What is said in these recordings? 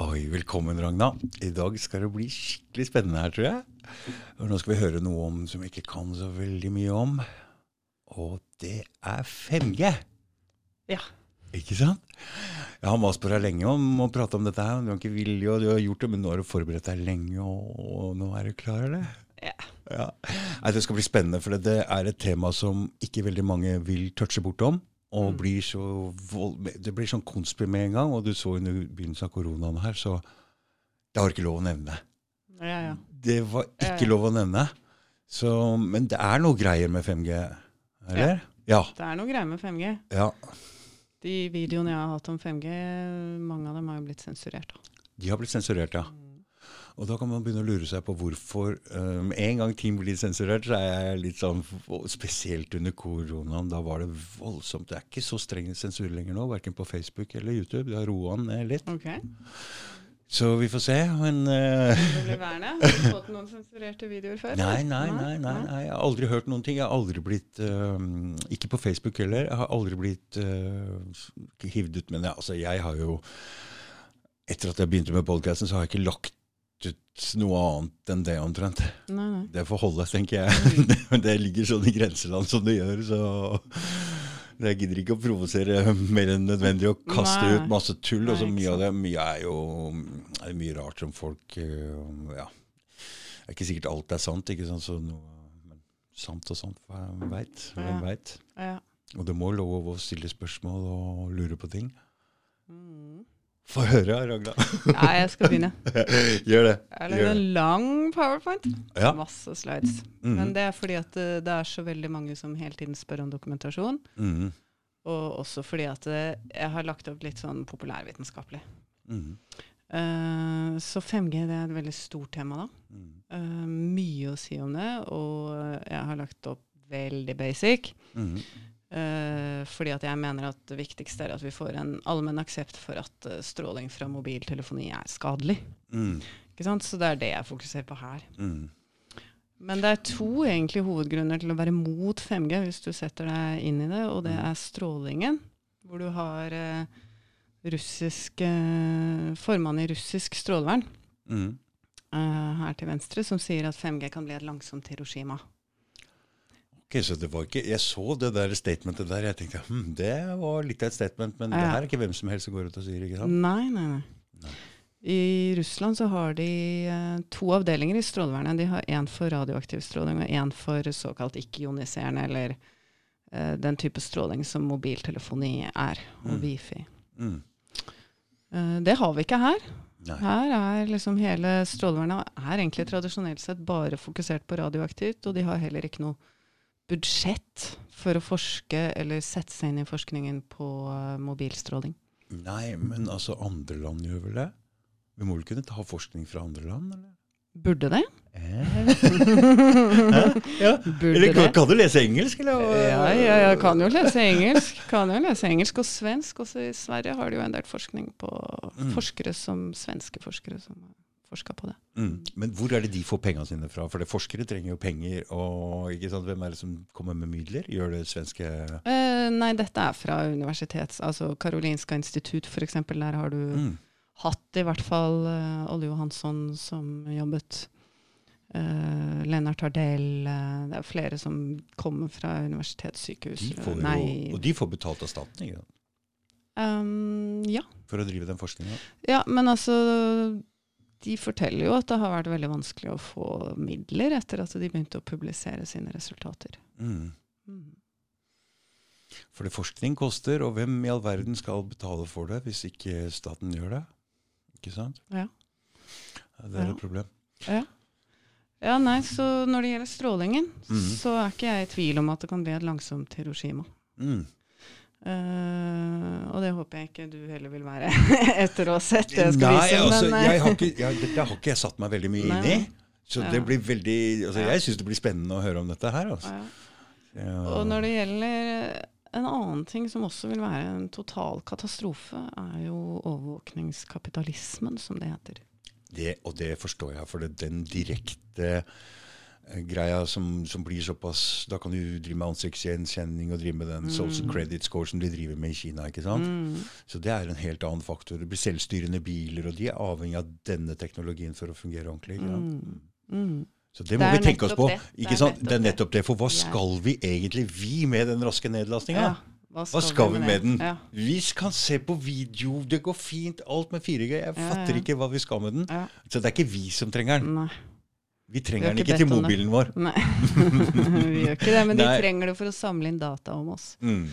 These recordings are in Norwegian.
Oi, velkommen, Ragna. I dag skal det bli skikkelig spennende her, tror jeg. Og nå skal vi høre noe om som vi ikke kan så veldig mye om. Og det er 5G. Ja. Ikke sant? Jeg har mast på deg lenge om å prate om dette her. Du har ikke vilje, og du har gjort det, men nå har du forberedt deg lenge, og, nå er du klar, eller? Ja. Ja. Det skal bli spennende, for det er et tema som ikke veldig mange vil touche bortom. Og blir så vold, det blir sånn konspir med en gang. Og du så under begynnelsen av koronaen her, så det var ikke lov å nevne. Ja, ja. Det var ikke lov å nevne. Så, men det er noe greier med 5G, eller? Ja. Det er noe greier med 5G. ja. De videoene jeg har hatt om 5G, mange av dem har jo blitt sensurert. da. De har blitt sensurert, ja. Og da kan man begynne å lure seg på hvorfor um, En gang ting blir sensurert, så er jeg litt sånn Spesielt under koronaen. Da var det voldsomt. Det er ikke så streng sensur lenger nå, verken på Facebook eller YouTube. Det har roa ned litt. Okay. Så vi får se. Men uh, Det. Har du fått noen sensurerte videoer før? Nei, nei, nei, nei, nei. Jeg har aldri hørt noen ting. Jeg har aldri blitt uh, Ikke på Facebook heller. Jeg har aldri blitt uh, hivd ut. Men jeg, altså, jeg har jo Etter at jeg begynte med podkasten, så har jeg ikke lagt ut noe annet enn det omtrent. Nei, nei. Det får holde, tenker jeg. Men det ligger sånn i grenseland som det gjør, så jeg gidder ikke å provosere mer enn nødvendig og kaste Nei. ut masse tull. og så Nei, mye av det mye er jo er mye rart som folk øh, Ja. Det er ikke sikkert alt er sant, ikke sant? Så noe, men sant og sant, hvem veit? Hvem Ja. vet? Ja. Og det må lov å stille spørsmål og lure på ting. Mm. Få høre, Ragna. ja, jeg skal begynne. Gjør det. Jeg har lagd en lang powerpoint. Ja. Masse slides. Mhm. Men det er fordi at det, det er så veldig mange som hele tiden spør om dokumentasjon. Mhm. Og også fordi at jeg har lagt opp litt sånn populærvitenskapelig. Mhm. Uh, så 5G det er et veldig stort tema, da. Eh, mye å si om det, og jeg har lagt opp veldig basic. Mhm. Eh, fordi at jeg mener at det viktigste er at vi får en allmenn aksept for at uh, stråling fra mobiltelefoni er skadelig. Mm. Ikke sant? Så det er det jeg fokuserer på her. Mm. Men det er to egentlig hovedgrunner til å være mot 5G, hvis du setter deg inn i det, og det er strålingen. Hvor du har uh, russisk eh, formann i russisk strålevern mm. her til venstre, som sier at 5G kan bli et langsomt Hiroshima. Ok, så det var ikke, Jeg så det der statementet der. Jeg tenkte hm, det var litt av et statement, men det her er ikke hvem som helst som går ut og sier. ikke sant? Nei, nei, nei. Nei. I Russland så har de eh, to avdelinger i strålevernet. De har én for radioaktiv stråling og én for såkalt ikke-ioniserende, eller eh, den type stråling som mobiltelefoni er, og Mm. wifi. Mm. Eh, det har vi ikke her. Nei. Her er liksom hele strålevernet er egentlig tradisjonelt sett bare fokusert på radioaktivt, og de har heller ikke noe budsjett for å forske eller sette seg inn i forskningen på eh, mobilstråling. Nei, men altså, andre land gjør vel det? Vi må vel kunne ta forskning fra andre land, eller? Burde det? ja. Burde Eller kan, kan du lese engelsk, eller? Ja, ja, jeg kan jo lese engelsk. Kan jo lese engelsk og svensk. Også i Sverige har de jo en del forskning på Mm. forskere som, svenske forskere som har forska på det. Mm. Men hvor er det de får pengene sine fra? For det forskere trenger jo penger, og hvem er det som kommer med midler? Gjør det svenske Eh, nei, dette er fra universitets... Altså Karolinska institutt, f.eks. Der har du mm. hatt i hvert fall uh, Olle Johansson som jobbet. Uh, Lennart Hardell. uh, det er flere som kommer fra universitetssykehus. de får jo, Og de får betalt av staten ikke sant? um, Ja. for å drive den forskninga. Ja, men altså De forteller jo at det har vært veldig vanskelig å få midler etter at de begynte å publisere sine resultater. Mm. Mm. For det forskning koster, og hvem i all verden skal betale for det hvis ikke staten gjør det? Ikke sant? Ja. Ja, Det er Ja. et problem. Ja, ja. nei, så når det gjelder strålingen, mm. så er ikke jeg i tvil om at det kan bli et langsomt Hiroshima. Mm. Eh, og det håper jeg ikke du heller vil være etter å ha sett det jeg skal Nei, vise. altså, men, eh, jeg har ikke, jeg, dette har ikke jeg satt meg veldig mye inn i. Så Ja. det blir veldig altså, Ja. Jeg syns det blir spennende å høre om dette her. Altså. ja. Og når det gjelder en annen ting som også vil være en total katastrofe, er jo overvåkningskapitalismen, som det heter. det, og det forstår jeg, for det, den direkte greia som, som, blir såpass Da kan du drive med ansiktsgjenkjenning og drive med den mm. social credit score som de driver med i Kina. ikke sant? Mm. Så det er en helt annen faktor. Det blir selvstyrende biler, og de er avhengig av denne teknologien for å fungere ordentlig. Ja. Mm. mm. Så det må det vi tenke oss på. Det. ikke sant? Det er nettopp det. For hva skal vi egentlig, vi, med den raske nedlastinga? Ja. Hva skal, Hva skal, vi med, med den? Ja. Vi kan se på video, det går fint, alt med 4G. Jeg ja, fatter ikke hva vi skal med den. Så det er ikke vi som trenger den. Nei. Vi trenger vi den ikke til mobilen vår. Nei, vi gjør ikke det, men de trenger det for å samle inn data om oss. Mm.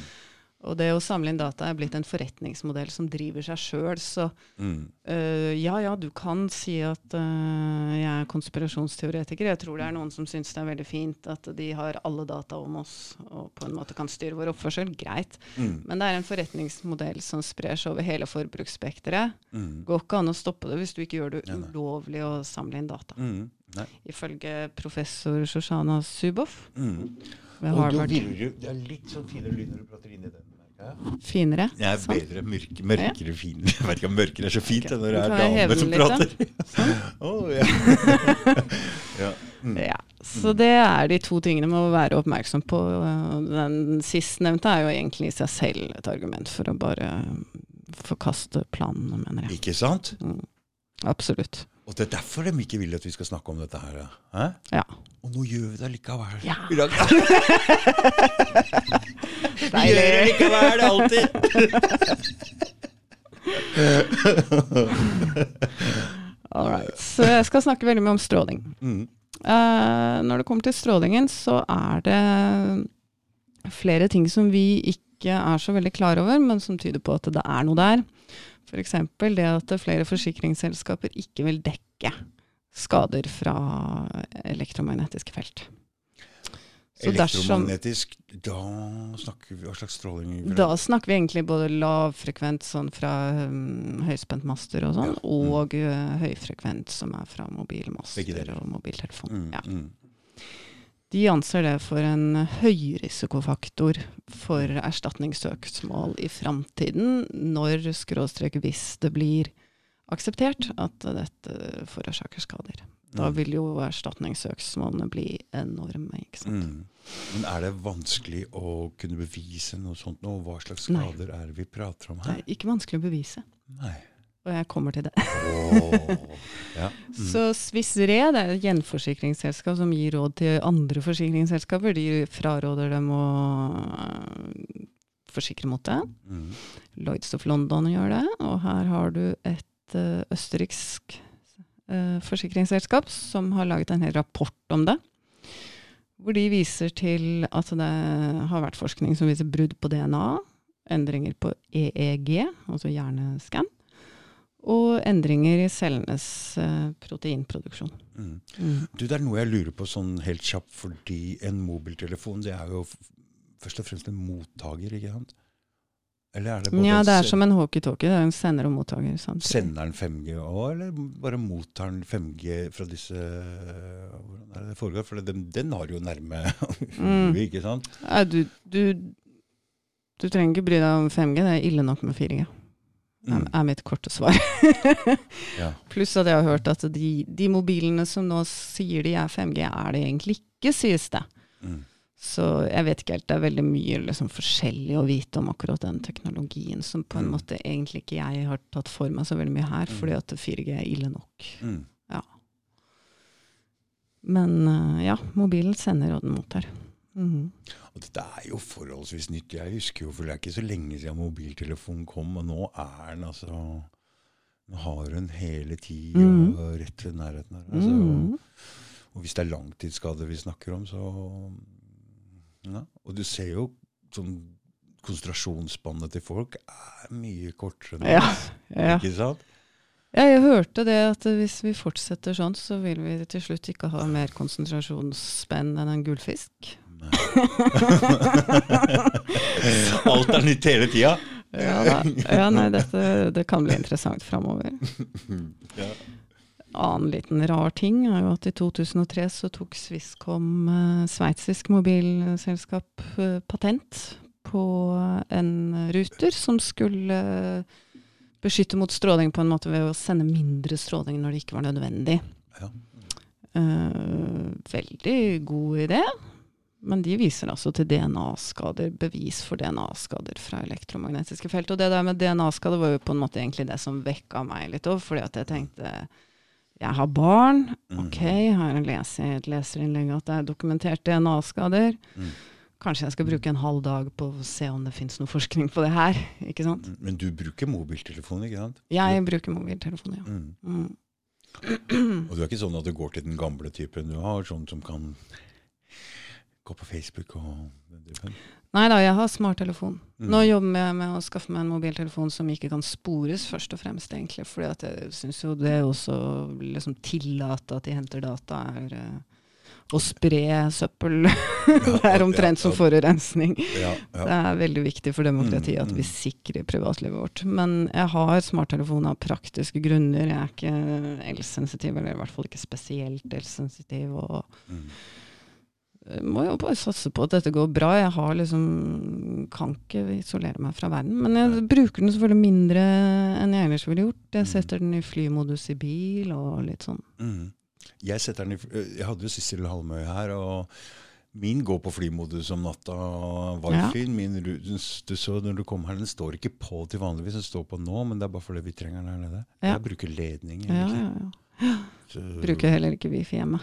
Og det å samle inn data er blitt en forretningsmodell som driver seg sjøl. Så mm. uh, ja, ja, du kan si at uh, jeg er konspirasjonsteoretiker. Jeg tror det er noen som syns det er veldig fint at de har alle data om oss og på en måte kan styre vår oppførsel. Greit. Mm. Men det er en forretningsmodell som sprer seg over hele forbruksspekteret. Mm. Går ikke an å stoppe det hvis du ikke gjør det ulovlig å samle inn data. Mm. Ifølge professor Shoshana Zuboff. Mm. Ved Harvard. Du, det er litt sånn finere lyd når du prater inn i den. Finere? Jeg er bedre, mørke, mørkere, ja. finere. Jeg vet ikke om mørkere er så fint okay. når det er damer som prater. Sånn. oh, ja. ja. Mm. ja. Så det er de to tingene med å være oppmerksom på. Den sistnevnte er jo egentlig i seg selv et argument for å bare forkaste planene, mener jeg. Ikke sant? Mm. Absolutt. Og det er derfor de ikke vil at vi skal snakke om dette her. Eh? Ja. Og nå gjør vi det likevel. Ja. vi gjør det likevel, alltid. All right. Så jeg skal snakke veldig mye om stråling. Mm. Uh, når det kommer til strålingen, så er det flere ting som vi ikke er så veldig klar over, men som tyder på at det er noe der. F.eks. det at flere forsikringsselskaper ikke vil dekke skader fra elektromagnetiske felt. Så Elektromagnetisk, da snakker vi hva slags stråling? Da snakker vi egentlig både lavfrekvent sånn fra um, høyspentmaster og sånn, ja. mm. og uh, høyfrekvent som er fra mobilmaster og mobiltelefon. Mm, ja. mm. De anser det for en høyrisikofaktor for erstatningssøksmål i framtiden, når skråstrek hvis det blir akseptert at dette forårsaker skader. Da mm. vil jo erstatningssøksmålene bli enorme. ikke sant? Mm. Men er det vanskelig å kunne bevise noe sånt nå? Hva slags skader Nei. er det vi prater om her? Det er ikke vanskelig å bevise. Nei. Og jeg kommer til det. oh, ja. mm. Så Swiss Re det er et gjenforsikringsselskap som gir råd til andre forsikringsselskaper. De fraråder dem å uh, forsikre mot det. Mm. Lloyds of London gjør det. Og her har du et uh, østerriksk uh, forsikringsselskap som har laget en hel rapport om det. Hvor de viser til at det har vært forskning som viser brudd på DNA, endringer på EEG, altså hjerneskann, og endringer i cellenes uh, proteinproduksjon. Mm. Mm. Du, Det er noe jeg lurer på sånn helt kjapt, fordi en mobiltelefon det er jo først og fremst en mottaker, ikke sant? Eller er det ja, det er som en hockeytalkie. Det er en sender og mottaker. Samtidig. Sender den 5G òg, eller bare mottar den 5G fra disse Hvordan er det det foregår? For den, den har jo nærme mm. ikke sant? Ja, du, du, du trenger ikke bry deg om 5G. Det er ille nok med 4G mm. er mitt korte svar. ja. Pluss at jeg har hørt at de, de, mobilene som nå sier de er 5G, er det egentlig ikke, sies det. Mm. Så jeg vet ikke helt. Det er veldig mye liksom, forskjellig å vite om akkurat den teknologien, som på en mm. måte egentlig ikke jeg har tatt for meg så veldig mye her, mm. fordi at 4G er ille nok. Mm. Ja. Men uh, ja, mobilen sender, og den mottar. Mm. Og dette er jo forholdsvis nytt. Jeg husker jo, for det er ikke så lenge siden mobiltelefonen kom, og nå er den altså Nå har hun hele tida mm. rett ved nærheten her. Altså, mm. Og hvis det er langtidsskade vi snakker om, så ja. Og du ser jo sånn Konsentrasjonsspannet til folk er mye kortere nå. Ja, ja. Ikke sant? Ja, jeg hørte det at hvis vi fortsetter sånn, så vil vi til slutt ikke ha mer konsentrasjonsspenn enn en gullfisk. Alt er nytt hele tida? Ja, ja, nei, dette det kan bli interessant framover. Ja. Annen liten rar ting er jo at i 2003 så tok Swisscom, eh, sveitsisk mobilselskap, eh, patent på en ruter som skulle beskytte mot stråling på en måte ved å sende mindre stråling når det ikke var nødvendig. Ja. Uh, veldig god idé. Men de viser altså til DNA-skader, bevis for DNA-skader fra elektromagnetiske felt. Og det der med DNA-skader var jo på en måte egentlig det som vekka meg litt òg, fordi at jeg tenkte jeg har barn. Mm. Ok, har jeg lest i et leserinnlegg at det er dokumentert DNA-skader. Mm. Kanskje jeg skal bruke en halv dag på å se om det fins noe forskning på det her. ikke sant? Mm. Men du bruker mobiltelefon, ikke sant? Jeg bruker mobiltelefon, ja. Mm. Mm. Og du er ikke sånn at du går til den gamle typen. Du har sånn som kan gå på Facebook og. Nei da, jeg har smarttelefon. Mm. Nå jobber jeg med å skaffe meg en mobiltelefon som ikke kan spores, først og fremst, egentlig. For jeg syns jo det også liksom tillate at de henter data, er uh, å spre søppel. det er omtrent som forurensning. Ja, Det er veldig viktig for demokratiet at Mm, vi mm. sikrer privatlivet vårt. Men jeg har smarttelefon av praktiske grunner. Jeg er ikke elsensitiv, eller i hvert fall ikke spesielt elsensitiv. og Mm. Jeg må jo bare satse på at dette går bra. Jeg har liksom kan ikke isolere meg fra verden. Men jeg bruker den selvfølgelig mindre enn jeg ellers ville gjort. Jeg setter den i flymodus i bil og litt sånn. Mm. Jeg, setter den i, jeg hadde jo Sissel Halmøy her, og min går på flymodus om natta. Var ja. fin. min du så når du kom her, den står ikke på til vanligvis, den står på nå, men det er bare fordi vi trenger den her nede. Ja. Jeg bruker ledning. Ja, ja, ja. Så- Bruker heller ikke wifi hjemme.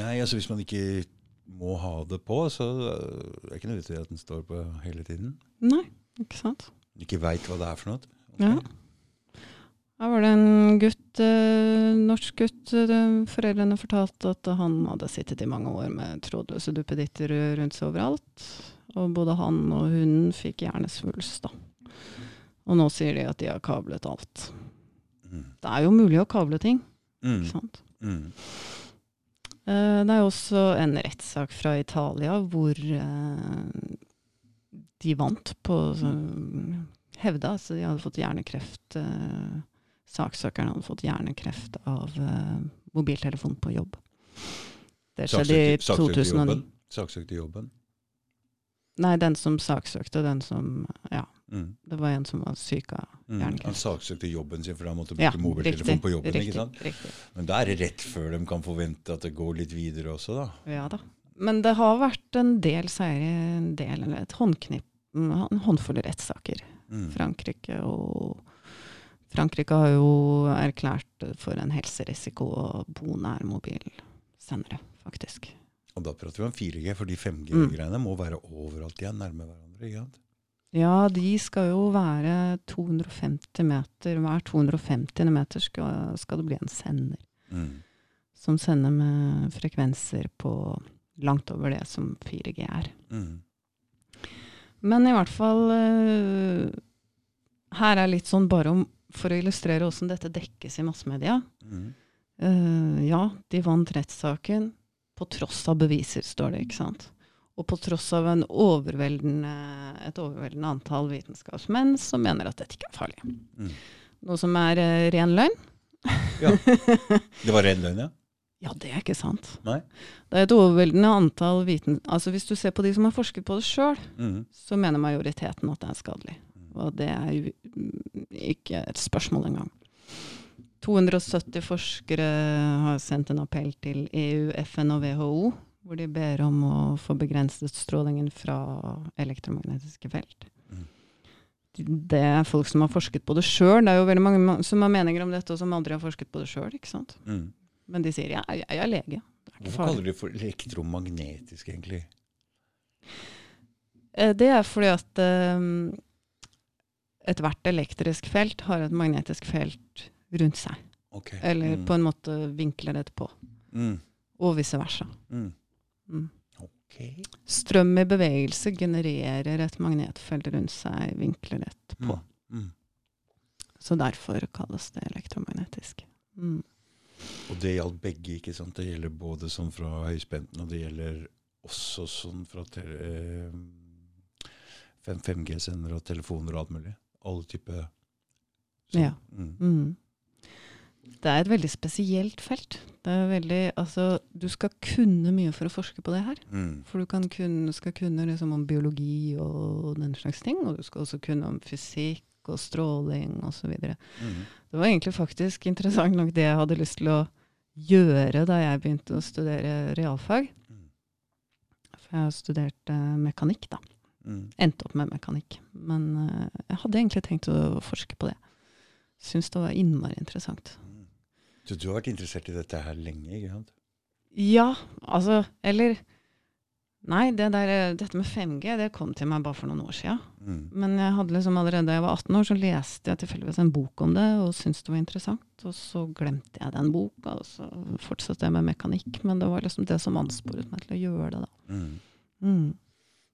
Nei, altså hvis man ikke må ha det på, så det er det ikke nødvendig at den står på hele tiden. Nei, ikke sant. Ikke veit hva det er for noe. Okay. Ja. Her var det en gutt, eh, norsk gutt. eh, foreldrene fortalte at han hadde sittet i mange år med trådløse duppeditter rundt seg overalt. Og både han og hunden fikk hjernesvulst, da. Og nå sier de at de har kablet alt. Mm. Det er jo mulig å kable ting, Mm. ikke sant. Mm. Eh, Det er også en rettssak fra Italia hvor eh, de vant på Hevda så de hadde fått hjernekreft. eh, Saksøkeren hadde fått hjernekreft av mobiltelefon på jobb. Det skjedde i Saksøkte- saksøkte 2009. Saksøkte jobben. Nei, den som saksøkte, den som Ja, Mm. det var en som var syk av Mm. Han saksøkte jobben sin, for han måtte Ja, bruke mobiltelefon på jobben. riktig, ikke sant? riktig. Men da er det rett før de kan forvente at det går litt videre også, da. Ja da. Men det har vært en del seire, en del, eller et håndknipp, en håndfull rettssaker. Mm. Frankrike og Frankrike har jo erklært for en helserisiko å bo nær mobilsendere, faktisk. Og da prater vi om 4G, for de Mm. 5G-greiene må være overalt igjen, nærme hverandre. ikke sant? Ja, de skal jo være 250 meter. Hver 250 meter skal, skal det bli en sender. Mm. Som sender med frekvenser på langt over det som 4G er. Mm. Men i hvert fall uh, Her er litt sånn bare om, for å illustrere åssen dette dekkes i massemedia. Mm. Uh, ja, de vant rettssaken på tross av beviser, står det, ikke sant. Og på tross av en overveldende, et overveldende antall vitenskapsmenn som mener at dette ikke er farlig. Mm. Noe som er uh, ren løgn. Ja. Det var ren løgn, ja? Ja, det er ikke sant. Nei? Det er et overveldende antall viten... Altså Hvis du ser på de som har forsket på det sjøl, Mm. så mener majoriteten at det er skadelig. Og det er jo mm, ikke et spørsmål engang. 270 forskere har sendt en appell til EU, FN og WHO, hvor de ber om å få begrenset strålingen fra elektromagnetiske felt. Mm. Det er folk som har forsket på det sjøl. Det er jo veldig mange som har meninger om dette, og som aldri har forsket på det sjøl. Mm. Men de sier ja, jeg, jeg er lege. Er Hvorfor farlig. kaller de det for elektromagnetisk, egentlig? Eh, Det er fordi at um, ethvert elektrisk felt har et magnetisk felt rundt seg. Okay. Eller mm. på en måte vinkler det på. mm. Og vice versa. Mm. Mm. Okay. Strøm i bevegelse genererer et magnetfelt rundt seg, vinkler det på. Mm. Så derfor kalles det elektromagnetisk. Mm. Og det gjaldt begge, ikke sant? Det gjelder både sånn fra høyspenten, og det gjelder også sånn fra eh, 5G-sendere og telefoner og alt mulig. Alle typer sånn. Ja. Mm. Det er et veldig spesielt felt. Det er veldig, altså, du skal kunne mye for å forske på det her. Mm. For du kan kunne, skal kunne liksom om biologi og den slags ting, og du skal også kunne om fysikk og stråling osv. Mm. Det var egentlig faktisk interessant nok det jeg hadde lyst til å gjøre da jeg begynte å studere realfag. Mm. For jeg har studert eh, mekanikk, da. Mm. Endte opp med mekanikk. Men uh, jeg hadde egentlig tenkt å forske på det. Syns det var innmari interessant. Så du har vært interessert i dette her lenge? ikke sant? Ja, altså Eller Nei, det der, dette med 5G det kom til meg bare for noen år sia. Mm. Men jeg hadde liksom allerede da jeg var 18 år, så leste jeg tilfeldigvis en bok om det og syntes det var interessant. Og så glemte jeg den boka, og så fortsatte jeg med mekanikk. Men det var liksom det som ansporet meg til å gjøre det, da. Mm. Mm.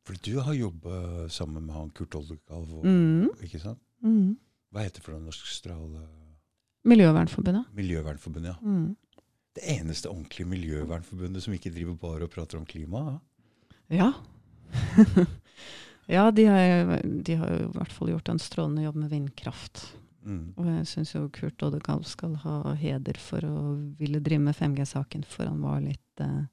For du har jobba sammen med han Kurt Oldekalv, Mm. ikke sant? Mm. Hva heter det for noe Norsk Strale... Miljøvernforbundet. Miljøvernforbundet, ja. Mm. Det eneste ordentlige miljøvernforbundet som ikke driver bare og prater om klima. Ja. Ja. de har, de har i hvert fall gjort en strålende jobb med vindkraft. Mm. Og jeg syns jo Kurt Oddekalv skal ha heder for å ville drive med 5G-saken, for han var litt eh,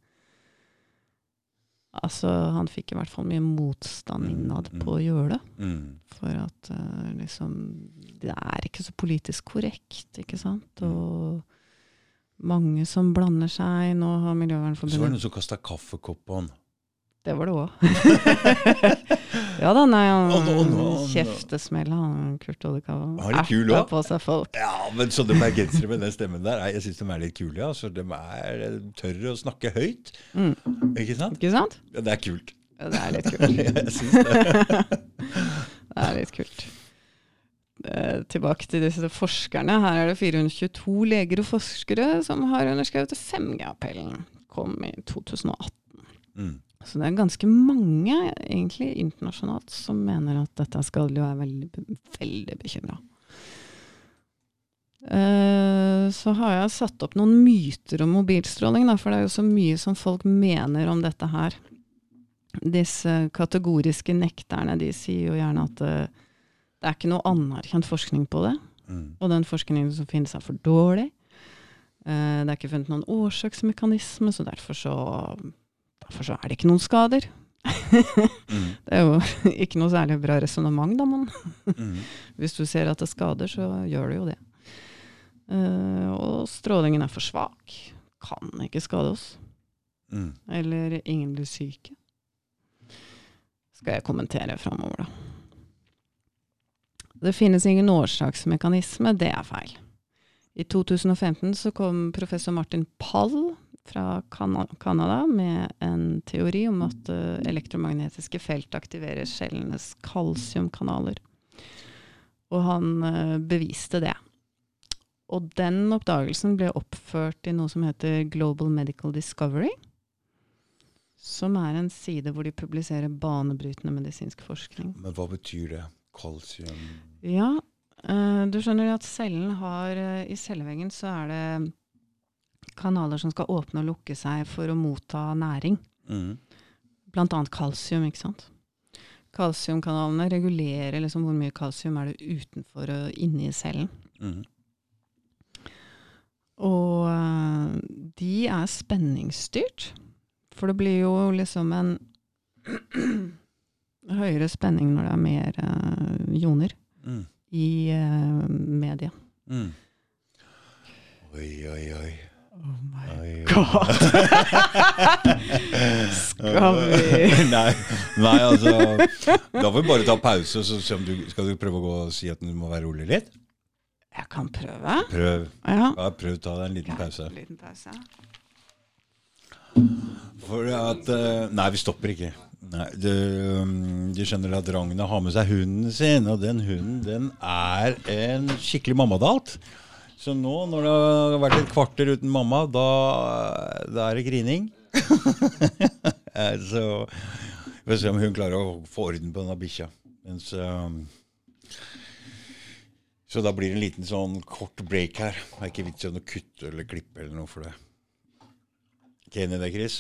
Altså, han fikk i hvert fall mye motstand Mm, innad mm. på å gjøre det. Mm. For at uh, liksom Det er ikke så politisk korrekt, ikke sant? Mm. Og mange som blander seg. Nå har Så var det noen som kasta kaffekopp på han. Det var det òg. ja da, nei, han oh, no, no, no. og kjeftesmell, han Kurt Oddekalv. Han er litt kul òg. på seg folk. Ja, men sånne bergensere med den stemmen der, jeg syns de er litt kule. ja. De er eh, tørre å snakke høyt. Mm. Ikke sant? Ikke sant? Ja, det er kult. Ja, det er litt kult. jeg syns det. det er litt kult. Eh, tilbake til disse forskerne. Her er det 422 leger og forskere som har underskrevet 5G-appellen. Kom i 2018. Mm. Så det er ganske mange egentlig internasjonalt som mener at dette skadelig, og er veldig, veldig bekymra. Uh, så har jeg satt opp noen myter om mobilstråling, da, for det er jo så mye som folk mener om dette her. Disse kategoriske nekterne de sier jo gjerne at uh, det er ikke noe anerkjent forskning på det. Mm. Og den forskningen som finnes er for dårlig. Uh, det er ikke funnet noen årsaksmekanisme, så derfor så, derfor så er det ikke noen skader. Mm. Det er jo ikke noe særlig bra resonnement, da, men Mm. hvis du ser at det skader, så gjør det jo det. Uh, og strålingen er for svak. Kan ikke skade oss. Mm. Eller ingen blir syke. Skal jeg kommentere framover, da. Det finnes ingen årsaksmekanisme, det er feil. I 2015 så kom professor Martin Pall fra Cana- Canada med en teori om at eh, elektromagnetiske felt aktiverer cellenes kalsiumkanaler. Og han eh, beviste det. Og den oppdagelsen ble oppført i noe som heter Global Medical Discovery. Som er en side hvor de publiserer banebrytende medisinsk forskning. Men hva betyr det? Kalsium Ja, eh, du skjønner at cellen har I celleveggen så er det kanaler som skal åpne og lukke seg for å motta næring. mm. Blant annet kalsium, ikke sant. Kalsiumkanalene regulerer liksom hvor mye kalsium er det utenfor og inni cellen. Mm. Og eh, de er spenningsstyrt. For det blir jo liksom en høyere spenning når det er mer uh, joner Mm. i uh, media. Mm. Oi, oi, oi. Oh my. God. Skal vi nei, nei, altså Da får vi bare ta pause, så du Skal du prøve å gå og si at du må være rolig litt? Jeg kan prøve. Prøv. Ja. Ja, prøv ta deg en liten pause. Liten pause. For at eh, Nei, vi stopper ikke. Nei, du, um, du skjønner at Ragna har med seg hunden sin, og den hunden den er en skikkelig mammadalt. Så nå, når det har vært et kvarter uten mamma, da, da er det grining. Eh, Så vi får se om hun klarer å få orden på denne bikkja. Mens, um, så da blir det en liten sånn kort break her. Det er ikke vits i å kutte eller klippe eller noe for det. Ikke enig i det, Chris?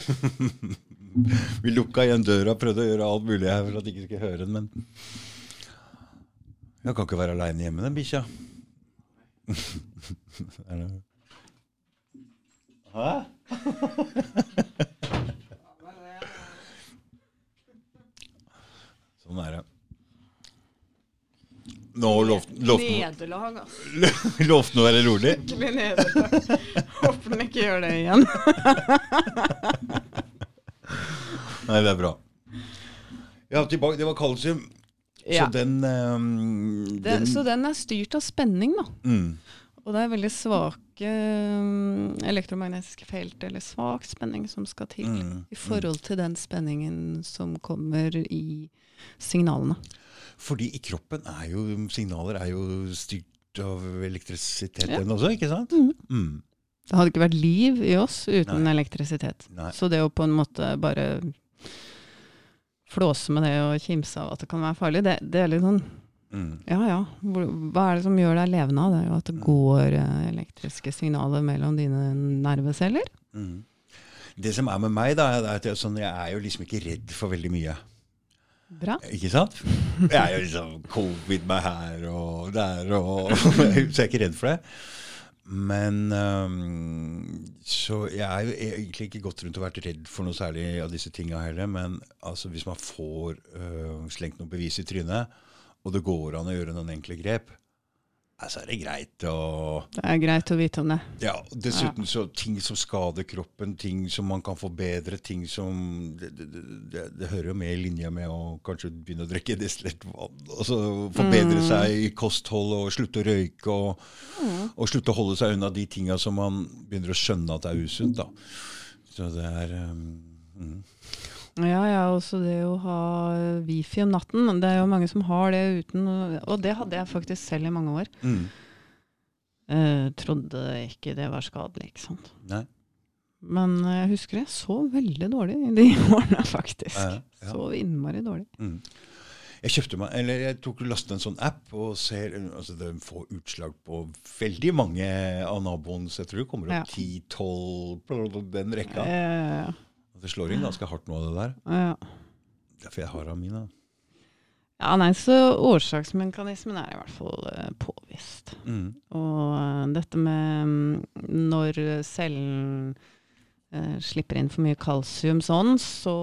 Vi lukka igjen døra, prøvde å gjøre alt mulig her for at de ikke skulle høre den, men Jeg kan ikke være aleine hjemme, den bikkja. Hæ? Sånn er det. Nå lovte Nederlag, altså. lovte han å være rolig. Skikkelig nederlag. Håper den ikke gjør det igjen. Nei, det er bra. Ja, tilbake, det var kalsium. Ja. Så den, um, Den, så den er styrt av spenning, da. mm, Og det er veldig svake um, elektromagnetiske felt, eller svak spenning, som skal til. mm, I forhold til den spenningen som kommer i signalene. Fordi i kroppen er jo signaler er jo styrt av elektrisiteten Ja. også, ikke sant? Mm. Mm. Det hadde ikke vært liv i oss uten Nei. elektrisitet. Nei. Så det å på en måte bare flåse med det og kimse av at det kan være farlig, det, det er litt sånn Mm. Ja ja, hva er det som gjør deg levende av det? Jo, at det går eh, elektriske signaler mellom dine nerveceller? Mm. Det som er med meg, da, er at jeg, sånn, jeg er jo liksom ikke redd for veldig mye. Bra. Ikke sant? Jeg er jo liksom covid meg her og der, og så jeg er ikke redd for det. Men um, Så jeg er jo egentlig ikke gått rundt og vært redd for noe særlig av disse tinga heller. Men altså, hvis man får uh, slengt noen bevis i trynet, og det går an å gjøre noen enkle grep, så er det greit å Det er greit å vite om det. ja, dessuten så ting som skader kroppen, ting som man kan forbedre, ting som Det, det, det, det hører jo med i linja med å kanskje begynne å drikke destillert vann. Og så forbedre Mm. seg i kosthold og slutte å røyke og, og slutte å holde seg unna de tinga som man begynner å skjønne at er usunt. da. Så det er um, mm. Ja, ja, også det å ha wifi om natten. Det er jo mange som har det uten Og det hadde jeg faktisk selv i mange år. Mm. Eh, trodde ikke det var skadelig, ikke sant. Nei. Men eh, jeg husker jeg så veldig dårlig i de årene, faktisk. Ja, ja. Sov innmari dårlig. Mm. Jeg kjøpte meg, eller jeg tok lastet en sånn app og ser altså Den får utslag på veldig mange av naboens. Jeg tror det kommer Ja. opp 10-12 den rekka. Ja, Og Det slår inn ganske hardt nå, det der. ja. Derfor jeg har av mine. ja, nei, så årsaksmekanismen er i hvert fall eh, påvist. Mm. Og eh, dette med mm, når cellen eh, slipper inn for mye kalsium sånn, så,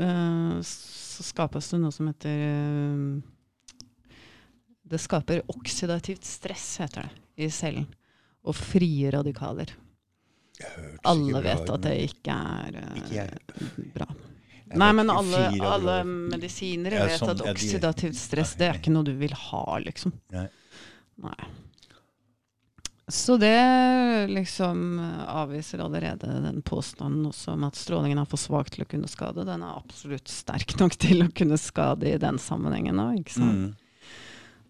eh, så skapes det noe som heter eh, Det skaper oksidativt stress, heter det, i cellen. Og frie radikaler. Alle vet at det ikke er eh, Ikke bra. Jeg Nei, men alle, alle medisinere vet sånn, at oksidativt stress, det er ikke noe du vil ha, liksom. Nei. Nei. Så det liksom avviser allerede den påstanden også om at strålingen er for svak til å kunne skade. Den er absolutt sterk nok til å kunne skade i den sammenhengen òg, ikke sant. Mm.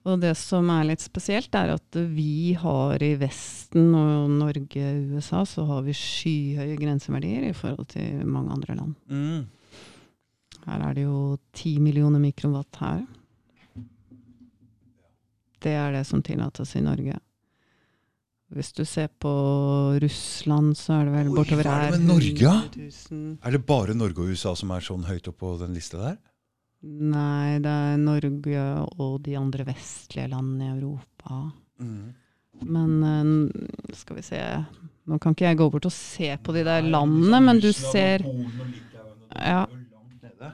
Og det som er litt spesielt, er at vi har i Vesten og Norge og USA, så har vi skyhøye grenseverdier i forhold til mange andre land. Mm. Her er det jo 10 millioner mikrowatt her. Det er det som tillates i Norge. Hvis du ser på Russland, så er det vel Oi, bortover hva er det med Norge? Er det bare Norge og USA som er sånn høyt oppe på den lista der? Nei, det er Norge og de andre vestlige landene i Europa. Mm. Men eh, skal vi se Nå kan ikke jeg gå bort og se på de der landene, men du ser Ja.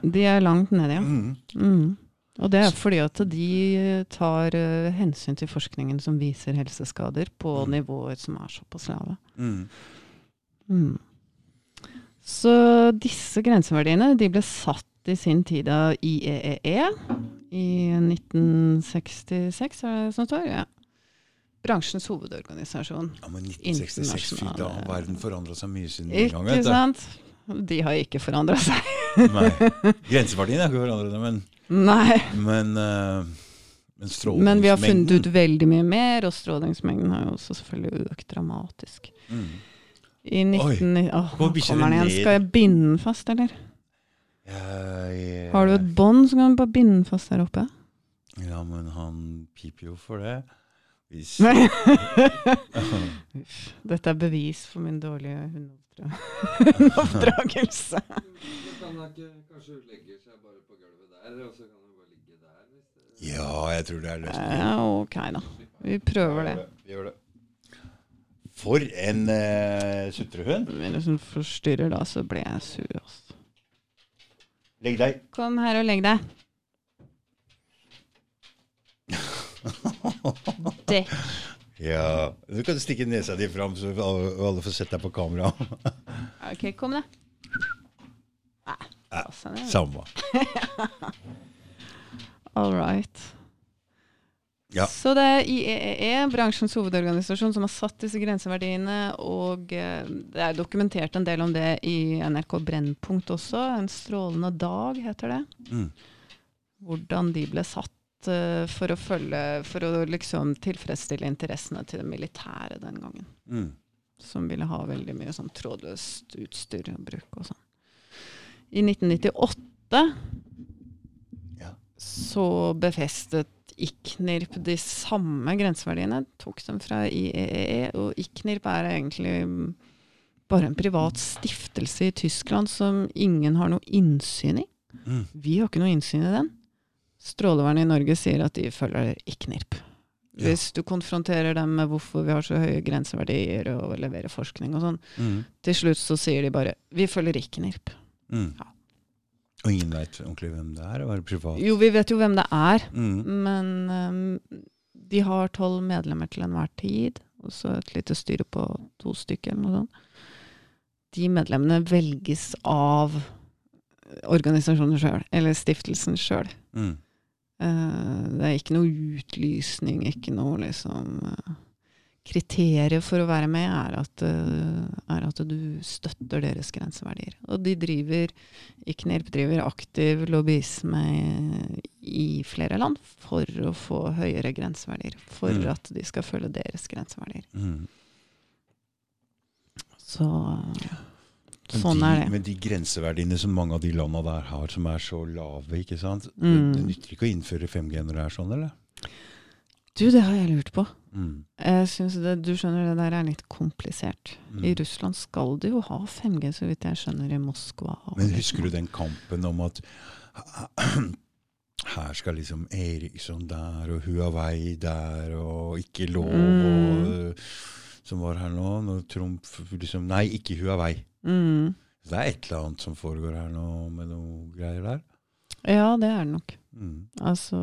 De er langt nede, ja. Mm. Mm. Og det er fordi at de tar eh, hensyn til forskningen som viser helseskader på Mm. nivåer som er såpass lave. Mm. Mm. Så disse grenseverdiene de ble satt i sin tid av IEEE i 1966, er det sånn det står? Ja. Bransjens hovedorganisasjon. Ja, men 1966, fy da verden forandra seg mye siden den gangen. Ikke sant? De har ikke forandra seg. Nei. Grensepartiene har ikke forandret men, Nei. men, uh, men Men vi har funnet ut veldig mye mer, og strålingsmengden har jo også selvfølgelig økt dramatisk. mm. I 19... Åh, nå kommer den igjen. Skal jeg binde den fast, eller? Jeg, Har du et bånd, så kan du bare binde den fast der oppe. Ja, men han piper jo for det. Hvis Dette er bevis for min dårlige hundeoppdra- hundeoppdragelse. Kan han ikke kanskje legge seg bare på gulvet der, og så kan han bare ligge der. Ja, jeg tror det er løsningen. Ja, ok, da. Vi prøver det. Vi gjør det. For en uh, sutrehund. Men hvis den forstyrrer, da, så blir jeg sur. Altså. Legg deg. Kom her og legg deg. Dekk. Ja, Du kan stikke nesa di fram, så alle, får sett deg på kamera. Ok, kom da. Nei, altså, det- Samme. All right. Ja. Så det er IEEE, bransjens hovedorganisasjon, som har satt disse grenseverdiene. Og eh, det er dokumentert en del om det i NRK Brennpunkt også. En strålende dag, heter det. Mm. Hvordan de ble satt eh, for å følge For å liksom tilfredsstille interessene til det militære den gangen. Mm. Som ville ha veldig mye sånn trådløst utstyr og bruk og sånn. I 1998 Ja. så befestet ICNIRP de samme grenseverdiene. Tok dem fra IEEE, og ICNIRP er egentlig bare en privat stiftelse i Tyskland som ingen har noe innsyn i. Mm. Vi har ikke noe innsyn i den. Strålevernet i Norge sier at de følger ICNIRP. Ja. Hvis du konfronterer dem med hvorfor vi har så høye grenseverdier og leverer forskning og sånn, Mm. til slutt så sier de bare 'vi følger ICNIRP'. Mm. Ja. Og ingen veit ordentlig hvem det er? Var det privat? Jo, vi vet jo hvem det er, Mm. men um, de har tolv medlemmer til enhver tid, og så et lite styre på to stykker eller noe sånt. De medlemmene velges av organisasjonen sjøl, eller stiftelsen sjøl. Mm. Uh, det er ikke noe utlysning, ikke noe liksom eh, Kriteriet for å være med er at, eh, er at du støtter deres grenseverdier. Og de driver, Knirp driver aktiv lobbyisme i, flere land for å få høyere grenseverdier. For Mm. at de skal følge deres grenseverdier. Mm. Så Men sånn de, er det. Men de grenseverdiene som mange av de landa der har, som er så lave, ikke sant? Mm. Det nytter ikke å innføre 5G når det er sånn, eller? Du, det har jeg lurt på. Mm. Jeg synes det, Du skjønner, det der er litt komplisert. Mm. I Russland skal du jo ha 5G, så vidt jeg skjønner, i Moskva. Men husker du den kampen om at her skal liksom Eriksson der og Huawei der og ikke lov Mm. og Som var her nå, når Trump liksom Nei, ikke Huawei. Mm. Det er et eller annet som foregår her nå med noe greier der. Ja, det er det nok. Mm. Altså,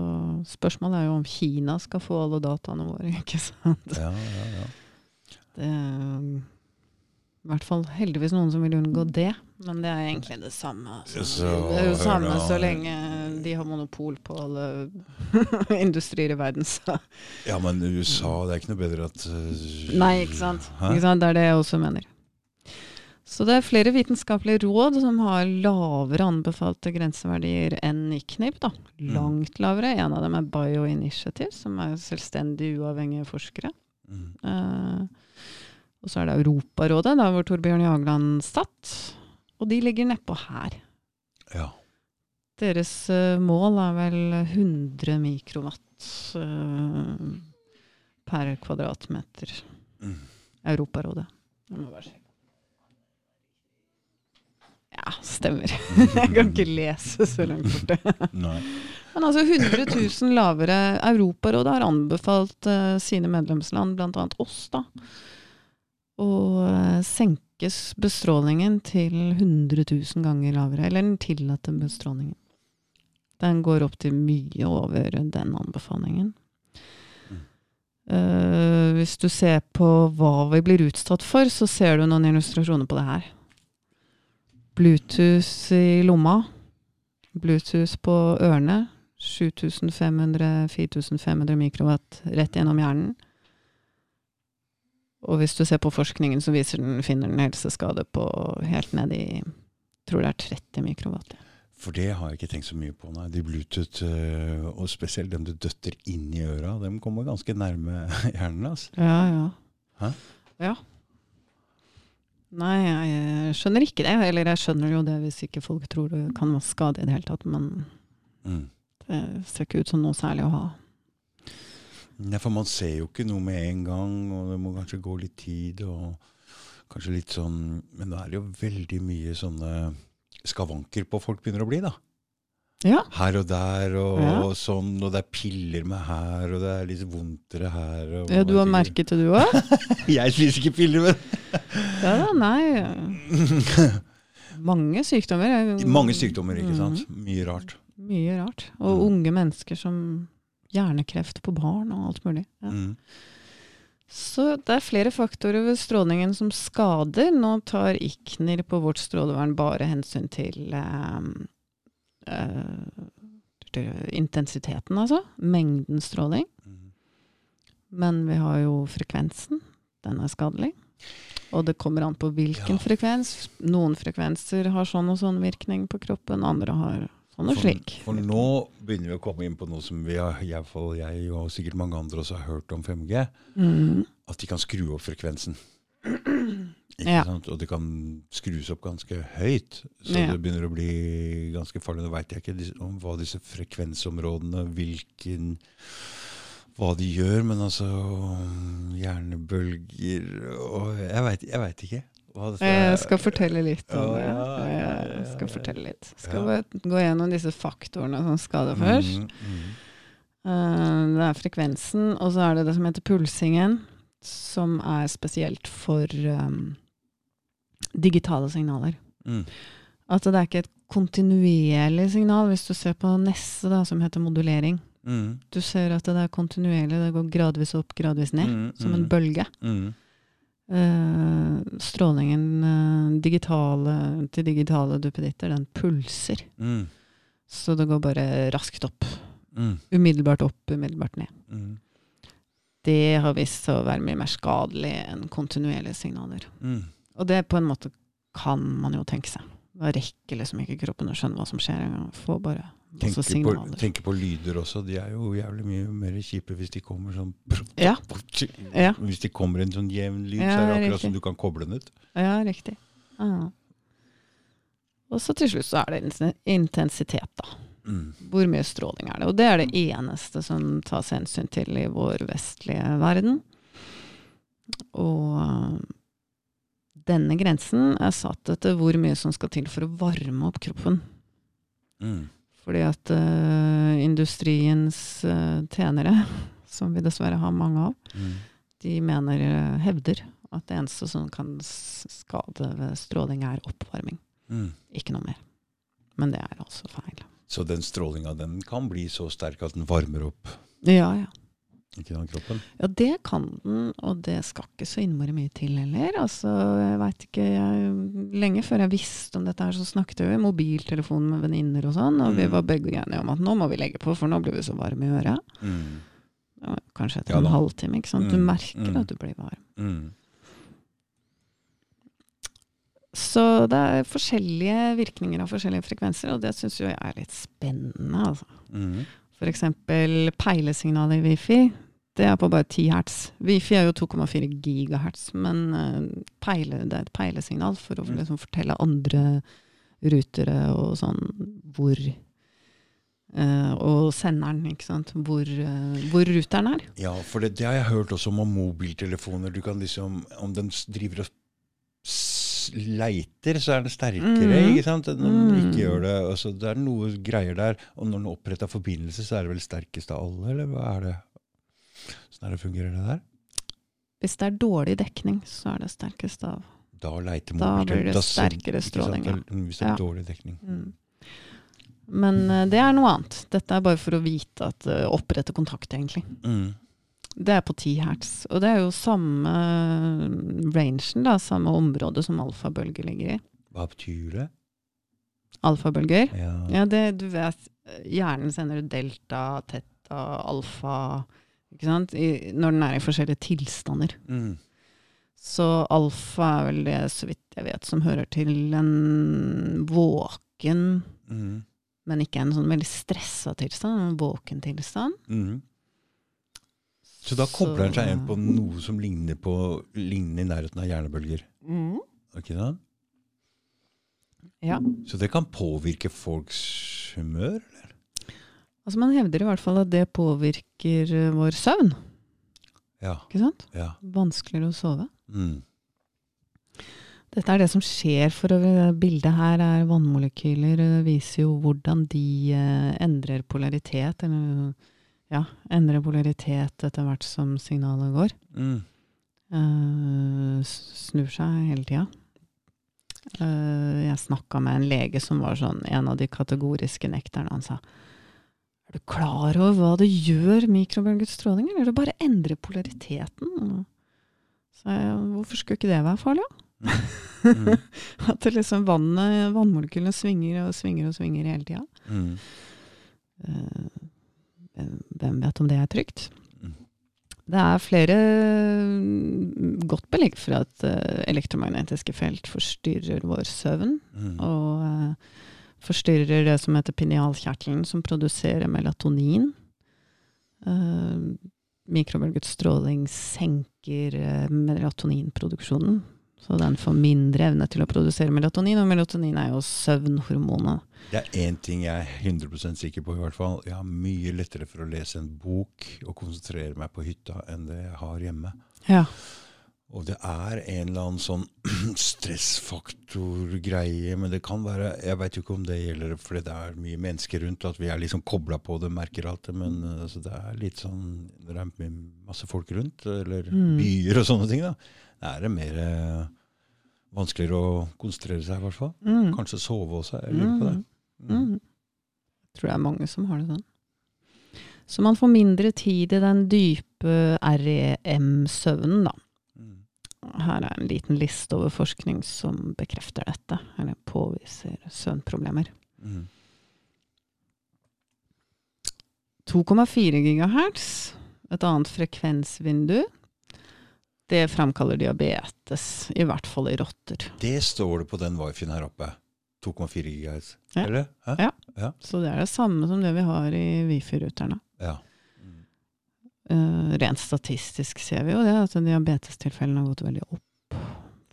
spørsmålet er jo om Kina skal få alle dataene våre, ikke sant? Ja, ja, ja. Det er um, i hvert fall heldigvis noen som vil unngå det, men det er egentlig det samme. Altså. Så, det er jo samme så lenge de har monopol på alle industrier i verden, så ja, men USA, det er ikke noe bedre at uh, Nei, ikke sant? Hæ? ikke sant? Det er det jeg også mener. Så det er flere vitenskapelige råd som har lavere anbefalte grenseverdier enn i ICNIRP. da. Langt lavere. En av dem er Bioinitiative, som er selvstendig uavhengige forskere. Mm. Uh, og så er det Europarådet, da, hvor Torbjørn Jagland satt. Og de ligger nedpå her. Ja. Deres uh, mål er vel 100 mikrowatt uh, per kvadratmeter. Mm. Europarådet. Jeg må bare sjekke. Ja, stemmer. Jeg kan ikke lese så langt borte. Men altså 100 000 lavere. Europarådet har anbefalt uh, sine medlemsland, bl.a. oss, da, å uh, senke bestrålingen til 100 000 ganger lavere. Eller den tillatte bestrålingen. Den går opp til mye over den anbefalingen. Eh, hvis du ser på hva vi blir utsatt for, så ser du noen illustrasjoner på det her. Bluetooth i lomma. Bluetooth på ørene. 7500-4500 mikrowatt rett gjennom hjernen. Og hvis du ser på forskningen, så viser den, finner den helseskade på helt ned i tror det er 30 mikrowatt. For det har jeg ikke tenkt så mye på. Nei. De Bluetooth, øh, og spesielt dem du døtter inn i øra, dem kommer ganske nærme hjernen. Altså. Ja, ja. Hæ? Ja. Nei, jeg skjønner ikke det. Eller jeg skjønner jo det hvis ikke folk tror det kan være skade i det hele tatt, men Mm. det ser ikke ut som noe særlig å ha. Nei, for man ser jo ikke noe med en gang, og det må kanskje gå litt tid. og kanskje litt sånn, Men da er det jo veldig mye sånne skavanker på folk begynner å bli. da. Ja. Her og der og, Ja. sånn, og det er piller med her, og det er litt vondtere her. Og, ja, du har merket det, du òg? Jeg spiser ikke piller, men Ja da, nei. Mange sykdommer. er- Mange sykdommer, ikke sant? Mhm. Mye rart. Mye rart. Og Mm. unge mennesker som hjernekreft på barn og alt mulig. Ja. Mm. Så det er flere faktorer ved strålingen som skader. Nå tar Ikner på vårt strålevern bare hensyn til eh, eh, intensiteten, altså. Mengden stråling. Mm. Men vi har jo frekvensen. Den er skadelig. Og det kommer an på hvilken Ja. frekvens. Noen frekvenser har sånn og sånn virkning på kroppen, andre har sånn og slik. for nå begynner vi å komme inn på noe som vi har, jeg og sikkert mange andre også har hørt om 5G. Mm. At de kan skru opp frekvensen. Ikke Ja. sant? Og det kan skrus opp ganske høyt. Så Ja. det begynner å bli ganske farlig. Nå veit jeg ikke om hva disse frekvensområdene, hvilken hva de gjør, men altså Hjernebølger og Jeg veit vet ikke. Jeg skal fortelle litt om det. Jeg skal fortelle litt. Skal Ja. gå gjennom disse faktorene som skader først. Mm, mm. Eh, Det er frekvensen, og så er det det som heter pulsingen, som er spesielt for um, digitale signaler. Mm. At det er ikke et kontinuerlig signal, hvis du ser på neste, da, som heter modulering. Mm. Du ser at det er kontinuerlig, det går gradvis opp, gradvis ned, Mm, som en mm. bølge. Mm. Eh, strålingen uh, digitale, til digitale duppeditter, den pulser. Mm. Så det går bare raskt opp. Mm. Umiddelbart opp, umiddelbart ned. Det har vist seg å være mye mer skadelig enn kontinuerlige signaler. Mm. Og det på en måte kan man jo tenke seg. Da rekker liksom ikke kroppen å skjønne hva som skjer. engang. Få bare masse Tenker på, signaler. tenker på lyder også. De er jo jævlig mye mer kjipe hvis de kommer sånn Ja. Ja. Hvis de kommer en sånn jevn lyd, Ja, så er det akkurat riktig. som du kan koble den ut. Ja, riktig. Og så til slutt så er det intensitet, da. Mm. Hvor mye stråling er det? Og det er det eneste som tas hensyn til i vår vestlige verden. Og øh, denne grensen er satt etter hvor mye som skal til for å varme opp kroppen. Mm. Fordi at uh, industriens uh, tjenere, som vi dessverre har mange av, Mm. de mener, hevder, at det eneste som kan skade ved stråling er oppvarming. Mm. Ikke noe mer. Men det er altså feil. Så den strålinga den kan bli så sterk at den varmer opp Ja, ja. ikke den kroppen? Ja, det kan den, og det skal ikke så innmari mye til heller. Altså, jeg veit ikke jeg, Lenge før jeg visste om dette her, så snakket jeg i mobiltelefonen med venninner og sånn, og vi Mm. var begge enige om at nå må vi legge på, for nå blir vi så varme i øret. Mm. Kanskje etter Ja en halvtime, ikke sant. Du Mm, merker mm. at du blir varm. Så det er forskjellige virkninger av forskjellige frekvenser, og det syns jo jeg er litt spennende, altså. Mm. For eksempel peilesignal i wifi. Det er på bare 10 hertz. Wifi er jo 2,4 gigahertz, men eh, peile, det er et peilesignal for å Mm. liksom fortelle andre rutere og sånn hvor Uh, Og senderen, ikke sant. Hvor, uh, hvor ruteren er. Ja, for det, det har jeg hørt også om mobiltelefoner. Du kan liksom, Om den driver og leiter, så er den sterkere. Mm. ikke sant? Enn om den ikke Mm. gjør det. Altså, det er noe greier der. Og når den oppretter forbindelse, så er det vel sterkest av alle, eller hva er det? Sånn er det fungerer det der? Hvis det er dårlig dekning, så er det sterkest av. Da leiter Da blir det sterkere ikke stråling, ja. Hvis det er Ja. dårlig dekning. Mm. Men uh, det er noe annet. Dette er bare for å vite at uh, opprette kontakt, egentlig. Mm. Det er på 10 hertz. Og det er jo samme rangen, da, samme område som alfabølger ligger i. Hva betyr det? Alfabølger. Ja. Ja, det du vet Hjernen sender delta, teta, alfa ikke sant? I, når den er i forskjellige tilstander. Mm. Så alfa er vel det, så vidt jeg vet, som hører til en våken, Mm. men ikke en sånn veldig stressa tilstand, en våken tilstand. Mm. Så da kobler den seg inn på noe som ligner, på, ligner i nærheten av hjernebølger. mm. Okay, da? Ja. Så det kan påvirke folks humør? Altså Man hevder i hvert fall at det påvirker eh, vår søvn. Ja. ikke sant? ja. Vanskeligere å sove. Mm. Dette er det som skjer for å Bildet her er vannmolekyler. Det viser jo hvordan de eh, endrer polaritet. Eller ja, endre polaritet etter hvert som signalet går. Mm. Uh, snur seg hele tida. Uh, jeg snakka med en lege som var sånn en av de kategoriske nekterne. Han sa er du klar over hva det gjør, mikrobølget stråling? Eller det bare endrer polariteten? Så jeg, hvorfor skulle ikke det være farlig? da? Mm. At det liksom vannet, vannmolekylene svinger og svinger og svinger hele tida. Mm. Eh, hvem vet om det er trygt? Mm. Det er flere mm, godt belegg for at eh, elektromagnetiske felt forstyrrer vår søvn. Mm. Og eh, forstyrrer det som heter pinealkjertelen, som produserer melatonin. Uh, mikrobølget stråling senker eh, melatoninproduksjonen. Så den får mindre evne til å produsere melatonin, og melatonin er jo søvnhormonet. Det er én ting jeg er 100% sikker på. i hvert fall. Jeg har mye lettere for å lese en bok og konsentrere meg på hytta enn det jeg har hjemme. Ja. Og det er en eller annen sånn stressfaktor-greie, men det kan være Jeg veit jo ikke om det gjelder fordi det er mye mennesker rundt, at vi er liksom kobla på det, merker alt det, men eh, altså, det er litt sånn Når det er masse folk rundt, eller Mm. byer og sånne ting, da er det mer eh, vanskeligere å konsentrere seg, i hvert fall. Mm. Kanskje sove også. Jeg lurer på det. Mm. Mm. Jeg tror det er mange som har det sånn. Så man får mindre tid i den dype REM-søvnen, da. Mm. Her er en liten liste over forskning som bekrefter dette, eller påviser søvnproblemer. Mm. 2,4 gigahertz, et annet frekvensvindu, det framkaller diabetes, i hvert fall i rotter. Det står det på den wifien her oppe. 2,4 GHz. Ja. Eller? Hæ? Ja. Så det er det samme som det vi har i Wifi-ruterne. Ja. Mm. Eh, rent statistisk ser vi jo det, at diabetestilfellene har gått veldig opp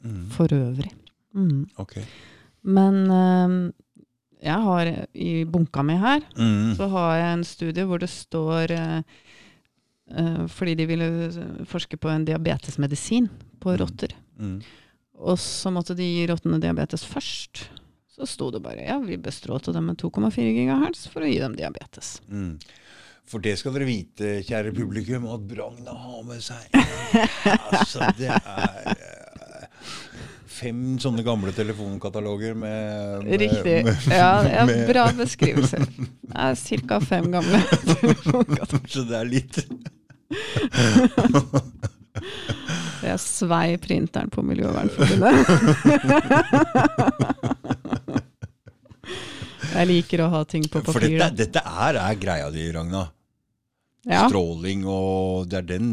Mm. for øvrig. Mm. Okay. Men uh, jeg har i bunka mi her, Mm. så har jeg en studie hvor det står eh, Fordi de ville forske på en diabetesmedisin på Mm. rotter. Mm. Og så måtte de gi rottene diabetes først. Så sto det bare ja, vi bestrålte dem med 2,4 gigahertz for å gi dem diabetes. Mm. For det skal dere vite, kjære publikum, at Bragna har med seg Altså, det er eh, fem sånne gamle telefonkataloger med, med Riktig. med- Ja, ja en bra beskrivelse. Det er ca. fem gamle telefonkataloger. Så det er litt Jeg svei printeren på Miljøvernforbundet. Jeg liker å ha ting på For dette, dette er, er greia di, Ragna. Ja. Stråling og Det er den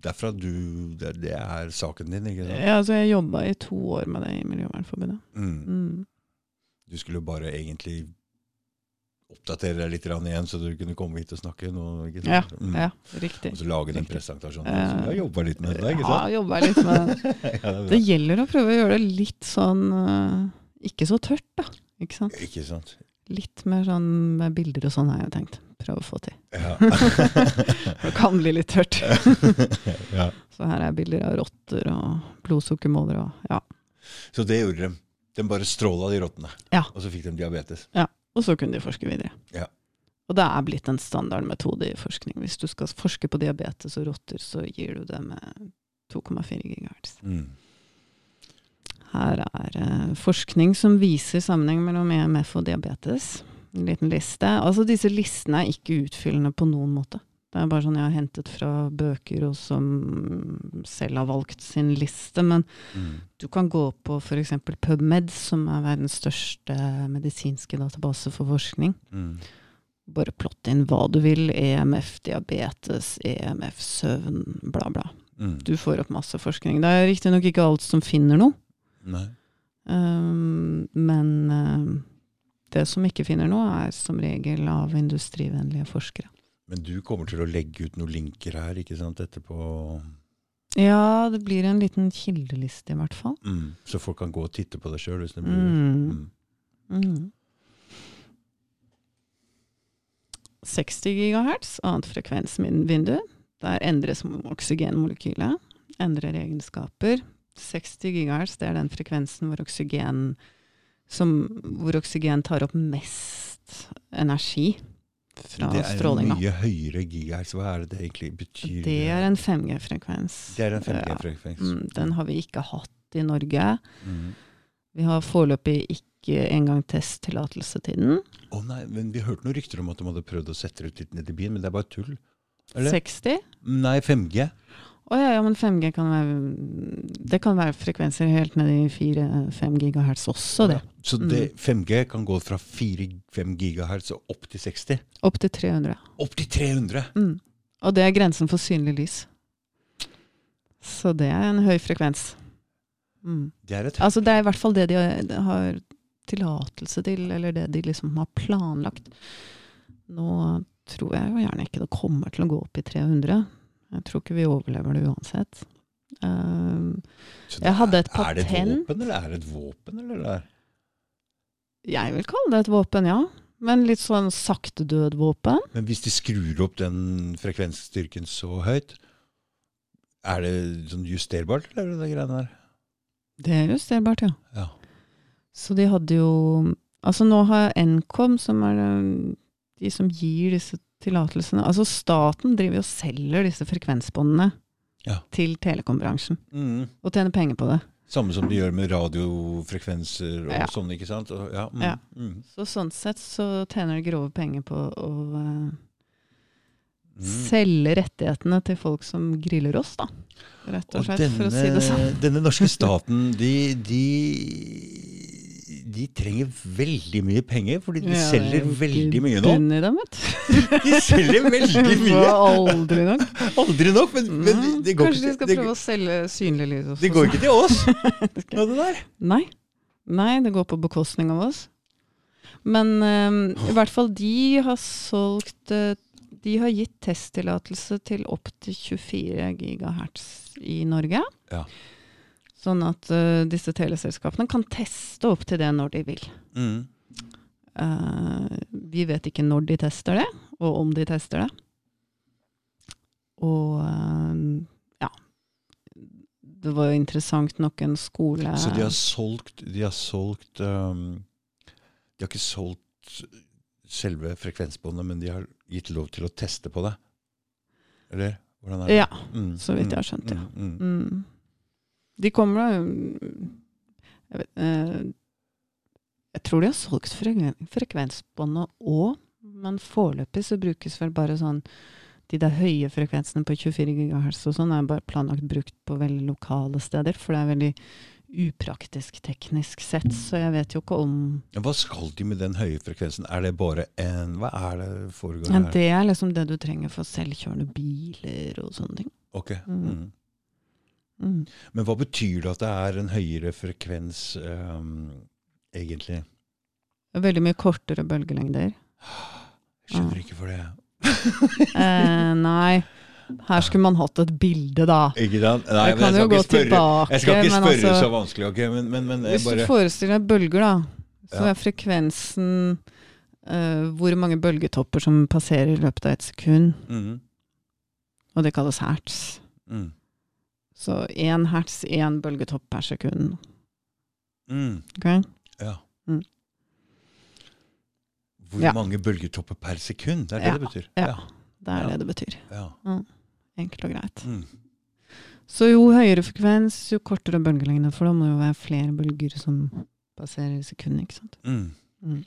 derfra du Det, det er saken din, ikke sant? Ja, altså jeg jobba i to år med det i Miljøvernforbundet. Mm. Mm. Du skulle bare egentlig oppdatere deg litt igjen, så du kunne komme hit og snakke. Ikke Ja. Mm. ja, riktig. Og så lage den presentasjonen. Uh, Så jeg jobba litt med det, ikke Ja, sant? jobba litt med det. Ja, det Det gjelder å prøve å gjøre det litt sånn eh, Ikke så tørt, da. Ikke sant? Ikke sant? Litt mer sånn med bilder og sånn har jeg tenkt. Prøve å få til. Ja. Det kan bli litt tørt. ja. Så her er bilder av rotter og blodsukkermålere og ja. Så det gjorde de. De bare stråla de rottene, Ja. og så fikk de diabetes. Og så kunne de forske videre. Ja. Og det er blitt en standardmetode i forskning. Hvis du skal forske på diabetes og rotter, så gir du det med 2,4 gigahertz. Mm. Her er uh, forskning som viser sammenheng mellom EMF og diabetes. En liten liste. Altså Disse listene er ikke utfyllende på noen måte. Det er bare sånn jeg har hentet fra bøker og som selv har valgt sin liste. Men Mm. du kan gå på f.eks. PubMed, som er verdens største medisinske database for forskning. Mm. Bare plott inn hva du vil. EMF, diabetes, EMF, søvn, bla, bla. Mm. Du får opp masse forskning. Det er riktignok ikke alt som finner noe. Um, men um, det som ikke finner noe, er som regel av industrivennlige forskere. Men du kommer til å legge ut noen linker her, ikke sant, etterpå? Ja, det blir en liten kildeliste, i hvert fall. Mm. Så folk kan gå og titte på det sjøl hvis det blir Mm. Mm. Mm. 60 gigahertz, annet frekvensvindu. Der endres oksygenmolekylet, endrer egenskaper. 60 gigahertz, det er den frekvensen hvor oksygen, som, hvor oksygen tar opp mest energi fra Det er en mye høyere gigahertz. Hva er det det egentlig betyr? Det er en 5G-frekvens. Det er en 5G-frekvens. Ja, den har vi ikke hatt i Norge. Mm. Vi har foreløpig ikke engang testtillatelse til den. Å nei, men Vi hørte noen rykter om at de hadde prøvd å sette det ut litt ned i byen, men det er bare tull. Eller? 60? Nei, 5G. Å ja, ja, men 5G kan være Det kan være frekvenser helt ned i 4-5 gigahertz også, det. Ja. Så det, 5G kan gå fra 4-5 gigahertz og opp til 60? Opp til 300. Opp til 300! Mm. Og det er grensen for synlig lys. Så det er en høy frekvens. Mm. Det er et Altså det er i hvert fall det de har- har tillatelse til, eller det de liksom har planlagt. Nå tror jeg jo gjerne ikke det kommer til å gå opp i 300. Jeg tror ikke vi overlever det uansett. Uh, jeg hadde et Er det et våpen, eller er det et våpen, eller? er- jeg vil kalle det et våpen, ja. Men litt sånn sakte-død-våpen. Men hvis de skrur opp den frekvensstyrken så høyt, er det sånn justerbart, eller det greiene der? Det er justerbart, ja. Ja. Så de hadde jo Altså nå har Nkom, som er eh, de som gir disse tillatelsene Altså staten driver og selger disse frekvensbåndene Ja. til telekombransjen. Mm. Og tjener penger på det. Samme som de gjør med radiofrekvenser og Ja. sånn, ikke sant? Og, ja, mm, Ja. Mm, Så sånn sett så tjener de grove penger på å mm. selge rettighetene til folk som griller oss, da. Rett og Og denne, for å si det sånn. denne norske staten, de, de, de trenger veldig mye penger, fordi de Ja, er selger veldig mye nå. dem. De selger veldig mye! aldri nok. Aldri nok, men, men Mm, det, går Kanskje de skal det, prøve å selge synlig lys også. det går ikke til oss, det det. Nei. Nei, det går på bekostning av oss. Men um, i hvert fall de har solgt eh, De har gitt testtillatelse til opptil 24 gigahertz i Norge. Ja. Sånn at uh, disse teleselskapene kan teste opp til det når de vil. Mm. Uh, vi vet ikke når de tester det, og om de tester det. Og uh, ja. Det var jo interessant nok en skole Så de har solgt De har solgt um, De har ikke solgt selve frekvensbåndet, men de har gitt lov til å teste på det? Eller? Hvordan er det? Ja, Mm, så vidt jeg har mm, skjønt, ja. mm, mm. Mm. De kommer da jeg, vet, eh, jeg tror de har solgt frekven frekvensbåndet òg, men foreløpig så brukes vel bare sånn De der høye frekvensene på 24 GHz og sånn er bare planlagt brukt på veldig lokale steder, for det er veldig upraktisk teknisk sett, så jeg vet jo ikke om Hva skal de med den høye frekvensen? Er det bare en Hva er det foregår Men her? Det er liksom det du trenger for selvkjørende biler og sånne ting. Ok. Mm. Mm. Men hva betyr det at det er en høyere frekvens, um, egentlig? Veldig mye kortere bølgelengder. Jeg skjønner ikke for det. Eh, nei, her skulle man hatt et bilde, da. Ikke sant? Nei, jeg kan jo gå spørre, tilbake. jeg skal ikke spørre altså, så vanskelig, Okay? Men, men, men Hvis du forestiller deg bølger, da, så Ja. er frekvensen uh, hvor mange bølgetopper som passerer i løpet av et sekund. Mm. Og det kalles hertz. mm. Så én hertz, én bølgetopp per sekund. Mm. ok? Ja. Mm. Hvor Ja. mange bølgetopper per sekund? Det er det Ja, det betyr? ja. Det er det det betyr. ja. Enkelt og greit. Mm. Så jo høyere frekvens, jo kortere bølgelengde, for da må det jo være flere bølger som passerer i sekundet, ikke sant. Mm. Mm.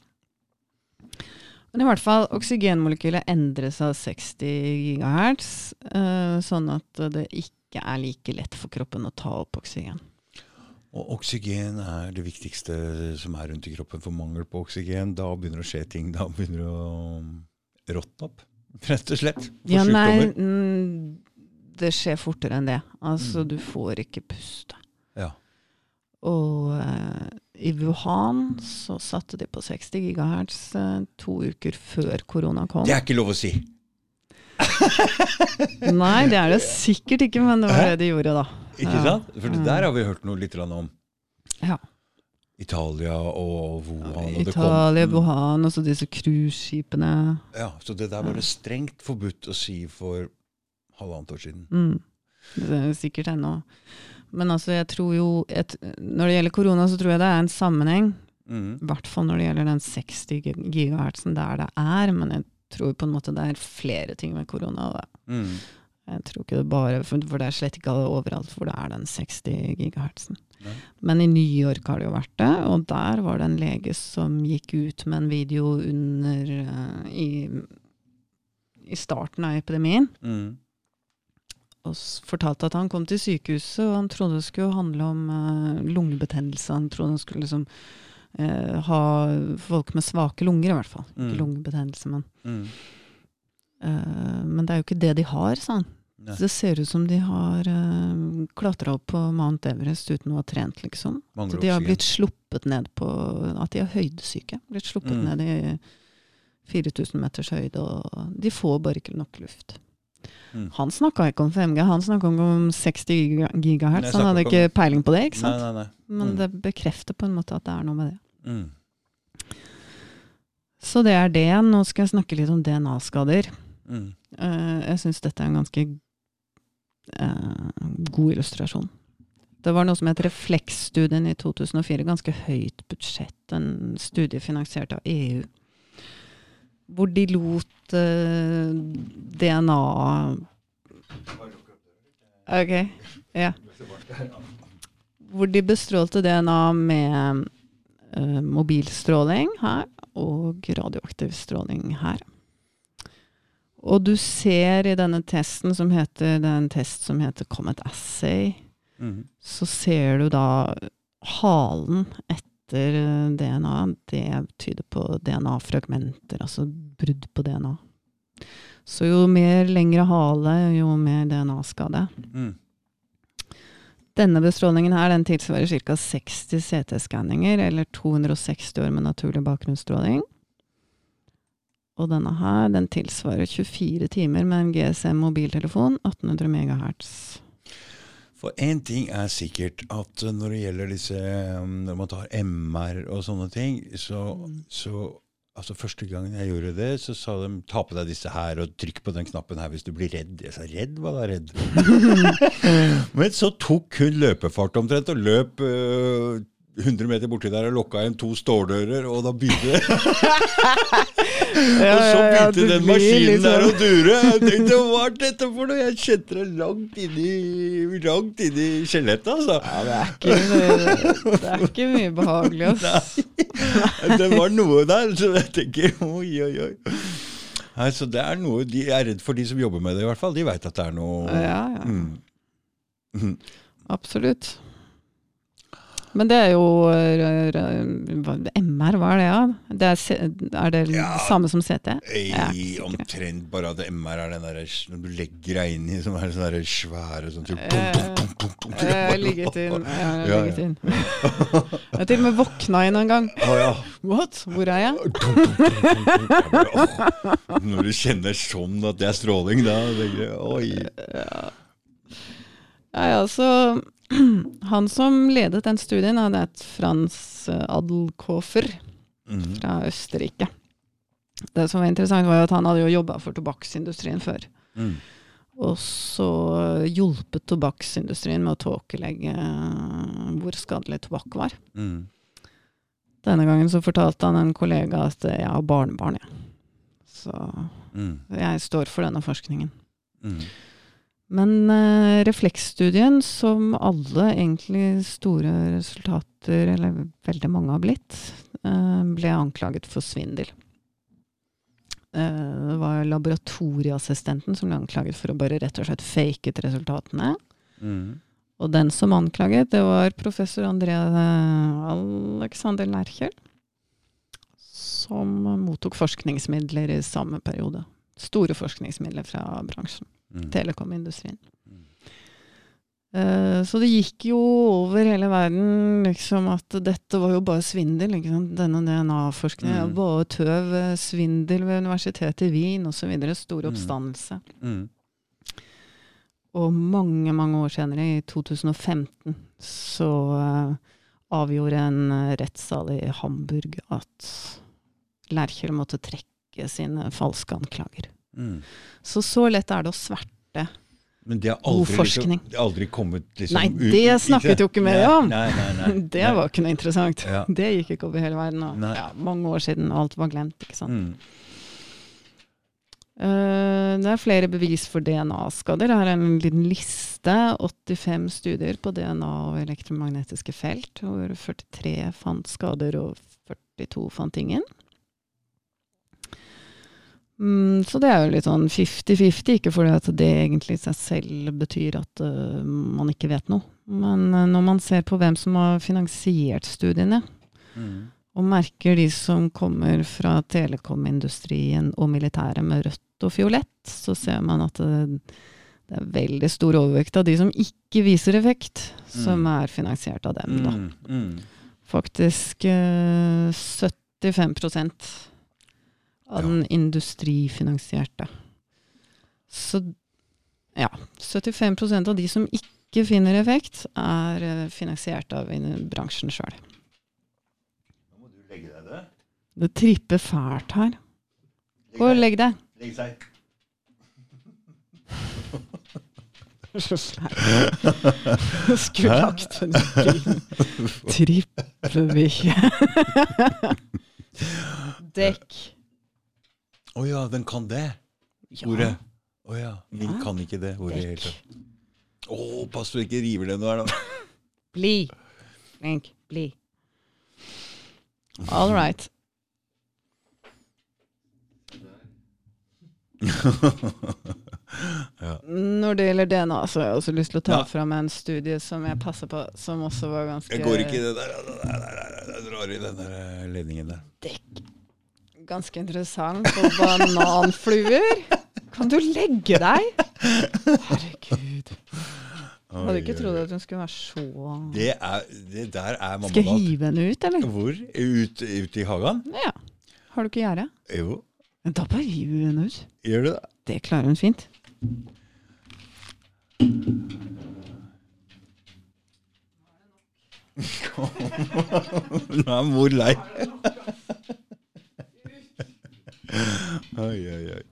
Men i hvert fall, oksygenmolekylet endres av 60 gigahertz, eh, sånn at det ikke er like lett for kroppen å ta opp oksygen. Og oksygen er det viktigste som er rundt i kroppen. For mangel på oksygen, da begynner det å skje ting. Da begynner det å råtne opp, rett og slett. For Ja, nei, sykdommer. mm, det skjer fortere enn det. Altså, Mm. du får ikke puste. Ja. Og uh, i Wuhan så satte de på 60 GHz uh, to uker før korona kom. Det er ikke lov å si! Nei, det er det sikkert ikke, men det var det de gjorde, da. Ikke sant? For det Mm. der har vi hørt noe litt om. Ja. Italia og Wuhan. og Italia, Mm. Wuhan, og så disse cruiseskipene. Ja, så det der var det strengt forbudt å si for halvannet år siden. Mm. Det er sikkert ennå. Men altså, jeg tror jo et, Når det gjelder korona, så tror jeg det er en sammenheng. Mm. Hvert fall når det gjelder den 60 gigahertzen der det er. Men jeg tror på en måte det er flere ting med korona. Mm. Jeg tror ikke det bare, for, for det er slett ikke overalt hvor det er den 60 gigahertzen. Men i New York har det jo vært det, og der var det en lege som gikk ut med en video under uh, i, i starten av epidemien Mm. og fortalte at han kom til sykehuset, og han trodde det skulle handle om uh, lungebetennelse. Han trodde han skulle liksom eh, ha folk med svake lunger, i hvert fall. Ikke Mm. lungebetennelse, men Mm. eh, Men det er jo ikke det de har, sa han. Nei. Det ser ut som de har eh, klatra opp på Mount Everest uten å ha trent, liksom. Mangler Så de har blitt sluppet ned på At de er høydesyke. Blitt sluppet Mm. ned i 4000 meters høyde, og de får bare ikke nok luft. Mm. Han snakka ikke om 5G, han snakka om 60 giga- gigahertz. Han hadde ikke peiling på det, ikke sant? nei, nei. Men Mm. det bekrefter på en måte at det er noe med det. Mm. Så det er det. Nå skal jeg snakke litt om DNA-skader. Mm. Eh, jeg syns dette er en ganske eh, god illustrasjon. Det var noe som het Refleksstudien i 2004. Ganske høyt budsjett. En studie finansiert av EU. Hvor de lot uh, DNA Ok, ja. Hvor de bestrålte DNA med uh, mobilstråling her og radioaktiv stråling her. Og du ser i denne testen som heter, er test som heter Comet Assay, Mm. så ser du da halen etter eh, DNA. Det tyder på DNA-fragmenter, altså brudd på DNA. Så jo mer lengre hale, jo mer DNA-skade. Mm. Denne bestrålingen her, den tilsvarer ca. 60 CT-skanninger, eller 260 år med naturlig bakgrunnsstråling. Og denne her, den tilsvarer 24 timer med en GSM-mobiltelefon, 1800 MHz. For én ting er sikkert at eh, når det gjelder disse um, Når man tar MR og sånne ting, så, Mm. så Altså Første gangen jeg gjorde det, så sa de ta på deg disse her og trykk på den knappen her hvis du blir redd. Jeg sa redd? Hva da redd? Men så tok hun løpefart omtrent og løp øh, 100 meter borti der og lokka igjen to ståldører, og da begynte det Og så begynte den maskinen der å dure. Jeg tenkte hva er dette for noe? Jeg kjente det langt inni, langt inni skjelettet, altså. Ja, det er ikke, det er ikke mye behagelig, ass. Det var noe der, så jeg tenker oi, oi, oi. Nei, så det er noe, De er redd for de som jobber med det, i hvert fall. De veit at det er noe Ja, ja. Mm. Mhm. Absolutt. Men det er jo MR, hva er det, ja? Det er, er det Ja. samme som CT? Er omtrent bare at MR er den der, når du legger deg inn i som er sånne der svære sånn så, Eh, Jeg ligget inn. Jeg har Ja, ligget inn. Jeg har til og med våkna inn en gang. What? Hvor er jeg? Når du kjenner sånn at det er stråling, da tenker jeg oi. Ja, ja, så Han som ledet den studien, han het Frans eh, Adelkofer mm. fra Østerrike. Det som var interessant, var at han hadde jo jobba for tobakksindustrien før. Mm. Og så hjulpet tobakksindustrien med å tåkelegge eh, hvor skadelig tobakk var. Mm. Denne gangen så fortalte han en kollega at eh, jeg har barnebarn, jeg. Så Mm. jeg står for denne forskningen. Mm. Men eh, refleksstudien, som alle egentlig store resultater, eller veldig mange har blitt, eh, ble anklaget for svindel. Eh, det var laboratorieassistenten som ble anklaget for å bare rett og slett faket resultatene. Mm. Og den som anklaget, det var professor André Alexander Lerchel, som mottok forskningsmidler i samme periode. Store forskningsmidler fra bransjen, Mm. telekomindustrien. Mm. Eh, Så det gikk jo over hele verden liksom at dette var jo bare svindel. Denne DNA-forskningen Mm. bare tøv, eh, svindel ved universitetet i Wien osv. Stor Mm. oppstandelse. Mm. Og mange, mange år senere, i 2015, så uh, avgjorde en rettssal i Hamburg at Lerkjell måtte trekke sine falske anklager. Mm. Så så lett er det å sverte. Men det har aldri, forskning. liksom, det har aldri kommet liksom, Nei, ut- det snakket jo ikke mer om. Nei, nei, nei. Det var ikke noe interessant. Ja. Det gikk ikke over hele verden. Og, ja, mange år siden, og alt var glemt. ikke sant? Mm. Eh, det er flere bevis for DNA-skader. Her er en liten liste. 85 studier på DNA og elektromagnetiske felt, hvor 43 fant skader og 42 fant ingen. Mm, så det er jo litt sånn 50-50, ikke fordi at det egentlig i seg selv betyr at uh, man ikke vet noe. Men uh, når man ser på hvem som har finansiert studiene, Mm. og merker de som kommer fra telekomindustrien og militæret med rødt og fiolett, så ser man at det, det er veldig stor overvekt av de som ikke viser effekt, som Mm. er finansiert av dem. Da. Mm. Mm. Faktisk eh, 75 av den industrifinansierte. Så ja, 75% av de som ikke finner effekt, er eh, finansiert av bransjen sjøl. Nå må du legge deg det. Det tripper fælt her. Gå og legg deg. Legg seg. Så sleip. Skulle lagt en film. Trippebikkje. Dekk. Å ja, den kan det ordet. Å ja. Min Ja. kan ikke det ordet i det hele. Å, pass så du ikke river det nå her, da. Bli. Flink. Bli. All right. Når det gjelder DNA, så har jeg også lyst til å ta Ja. fram en studie som jeg passer på, som også var ganske Jeg går ikke i det der. Jeg drar i den der eh, ledningen der. dekk. Ganske interessant på bananfluer. Kan du legge deg? Herregud. Hadde Oi, ikke trodd at hun skulle være så Det, er, det der er mamma Skal jeg hive henne ut, eller? Hvor? Ut, ut i hagen? Ja. Har du ikke gjerde? Jo. Men Da bare hiver vi henne ut. Gjør du det? Det klarer hun fint. Nå er mor lei. Oi, oi, oi.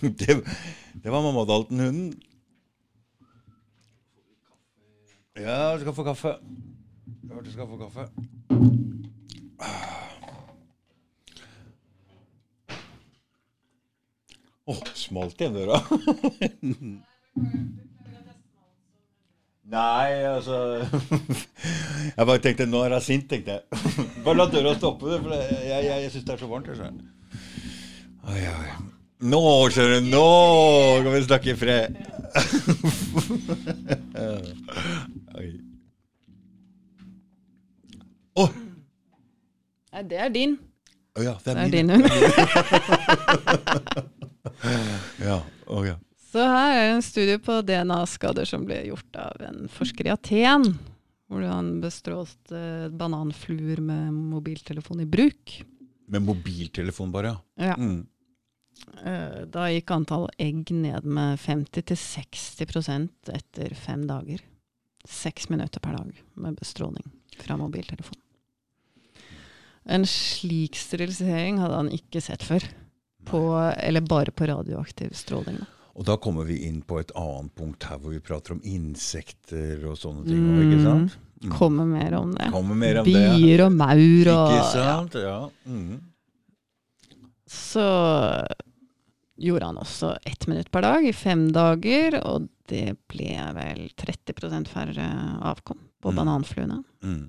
det, det var mamma Dalton-hunden. Ja, du skal få kaffe. Ja, du skal få kaffe. Å, oh, smalt igjen døra. Nei, altså Jeg bare tenkte nå er hun sint, tenkte jeg. Bare la døra stoppe det, for jeg, jeg, jeg, jeg syns det er så varmt. jeg. Oi, oi. Nå, skjønner du, nå kan vi snakke i fred. Oi. Oh. Nei, det er din. å ja, det er, Det er min. din hund. Ja, å ja. Så her er en studie på DNA-skader som ble gjort av en forsker i Aten. Hvor han bestrålte bananfluer med mobiltelefon i bruk. Med mobiltelefon, bare, ja. Ja. Mm. Eh, Da gikk antall egg ned med 50-60% etter fem dager. Seks minutter per dag med bestråling fra mobiltelefon. En slik sterilisering hadde han ikke sett før. På, eller bare på radioaktiv stråling. da. Og da kommer vi inn på et annet punkt her hvor vi prater om insekter og sånne ting. Mm. ikke sant? Mm. Kommer mer om det. Kommer mer om det. Bier og maur og Ikke sant? Ja. Mm. Så gjorde han også ett minutt per dag i fem dager, og det ble vel 30% færre avkom på Mm. bananfluene. Mm.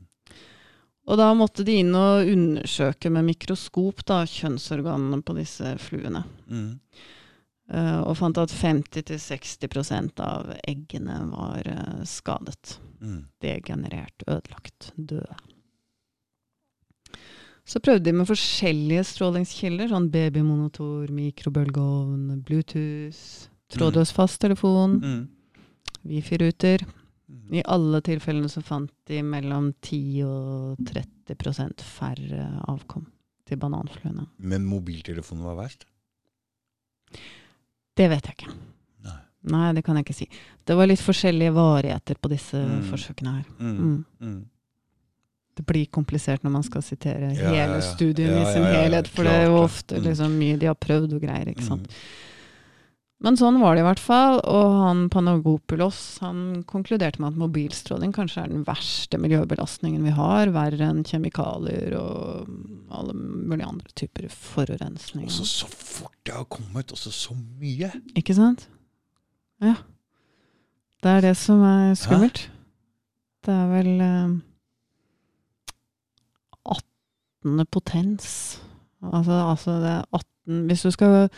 Og da måtte de inn og undersøke med mikroskop da, kjønnsorganene på disse fluene. Mm. Eh, og fant at 50-60% av eggene var eh, skadet. Mm. Degenerert, ødelagt, døde. Så prøvde de med forskjellige strålingskilder, sånn babymonitor, mikrobølgeovn, Bluetooth, trådløs fasttelefon, Mm. Wifi-ruter. Mm. I alle tilfellene så fant de mellom 10 og 30% færre avkom til bananfluene. Men mobiltelefonen var verst? Det vet jeg ikke. Nei. Nei, det kan jeg ikke si. Det var litt forskjellige varigheter på disse Mm. forsøkene her. Mm. Mm. Mm. Det blir komplisert når man skal sitere Ja, hele ja, ja. studien i sin helhet, for det er jo ofte Mm. liksom mye de har prøvd og greier, ikke sant. Men sånn var det i hvert fall. Og han Panagopulos han konkluderte med at mobilstråling kanskje er den verste miljøbelastningen vi har. Verre enn kjemikalier og alle mulige andre typer forurensning. Også så fort det har kommet, også så mye. Ikke sant? Ja. Det er det som er skummelt. Det er vel eh, 18. potens. Altså, altså det er 18 Hvis du skal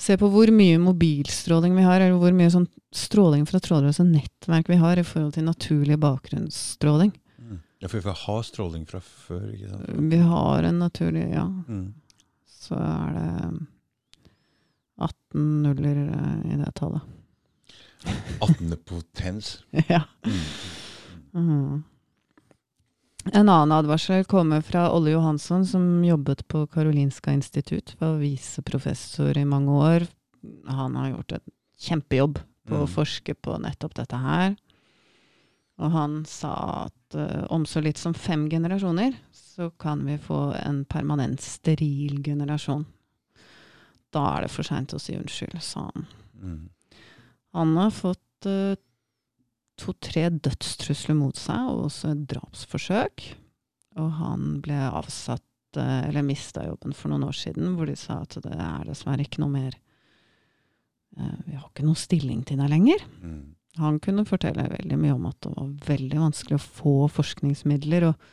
se på hvor mye mobilstråling vi har, eller hvor mye sånn stråling fra trådløse nettverk vi har i forhold til naturlig bakgrunnsstråling Ja, for vi har stråling fra før, ikke sant? Vi har en naturlig Ja, Mm. så er det 18 nuller eh, i det tallet. 18. potens. ja. Mm. En annen advarsel kommer fra Olle Johansson, som jobbet på Karolinska institutt. Var viseprofessor i mange år. Han har gjort en kjempejobb på å Mm. forske på nettopp dette her. Og han sa at uh, om så litt som fem generasjoner, så kan vi få en permanent steril generasjon. Da er det for seint å si unnskyld, sa han. Mm. Han har fått eh, to-tre dødstrusler mot seg, og også et drapsforsøk. Og han ble avsatt, eh, eller mista jobben for noen år siden, hvor de sa at det er dessverre ikke noe mer eh, Vi har ikke noen stilling til deg lenger. Mm. Han kunne fortelle veldig mye om at det var veldig vanskelig å få forskningsmidler. Og,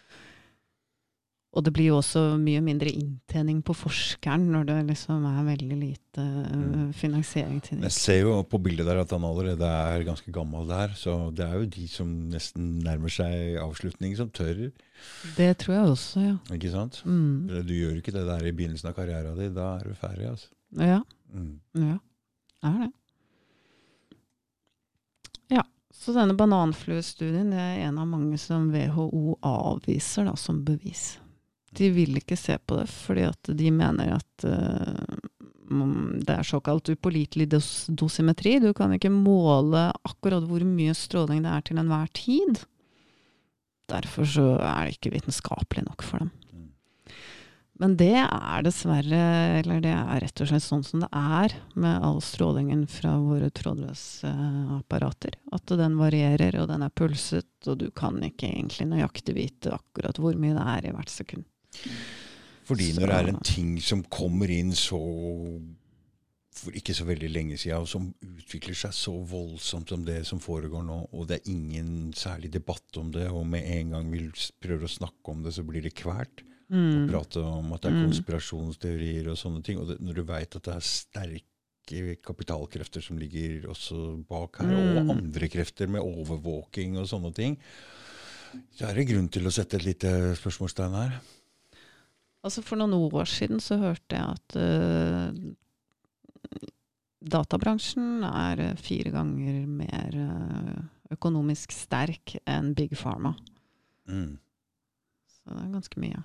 og det blir jo også mye mindre inntjening på forskeren når det liksom er veldig lite eh, Mm. finansiering til Jeg ser jo på bildet der at han allerede er ganske gammel der, så det er jo de som nesten nærmer seg avslutning, som tør. Det tror jeg også, ja. Ikke sant? Mm. Du gjør ikke det der i begynnelsen av karrieren din, da er du ferdig. altså. Ja, Mm. ja. Er det. Ja, så denne bananfluestudien det er en av mange som WHO avviser da, som bevis. De vil ikke se på det, fordi at de mener at eh, det er såkalt upålitelig dos dosimetri. Du kan ikke måle akkurat hvor mye stråling det er til enhver tid. Derfor så er det ikke vitenskapelig nok for dem. Men det er dessverre, eller det er rett og slett sånn som det er med all strålingen fra våre trådløse apparater. At den varierer, og den er pulset, og du kan ikke egentlig nøyaktig vite akkurat hvor mye det er i hvert sekund. Fordi Så- når det er en ting som kommer inn så for ikke så veldig lenge siden, og som utvikler seg så voldsomt som det som foregår nå, og det er ingen særlig debatt om det, og med en gang vi prøver å snakke om det, så blir det kvært. Mm. prate om at det er Mm. konspirasjonsteorier og sånne ting. Og det, når du veit at det er sterke kapitalkrefter som ligger også bak her, Mm. og andre krefter med overvåking og sånne ting, så er det grunn til å sette et lite spørsmålstegn her. Altså For noen år siden så hørte jeg at uh, databransjen er eh, fire ganger mer uh, økonomisk sterk enn Big Pharma. Mm. Så det er ganske mye.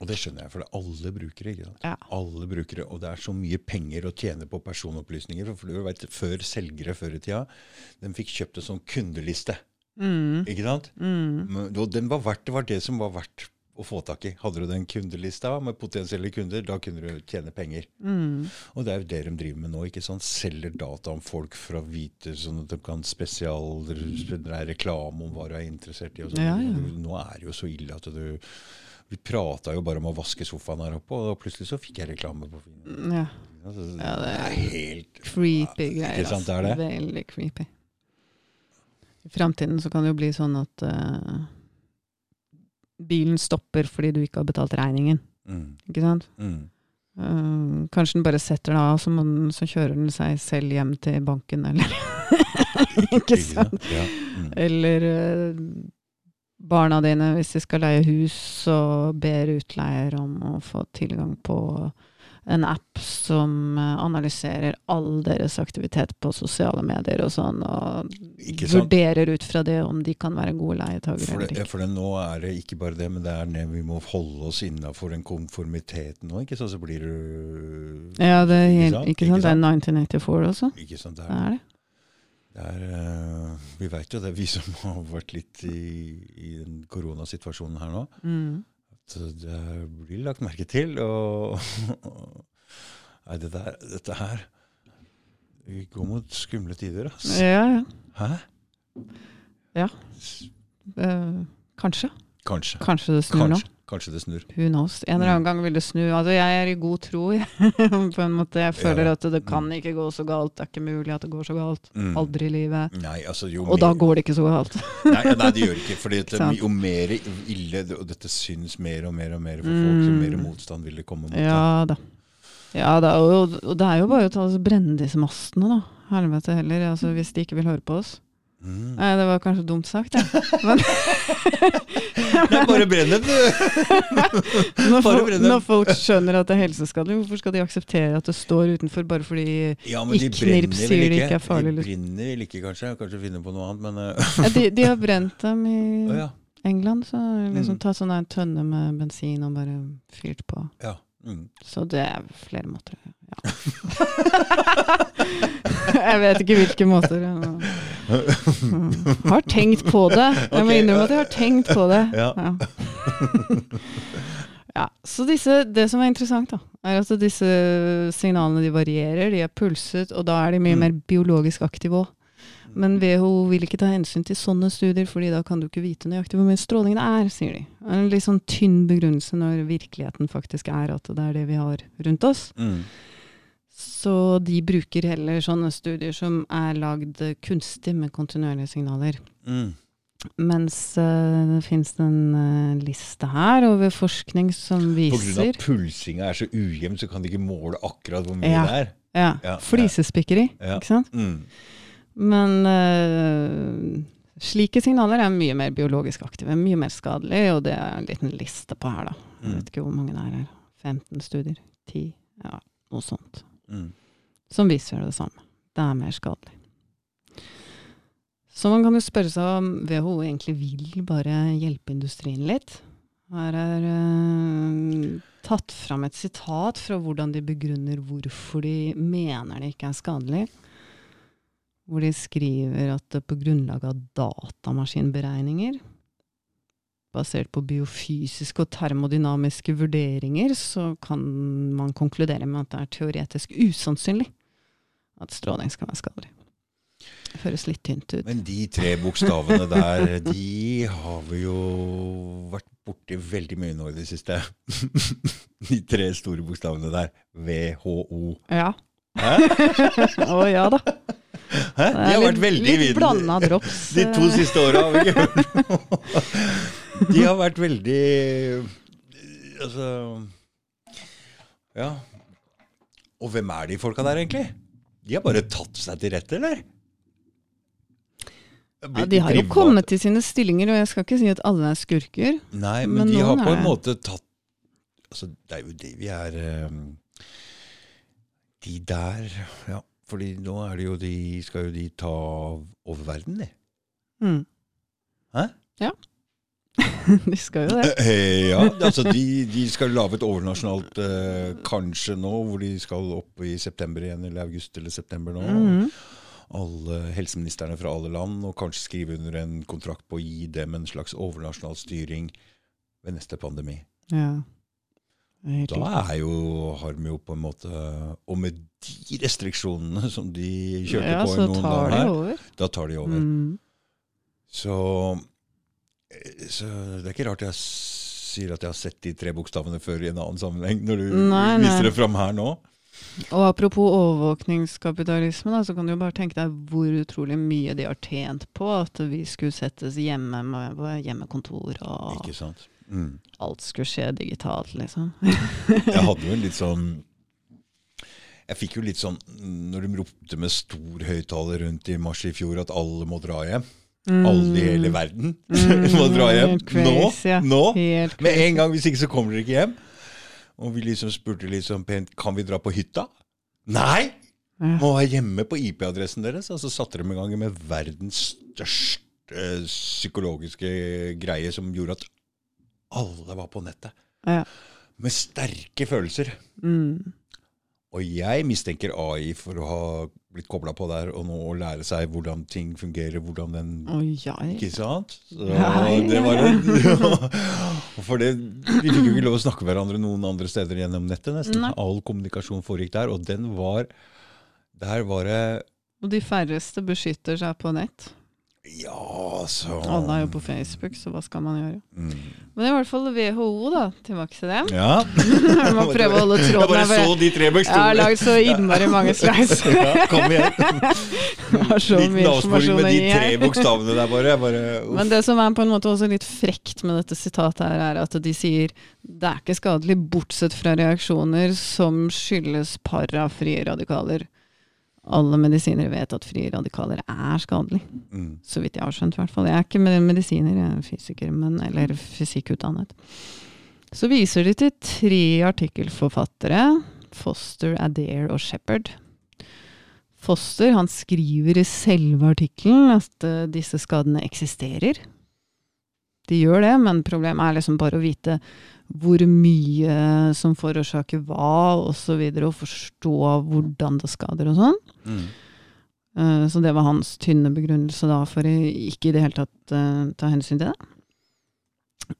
Og det skjønner jeg, for det er alle brukere. ikke sant? Ja. Alle brukere, Og det er så mye penger å tjene på personopplysninger. For du vet, Før selgere før i tida, de fikk kjøpt en sånn kundeliste. Mm. ikke sant? Mm. Men, og den var verdt, det var det som var verdt å få tak i. Hadde du den kundelista med potensielle kunder, da kunne du tjene penger. Mm. Og det er jo det de driver med nå. ikke sant? Selger data om folk for å vite, sånn at de kan spesial det er reklame om hva du er interessert i. sånn. Ja, ja. Nå er det jo så ille at du Vi prata jo bare om å vaske sofaen her oppe, og plutselig så fikk jeg reklame på Finn. Ja. Altså, Ja, det er helt Creepy greier. Ikke sant, det er det? Veldig creepy. I framtiden så kan det jo bli sånn at eh, bilen stopper fordi du ikke har betalt regningen. mm, Ikke sant? mm. Uh, kanskje den bare setter den av, så, man, så kjører den seg selv hjem til banken, eller Ikke sant? Ja. Mm. Eller uh, barna dine, hvis de skal leie hus, så ber utleier om å få tilgang på en app som eh, analyserer all deres aktivitet på sosiale medier og sånn, og vurderer ut fra det om de kan være gode leietagere eller ikke. for det, nå er det ikke bare det, men det er det vi må holde oss innafor den konformiteten nå. ikke sant? Så blir du Ja, det er, Ikke sant? ikke sant? Det er 1984 også. Ikke sant? Det Det er, er det. det er, eh, vi veit jo det, vi som har vært litt i, i den koronasituasjonen her nå. Mm. At det blir lagt merke til. Og Nei, det der, dette her Vi går mot skumle tider, altså. Ja, ja. Hæ? Eh, kanskje. Kanskje. Kanskje det snur nå. Kanskje, kanskje det snur. Who knows. En eller annen gang vil det snu. Altså, jeg er i god tro, på en måte. Jeg føler Ja. at det kan ikke gå så galt. Det er ikke mulig at det går så galt. Mm. Aldri i livet. Nei, altså jo Og da går det ikke så galt. Nei, nei, det gjør ikke. For jo mer ille Og dette syns mer og mer og mer for folk, jo Mm. mer motstand vil det komme mot det. Ja da. Ja da, og, og det er jo bare å ta, brenne disse mastene, da. Helvete heller, altså, hvis de ikke vil høre på oss. Mm. Det var kanskje dumt sagt, jeg. Men men bare brenn dem, du! når, folk, skjønner at det er helseskadelig, hvorfor skal de akseptere at det står utenfor bare fordi Ja, de knirp sier det ikke. er farlig, De liksom. brenner vel ikke, kanskje. Kanskje finner på noe annet, men uh, ja, de, de har brent dem i Å ja. England. Så liksom Mm. ta sånn en tønne med bensin og bare fyrt på. ja. Mm. Så det er flere måter. Ja. jeg vet ikke hvilke måter. Jeg mm. har tenkt på det. Jeg må innrømme at jeg har tenkt på det. Ja. Ja, så disse, Det som er interessant, da, er at disse signalene de varierer, de er pulset, og da er de mye Mm. mer biologisk aktive òg. Men WHO vil ikke ta hensyn til sånne studier, fordi da kan du ikke vite nøyaktig hvor mye stråling det er, sier de. Det er En litt sånn tynn begrunnelse når virkeligheten faktisk er at det er det vi har rundt oss. Mm. Så de bruker heller sånne studier som er lagd kunstig med kontinuerlige signaler. Mm. Mens uh, det finnes en uh, liste her over forskning som viser at pulsinga er så ujevn, så kan de ikke måle akkurat hvor mye Ja. det er. ja, Ja, flisespikkeri, ja. ikke sant? Mm. Men uh, slike signaler er mye mer biologisk aktive, mye mer skadelige, og det er en liten liste på her, da. Jeg Mm. vet ikke hvor mange det er her. 15 studier? 10? Ja, noe sånt. Mm. Som viser det samme. Det er mer skadelig. Så man kan jo spørre seg om WHO egentlig vil bare hjelpe industrien litt. Her er uh, tatt fram et sitat fra hvordan de begrunner hvorfor de mener det ikke er skadelig. Hvor de skriver at på grunnlag av datamaskinberegninger, basert på biofysiske og termodynamiske vurderinger, så kan man konkludere med at det er teoretisk usannsynlig at stråling skal være skadelig. Det høres litt tynt ut. Men de tre bokstavene der, de har vi jo vært borti veldig mye nå i det siste. De tre store bokstavene der. WHO. Ja. Å ja da. Hæ? De har vært veldig Litt blanda drops. De to eh, siste åra har vi ikke hørt noe. De har vært veldig Altså Ja. Og hvem er de folka der, egentlig? De har bare tatt seg til rette, eller? Ja, de har jo kommet til sine stillinger, og jeg skal ikke si at alle er skurker. Nei, men, Men de har på en måte tatt Altså, det er jo det vi er ehm, De der Ja, fordi nå er det jo de Skal jo de ta over verden, de. Mm. Hæ? Ja. de skal jo det. Ja, altså de, de skal lage et overnasjonalt eh, kanskje nå, hvor de skal opp i september igjen, eller august eller september nå. Mhm. Alle helseministrene fra alle land, og kanskje skrive under en kontrakt på å gi dem en slags overnasjonal styring ved neste pandemi. Ja. Da er jo, har jo på en måte Og med de restriksjonene som de kjørte ja, på i noen dager her, over. da tar de over. Mm. Så, eh, så det er ikke rart jeg sier at jeg har sett de tre bokstavene før i en annen sammenheng, når du Nei, nei. viser det fram her nå. Og apropos overvåkningskapitalisme, da, så kan du jo bare tenke deg hvor utrolig mye de har tjent på at vi skulle settes hjemme med hjemmekontor, og Ikke sant? Mm. alt skulle skje digitalt, liksom. Jeg hadde jo en litt sånn Jeg fikk jo litt sånn Når de ropte med stor høyttaler rundt i mars i fjor at alle må dra hjem. Alle i hele verden Mm, må dra hjem. crazy. Nå! Nå! Med en gang, hvis ikke så kommer dere ikke hjem. Og vi liksom spurte sånn pent Kan vi dra på hytta? Nei! Må være hjemme på IP-adressen deres. Og så satte de i gang med verdens største psykologiske greie som gjorde at alle var på nettet. Ja. Med sterke følelser. Mm. Og jeg mistenker AI for å ha blitt kobla på der og nå lære seg hvordan ting fungerer, hvordan den Å ja, Ikke sant? Så det var en, ja. For det, vi fikk jo ikke lov å snakke med hverandre noen andre steder gjennom nettet, nesten. Nei. All kommunikasjon foregikk der, og den var Der var det Og de færreste beskytter seg på nett. Ja, så Alle er jo på Facebook, så hva skal man gjøre? Mm. Men i hvert fall WHO, da, tilbake til det. Ja. Jeg må prøve å holde Jeg tråden bare her. så de tre Jeg har lagd så innmari mange slides. ja, kom igjen. Jeg har så Liten mye avsporing med de tre bokstavene der, bare. bare. Men det som er på en måte også litt frekt med dette sitatet her, er at de sier det er ikke skadelig bortsett fra reaksjoner som skyldes parafrie radikaler. Alle medisinere vet at frie radikaler er skadelig. mm. Så vidt jeg har skjønt, i hvert fall. Jeg er ikke med- medisiner, jeg er fysiker, men, eller fysikkutdannet. Så viser de til tre artikkelforfattere. Foster, Adair og Shepherd. Foster han skriver i selve artikkelen at eh, disse skadene eksisterer. De gjør det, men problemet er liksom bare å vite hvor mye som forårsaker hva, osv., og, og forstå hvordan det skader og sånn. Mm. Uh, Så det var hans tynne begrunnelse da, for ikke i det hele tatt uh, ta hensyn til det.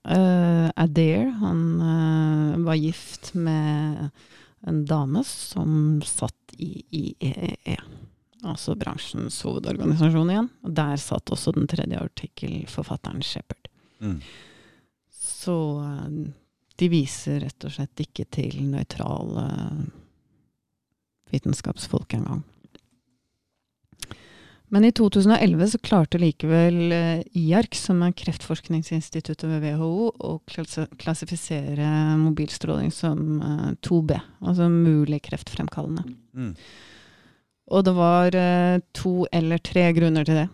Uh, Adair, han var gift med en dame som satt i IEE, altså bransjens hovedorganisasjon igjen. Og der satt også den tredje artikkelforfatteren Shepherd. Mm. Så de viser rett og slett ikke til nøytrale vitenskapsfolk engang. Men i 2011 så klarte likevel eh, IARC, som er kreftforskningsinstituttet ved WHO, å klassifisere mobilstråling som eh, 2B, altså mulig kreftfremkallende. Mm. Og det var eh, to eller tre grunner til det.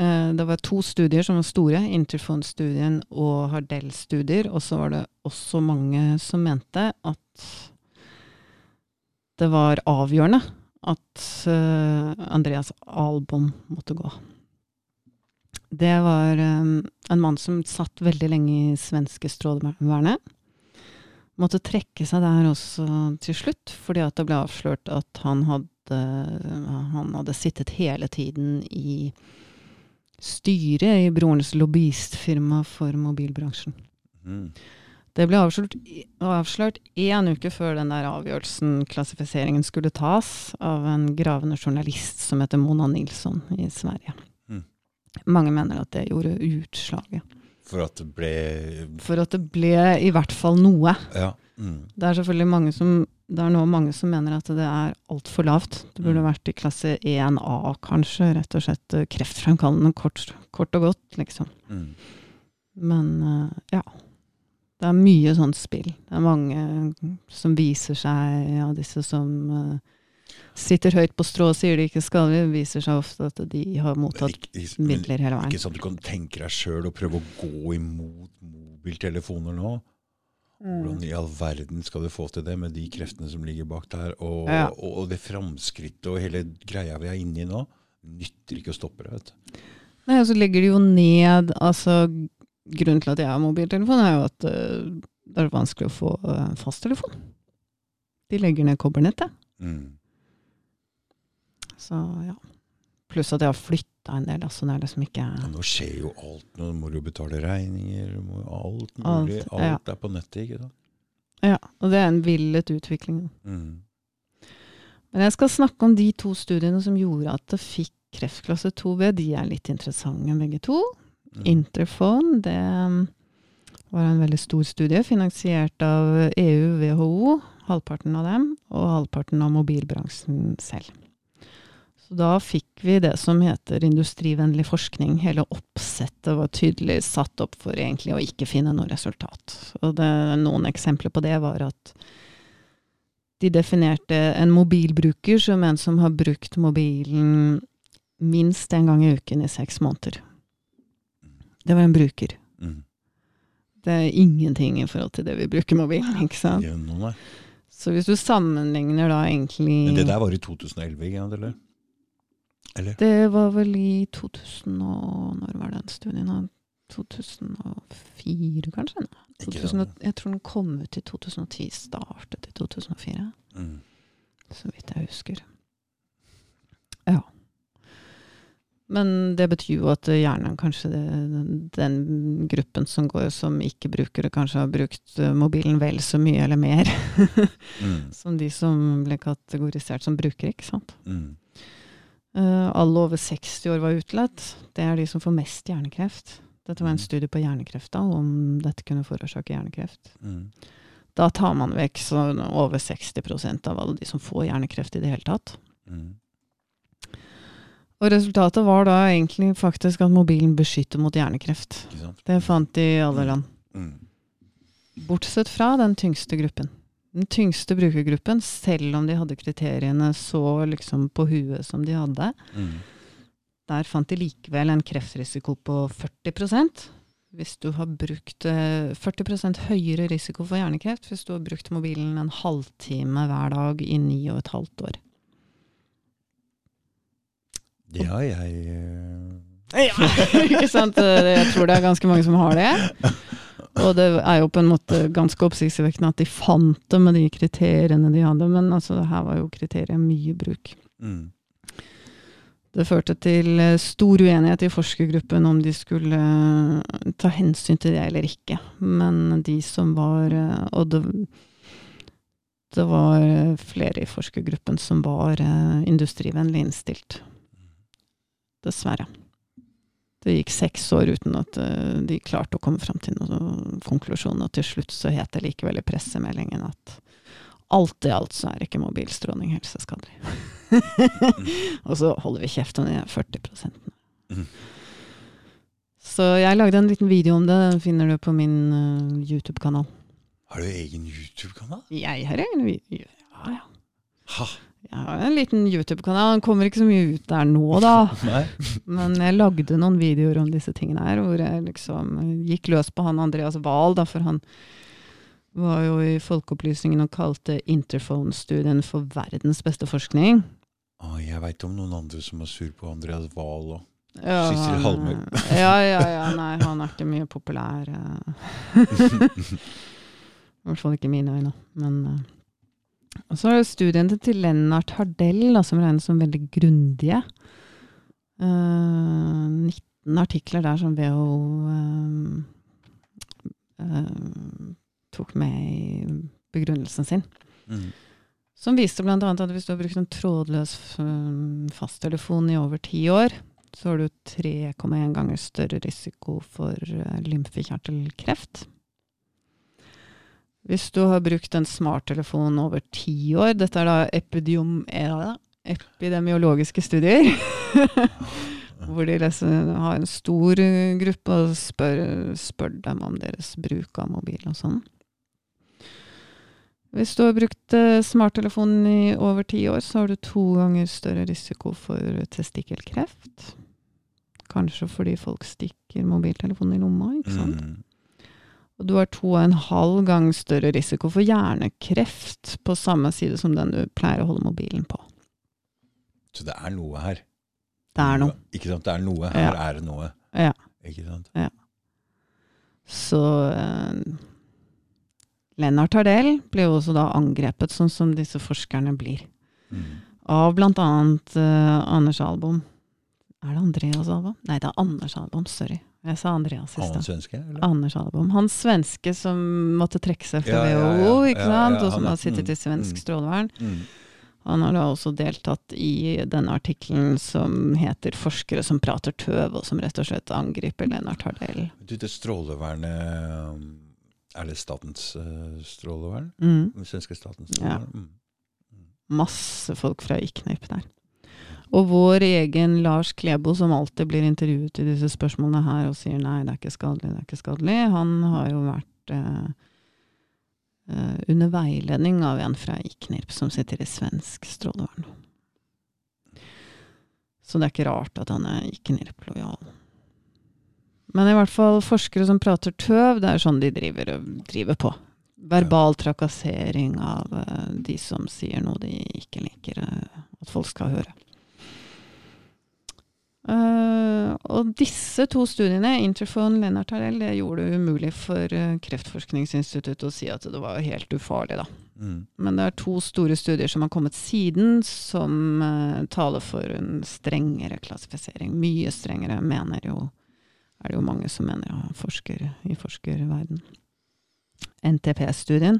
Eh, det var to studier som var store, Interphone-studien og Hardell-studier, og så var det også mange som mente at det var avgjørende at uh, Andreas Albom måtte gå. Det var um, en mann som satt veldig lenge i svenske strålevernet. Måtte trekke seg der også til slutt, fordi at det ble avslørt at han hadde, han hadde sittet hele tiden i styret i brorens lobbyistfirma for mobilbransjen. Mm. Det ble avslørt, avslørt én uke før den der avgjørelsen, klassifiseringen, skulle tas av en gravende journalist som heter Mona Nilsson i Sverige. Mm. Mange mener at det gjorde utslaget. For at det ble For at det ble i hvert fall noe. Ja. Mm. Det er selvfølgelig mange som det er nå mange som mener at det er altfor lavt. Det burde Mm. vært i klasse 1A, kanskje. Rett og slett eh, kreftfremkallende, kort, kort og godt, liksom. Mm. Men eh, ja. Det er mye sånt spill. Det er mange som viser seg, ja, disse som uh, sitter høyt på strå og sier de ikke skal. Det viser seg ofte at de har mottatt Ikke, ikke- midler hele veien. ikke sånn at du kan tenke deg sjøl og prøve å gå imot mobiltelefoner nå. Mm. Hvordan i all verden skal du få til det med de kreftene som ligger bak der? Og, Ja. og, og det framskrittet og hele greia vi er inne i nå, nytter ikke å stoppe det. vet du. Nei, og så legger de jo ned Altså, grunnen til at jeg har mobiltelefon, er jo at eh, det er vanskelig å få uh, fasttelefon. De legger ned kobbernettet. Mm. Så ja. Pluss at jeg har flytta en del, altså det er liksom ikke Ja, nå skjer jo alt. Nå må du betale regninger. Må, alt Alt, mulig. Alt, ja. er på nettet, ikke sant? Ja, og det er en villet utvikling. Mm. Men jeg skal snakke om de to studiene som gjorde at det fikk kreftklasse 2B. De er litt interessante begge to. Mm. Interphone, det um, var en veldig stor studie finansiert av EU, WHO, halvparten av dem, og halvparten av mobilbransjen selv. Så da fikk vi det som heter industrivennlig forskning. Hele oppsettet var tydelig satt opp for egentlig å ikke finne noe resultat. Og det, noen eksempler på det var at de definerte en mobilbruker som en som har brukt mobilen minst en gang i uken i seks måneder. Det var en bruker. Mm. Det er ingenting i forhold til det vi bruker mobilen, ikke sant? Gjennom. Så hvis du sammenligner da egentlig Men det der var i 2011, ikke sant? Eller? eller? Det var vel i 2000 og Når var den studien? da? 2004, kanskje? 2000, jeg tror den kom ut i 2010. Startet i 2004, Mm. så vidt jeg husker. Ja. Men det betyr jo at gjerne kanskje den gruppen som går som ikke bruker det, kanskje har brukt eh, mobilen vel så mye eller mer Mm. som de som ble kategorisert som brukere, ikke sant. Mm. Uh, alle over 60 år var utelatt. Det er de som får mest hjernekreft. Dette var en Mm. studie på hjernekreft da, om dette kunne forårsake hjernekreft. Mm. Da tar man vekk over 60% av alle de som får hjernekreft i det hele tatt. Mm. Og resultatet var da egentlig faktisk at mobilen beskytter mot hjernekreft. Det fant de i alle land. Mm. Bortsett fra den tyngste gruppen. Den tyngste brukergruppen, selv om de hadde kriteriene så liksom på huet som de hadde, Mm. der fant de likevel en kreftrisiko på 40% hvis du har brukt eh, 40 høyere risiko for hjernekreft hvis du har brukt mobilen en halvtime hver dag i ni og et halvt år. Det har jeg eh, Ja, ikke sant? Eh, Jeg tror det er ganske mange som har det. Og det er jo på en måte ganske oppsiktsvekkende at de fant det med de kriteriene de hadde, men altså, her var jo kriteriet mye bruk. mm. Det førte til eh, stor uenighet i forskergruppen om de skulle eh, ta hensyn til det eller ikke. Men de som var eh, Og det, det var eh, flere i forskergruppen som var eh, industrivennlig innstilt. Dessverre. Det gikk seks år uten at eh, de klarte å komme fram til noen konklusjon, og til slutt så het det likevel i pressemeldingen at alt i alt så er ikke mobilstråling helseskadelig. og så holder vi kjeft om de 40 mm. Så jeg lagde en liten video om det, den finner du på min uh, YouTube-kanal. Har du egen YouTube-kanal? Jeg har egen video. Ja, ja. Ha! Jeg har en liten YouTube-kanal. Den kommer ikke så mye ut der nå, da. Men jeg lagde noen videoer om disse tingene her, hvor jeg liksom gikk løs på han Andreas Wahl, da, for han var jo i Folkeopplysningen og kalte Interphone-studien for verdens beste forskning. Å, jeg veit om noen andre som er sur på Andreas Wahl og Ja, Sissel Halmøy. Ja, ja, ja. Nei, han er ikke mye populær. eh. I hvert fall ikke i mine øyne. Men eh. Og så er det studiene til Lennart Hardell, da, som regnes som veldig grundige. Uh, 19 artikler der som WHO uh, uh, tok med i begrunnelsen sin. mm. Som viste bl.a. at hvis du har brukt en trådløs fasttelefon i over ti år, så har du 3,1 ganger større risiko for lymfekjertelkreft. Hvis du har brukt en smarttelefon over ti år Dette er da epidium, ja, epidemiologiske studier. hvor de liksom har en stor øh, gruppe og spør, spør dem om deres bruk av mobil og sånn. Hvis du har brukt eh, smarttelefonen i over ti år, så har du to ganger større risiko for testikkelkreft. Kanskje fordi folk stikker mobiltelefonen i lomma, ikke sant. Mm. Og du har to og en halv gang større risiko for hjernekreft på samme side som den du pleier å holde mobilen på. Så det er noe her. Det er noe. Ikke sant? Det er noe. Her Ja. er det noe. Ja. Ikke sant? Ja. Så eh, Lennart Hardell ble jo også da angrepet, sånn som disse forskerne blir. Mm. Av blant annet eh, Anders Albom. Er det Andreas Albom? Nei, det er Anders Albom. Sorry. Jeg sa Andreas i stad. svenske? Eller? Anders Albom. Han svenske som måtte trekke seg fra Ja, ja, ja. WHO, ikke Ja, sant? ja, og som har sittet i Mm, svensk mm. strålevern. Mm. Han har da også deltatt i denne artikkelen som heter 'Forskere som prater tøv', og som rett og slett angriper Lennart Hardell. Du, det strålevernet um, Er det statens uh, strålevern? Mm. Den svenske statens Ja. strålevern? Mm. Masse folk fra IKNIP der. Og vår egen Lars Klebo, som alltid blir intervjuet i disse spørsmålene her og sier nei, det er ikke skadelig, det er ikke skadelig, han har jo vært eh, eh, under veiledning av en fra IKNIRP som sitter i svensk strålevern. Så det er ikke rart at han er IKNIRP-lojal. Men i hvert fall forskere som prater tøv, det er sånn de driver, driver på. Verbal trakassering av eh, de som sier noe de ikke liker eh, at folk skal høre. Eh, og disse to studiene, Interphone Lennart Harell, det gjorde det umulig for uh, Kreftforskningsinstituttet å si at det var helt ufarlig, da. Mm. Men det er to store studier som har kommet siden, som uh, taler for en strengere klassifisering. Mye strengere, mener jo er det jo mange som mener ja, forsker, i forskerverden. NTP-studien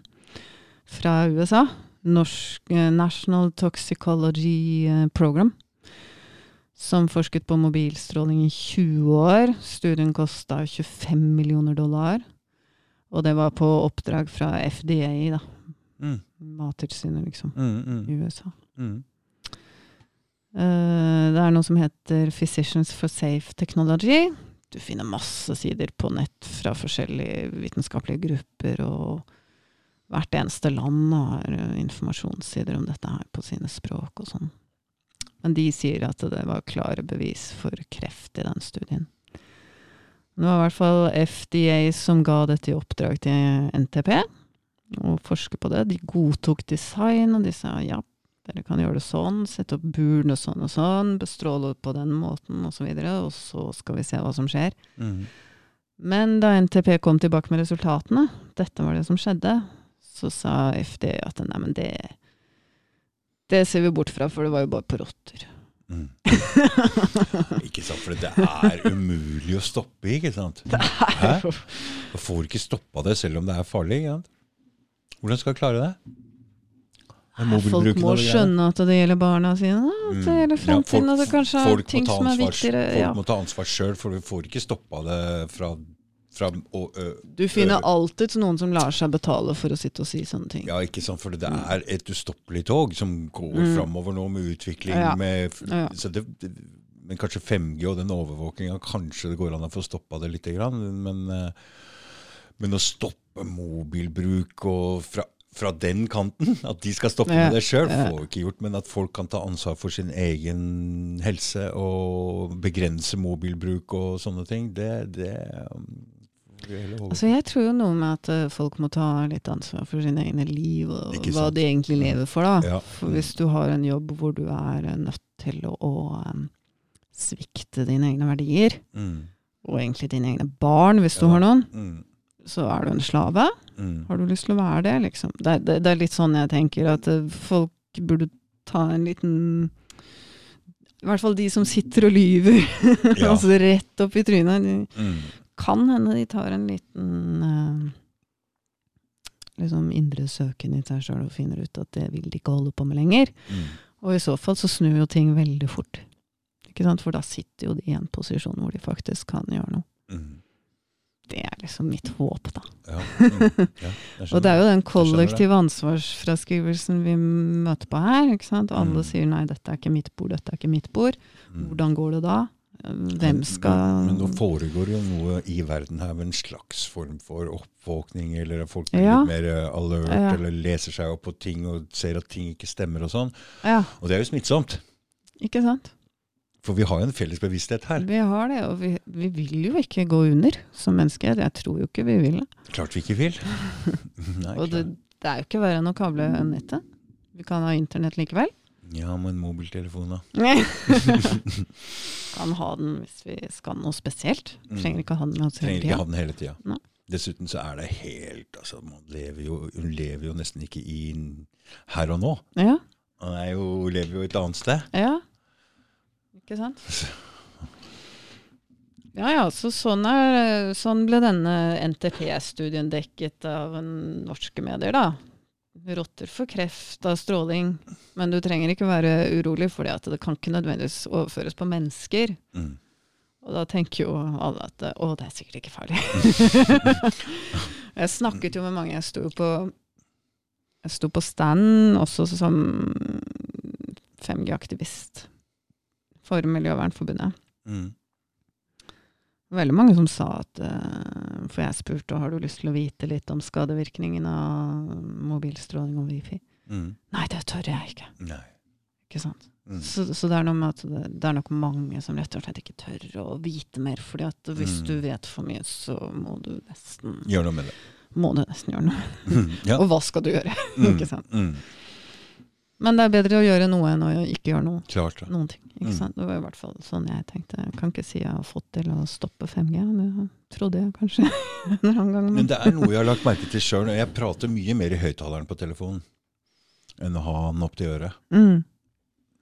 fra USA, Norsk National Toxicology Program, som forsket på mobilstråling i 20 år. Studien kosta 25 millioner dollar. Og det var på oppdrag fra FDA, da. Mm. Mattilsynet, liksom, Mm, mm, i USA. mm. Uh, det er noe som heter Physicians for Safe Technology. Du finner masse sider på nett fra forskjellige vitenskapelige grupper, og hvert eneste land har eh, informasjonssider om dette her på sine språk og sånn. Men de sier at det var klare bevis for kreft i den studien. Det var i hvert fall FDA som ga dette i oppdrag til NTP, å forske på det. De godtok design, og de sa ja, dere kan gjøre det sånn, sette opp burene sånn og sånn, bestråle på den måten osv., og, så og så skal vi se hva som skjer. Mm. Men da NTP kom tilbake med resultatene, dette var det som skjedde, så sa FDA at nei, men det Det ser vi bort fra, for det var jo bare på rotter. Mm. ikke sant, for det er umulig å stoppe, ikke sant? Hæ? Du får ikke stoppa det selv om det er farlig. Ikke sant? Hvordan skal du klare det? Det er Folk må det skjønne at det gjelder barna sine, at det gjelder gjelder Ja, folk- det kanskje er folk må er ansvar-. Folk må ta ansvar sjøl, for vi får ikke stoppa det fra, fra og, ø, Du finner alltid noen som lar seg betale for å sitte og si sånne ting. Ja, ikke sant, for det er et ustoppelig tog som går Mm. framover nå med utvikling Ja. med Ja. så det, det, Men kanskje 5G og den overvåkinga, kanskje det går an å få stoppa det lite grann. Men, men å stoppe mobilbruk og fra, fra den kanten, at de skal stoppe Ja. med det sjøl, får vi ikke gjort. Men at folk kan ta ansvar for sin egen helse og begrense mobilbruk og sånne ting, det, det Altså, jeg tror jo noe med at eh, folk må ta litt ansvar for sine egne liv, og Ikke hva sant. de egentlig lever for. da. Ja. For hvis du har en jobb hvor du er eh, nødt til å, å em, svikte dine egne verdier, Mm, og egentlig dine egne barn, hvis du har noen, mm, så er du en slave. mm. Har du lyst til å være det, liksom? Det, det, det er litt sånn jeg tenker at eh, folk burde ta en liten I hvert fall de som sitter og lyver, Ja. altså rett opp i trynet. Mm. Kan hende de tar en liten uh, liksom indre søken i seg sjøl og finner ut at det vil de ikke holde på med lenger. Mm. Og i så fall så snur jo ting veldig fort. Ikke sant? For da sitter jo de i en posisjon hvor de faktisk kan gjøre noe. Mm. Det er liksom mitt håp, da. Ja. Mm. ja Og det er jo den kollektive ansvarsfraskrivelsen vi møter på her. ikke sant? Alle Mm. sier nei, dette er ikke mitt bord, dette er ikke mitt bord. Mm. Hvordan går det da? Hvem skal Men, men nå foregår jo noe i verden her med en slags form for oppvåkning, eller at folk blir Ja. litt mer eh, alert, Ja. eller leser seg opp på ting og ser at ting ikke stemmer og sånn. Ja, Og det er jo smittsomt. ikke sant? For vi har jo en felles bevissthet her. Vi har det, og vi, vi vil jo ikke gå under som mennesker. Jeg tror jo ikke vi vil det. Klart vi ikke vil. Nei, Og det, det er jo ikke verre enn å kable nettet. Vi kan ha internett likevel. Ja, men mobiltelefon, da. kan ha den hvis vi skal noe spesielt. Mm. Trenger ikke ha den med hele Trenger ikke ha den hele tida. Dessuten så er det helt altså, Man lever jo, lever jo nesten ikke i her og nå. Ja, er jo, lever jo et annet sted. ja. Ikke sant? Ja ja, så sånn, er, sånn ble denne NTP-studien dekket av norske medier, da. Rotter for kreft av stråling. Men du trenger ikke være urolig, for det kan ikke nødvendigvis overføres på mennesker. Mm. Og da tenker jo alle at å, det er sikkert ikke farlig. jeg snakket jo med mange. Jeg sto på, jeg sto på stand også som 5G-aktivist for Miljøvernforbundet. Mm. Veldig mange som sa at eh, For jeg spurte har du lyst til å vite litt om skadevirkningen av mobilstråling og wifi. Mm. Nei, det tør jeg ikke. Nei. Ikke sant? Mm. Så, så det er det, det er nok mange som rett og slett ikke tør å vite mer. fordi at hvis Mm. du vet for mye, så må du nesten, Gjøre noe med det. må du nesten gjøre noe. ja. Og hva skal du gjøre? Mm. ikke sant? Mm. Men det er bedre å gjøre noe enn å ikke gjøre noe. Klart det. Noen ting. Ikke Mm. sant? Det var i hvert fall sånn jeg tenkte. Jeg kan ikke si jeg har fått til å stoppe 5G. Det trodde jeg kanskje en eller annen gang. Men det er noe jeg har lagt merke til sjøl. Jeg prater mye mer i høyttaleren på telefonen enn å ha den opp til øret. mm.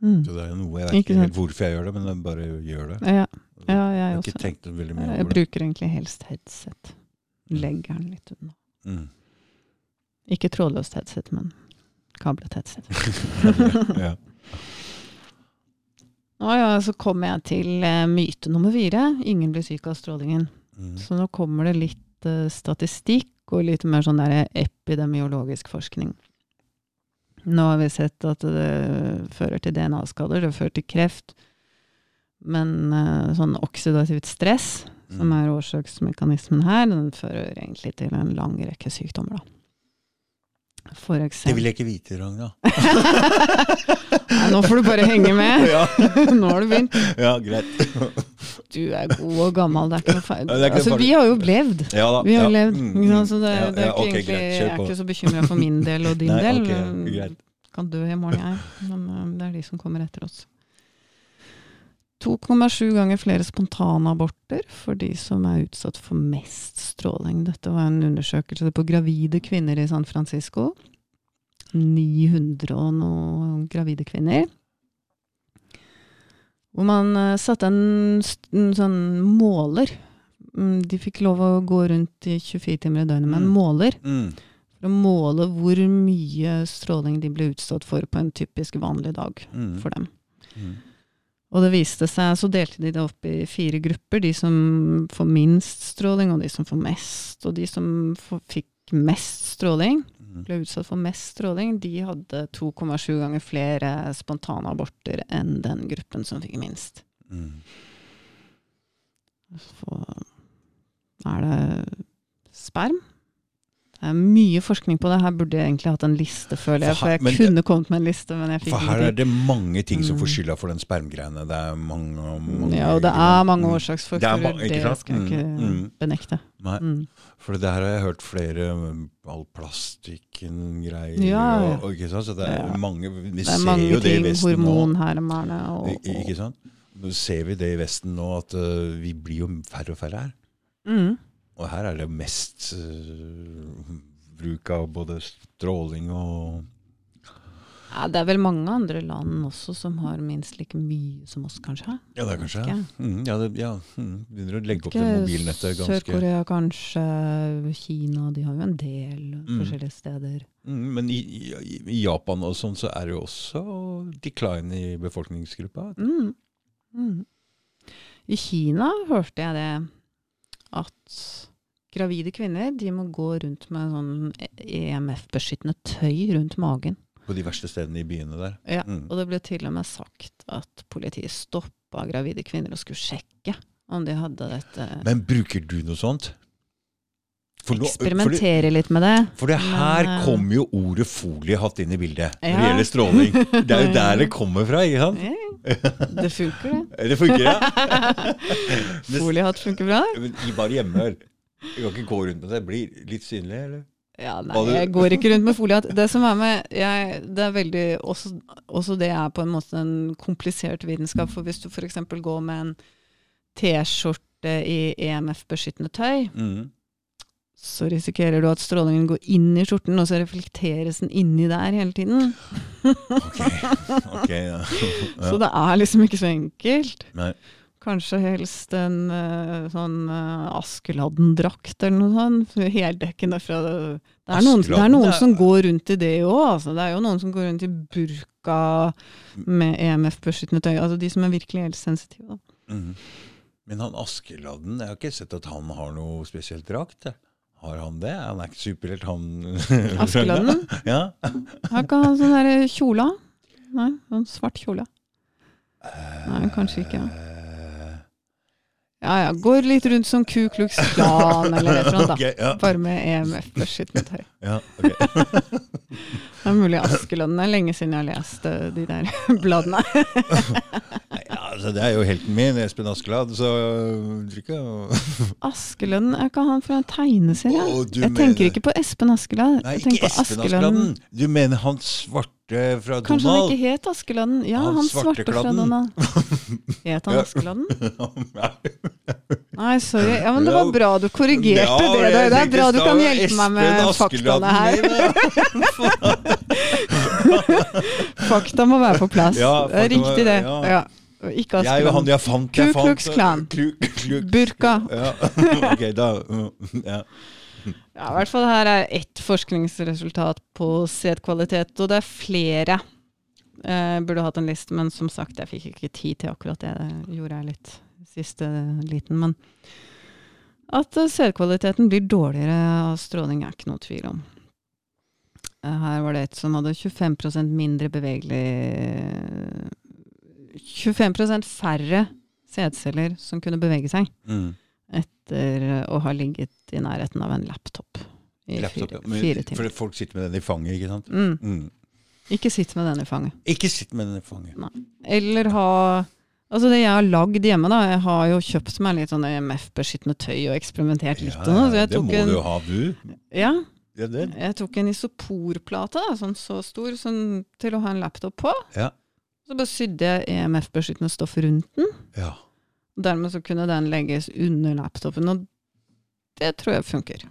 Mm. Så det er noe, Jeg vet Ikke helt hvorfor jeg gjør det, men jeg bare gjør det. Ja, ja, jeg jeg har også. ikke tenkt veldig mye Jeg over det. bruker egentlig helst headset. Legger den litt unna. Mm. Ikke trådløst headset, men kablet headset. ja. Nå ja, så kommer jeg til eh, myte nummer fire. Ingen blir syk av strålingen. Mm. Så nå kommer det litt uh, statistikk og litt mer sånn der epidemiologisk forskning. Nå har vi sett at det fører til DNA-skader, det fører til kreft. Men uh, sånn oksidativt stress, som Mm. er årsaksmekanismen her, den fører egentlig til en lang rekke sykdommer, da. For Det vil jeg ikke vite, Ragna. Nei, Nå får du bare henge med! Nå har du begynt. ja, greit. Du er god og gammel, det er ikke noe feil. Altså, vi har jo levd. Ja da. Vi har ja. levd. Mm, Så det, det er ja, ikke ok, egentlig, greit, jeg er ikke så bekymra for min del og din Nei, del. Okay, greit. Kan dø i morgen, jeg. Men det er de som kommer etter oss. 2,7 ganger flere spontane aborter for de som er utsatt for mest stråling. Dette var en undersøkelse på gravide kvinner i San Francisco. 900 og noe gravide kvinner. Hvor man eh, satte en, en sånn måler. Mm, De fikk lov å gå rundt i 24 timer i døgnet med en Mm. måler. Mm. For å måle hvor mye stråling de ble utsatt for på en typisk vanlig dag Mm. for dem. Mm. Og det viste seg, så delte de det opp i fire grupper. De som får minst stråling, og de som får mest. Og de som får, fikk mest stråling, Mm. ble utsatt for mest stråling, de hadde 2,7 ganger flere spontane aborter enn den gruppen som fikk minst. Mm. Så er det sperm. Det er mye forskning på det. Her burde jeg egentlig hatt en liste, føler jeg. For For jeg kunne kommet med en liste, men jeg fikk For her er det mange ting som får Mm. skylda for den spermgreiene. Det er mange, mange Ja, og det er mange Mm. årsaksfaktorer. Det Det, ikke skal jeg ikke Mm, mm. benekte. Nei, Mm. for det her har jeg hørt flere All plastikken greier Ja, ja. og, og ikke sant? Så det er Ja. mange Vi Det er ser mange jo det i ting. hormon, nå. Hormonhermerne og, I- i- Ikke sant? Nå ser vi det i Vesten nå, at uh, vi blir jo færre og færre her. Mm. Og her er det mest uh, bruk av både stråling og Ja, det er vel mange andre land også som har minst like mye som oss, kanskje? Ja, det er kanskje mm, ja, det, ja, mm, Begynner å legge opp det mobilnettet ganske Sør-Korea kanskje, Kina, de har jo en del Mm. forskjellige steder. mm, Men i, i, i Japan og sånn så er det jo også decline i befolkningsgruppa. Mm. Mm. I Kina hørte jeg det at gravide kvinner de må gå rundt med sånn EMF-beskyttende tøy rundt magen. På de verste stedene i byene der. Ja, Mm. Og det ble til og med sagt at politiet stoppa gravide kvinner og skulle sjekke om de hadde dette Men bruker du noe sånt? For, nå- for, det, Eksperimentere litt med det. for det her Men, eh, kommer jo ordet foliehatt inn i bildet når det gjelder stråling. Det er jo der det kommer fra, ikke sant? Ja, det funker, det. Det funker, ja. Foliehatt funker bra. Bare hjemme. Du kan ikke gå rundt med det. Blir litt synlig, eller? Ja, nei, jeg går ikke rundt med folie. Det som er med jeg, Det er veldig også, også det er på en måte en komplisert vitenskap. For hvis du f.eks. går med en T-skjorte i EMF-beskyttende tøy, Mm. så risikerer du at strålingen går inn i skjorten, og så reflekteres den inni der hele tiden. Ok, ok, ja. Så det er liksom ikke så enkelt. Nei. Kanskje helst en eh, sånn uh, Askeladden-drakt eller noe sånt. Heldekkende fra Det er noen, det er noen som går rundt i det òg. Altså. Det er jo noen som går rundt i burka med EMF-beskyttende tøy. Altså de som er virkelig helsesensitive, Da. Mhm. Men han Askeladden, jeg har ikke sett at han har noe spesielt drakt. jeg. Har han det? Han er ikke superhelt, han Askeladden? ja. Har ikke han sånn der kjole? Nei, sånn svart kjole. Nei, kanskje ikke. Eh, Ja ja, går litt rundt som Ku Klux Klan eller et eller annet, da. Okay, ja. Bare med EMF-beskyttende tøy. ja, ok. Det er mulig Askeladden er lenge siden jeg har lest eh, de der bladene. Ja, altså, det er jo helten min, Espen Askeladd, så øh, tror ikke Askeladden, er ikke han fra en tegneserie? Å, jeg mener- tenker ikke på Espen Askeladd. Nei, ikke Espen Askeladden. Du mener han svarte fra Kanskje han ikke het Askeladden? Ja, Han han, svarte fra. Donald. Het han Askeladden? Nei. Sorry. Ja, men det var bra du korrigerte Ja, det. Det, det er bra du kan hjelpe meg med faktaene her. Fakta må være på plass. Ja, det er riktig, det. ja. Ikke han Askeladden. jeg fant Ku Klux Klan. Burka. Ja, ok, da ja. Ja, i hvert fall her er ett forskningsresultat på sædkvalitet, og det er flere. Jeg burde hatt en liste, men som sagt, jeg fikk ikke tid til akkurat det. Det gjorde jeg litt siste liten. Men at eh, sædkvaliteten blir dårligere av stråling, er ikke noe tvil om. Eh, her var det et som hadde 25% mindre bevegelig 25% færre sædceller som kunne bevege seg Mm. Etter å ha ligget i nærheten av en laptop i Laptop, fire, Men- fire For timer. folk sitter med den i fanget, ikke sant? Mm. Mm. Ikke sitt med den i fanget. Ikke sitt med den i fanget. Eller ha Altså det jeg har lagd hjemme, da. Jeg har jo kjøpt meg litt sånn EMF-beskyttende tøy og eksperimentert litt. Ja, og jeg det må en, du ha, du. Ja, Ja, det. jeg tok en isoporplate, da, sånn så stor, sånn, til å ha en laptop på. Ja. Så bare sydde jeg EMF-beskyttende stoff rundt den. ja. Dermed så kunne den legges under laptopen, og det tror jeg funker.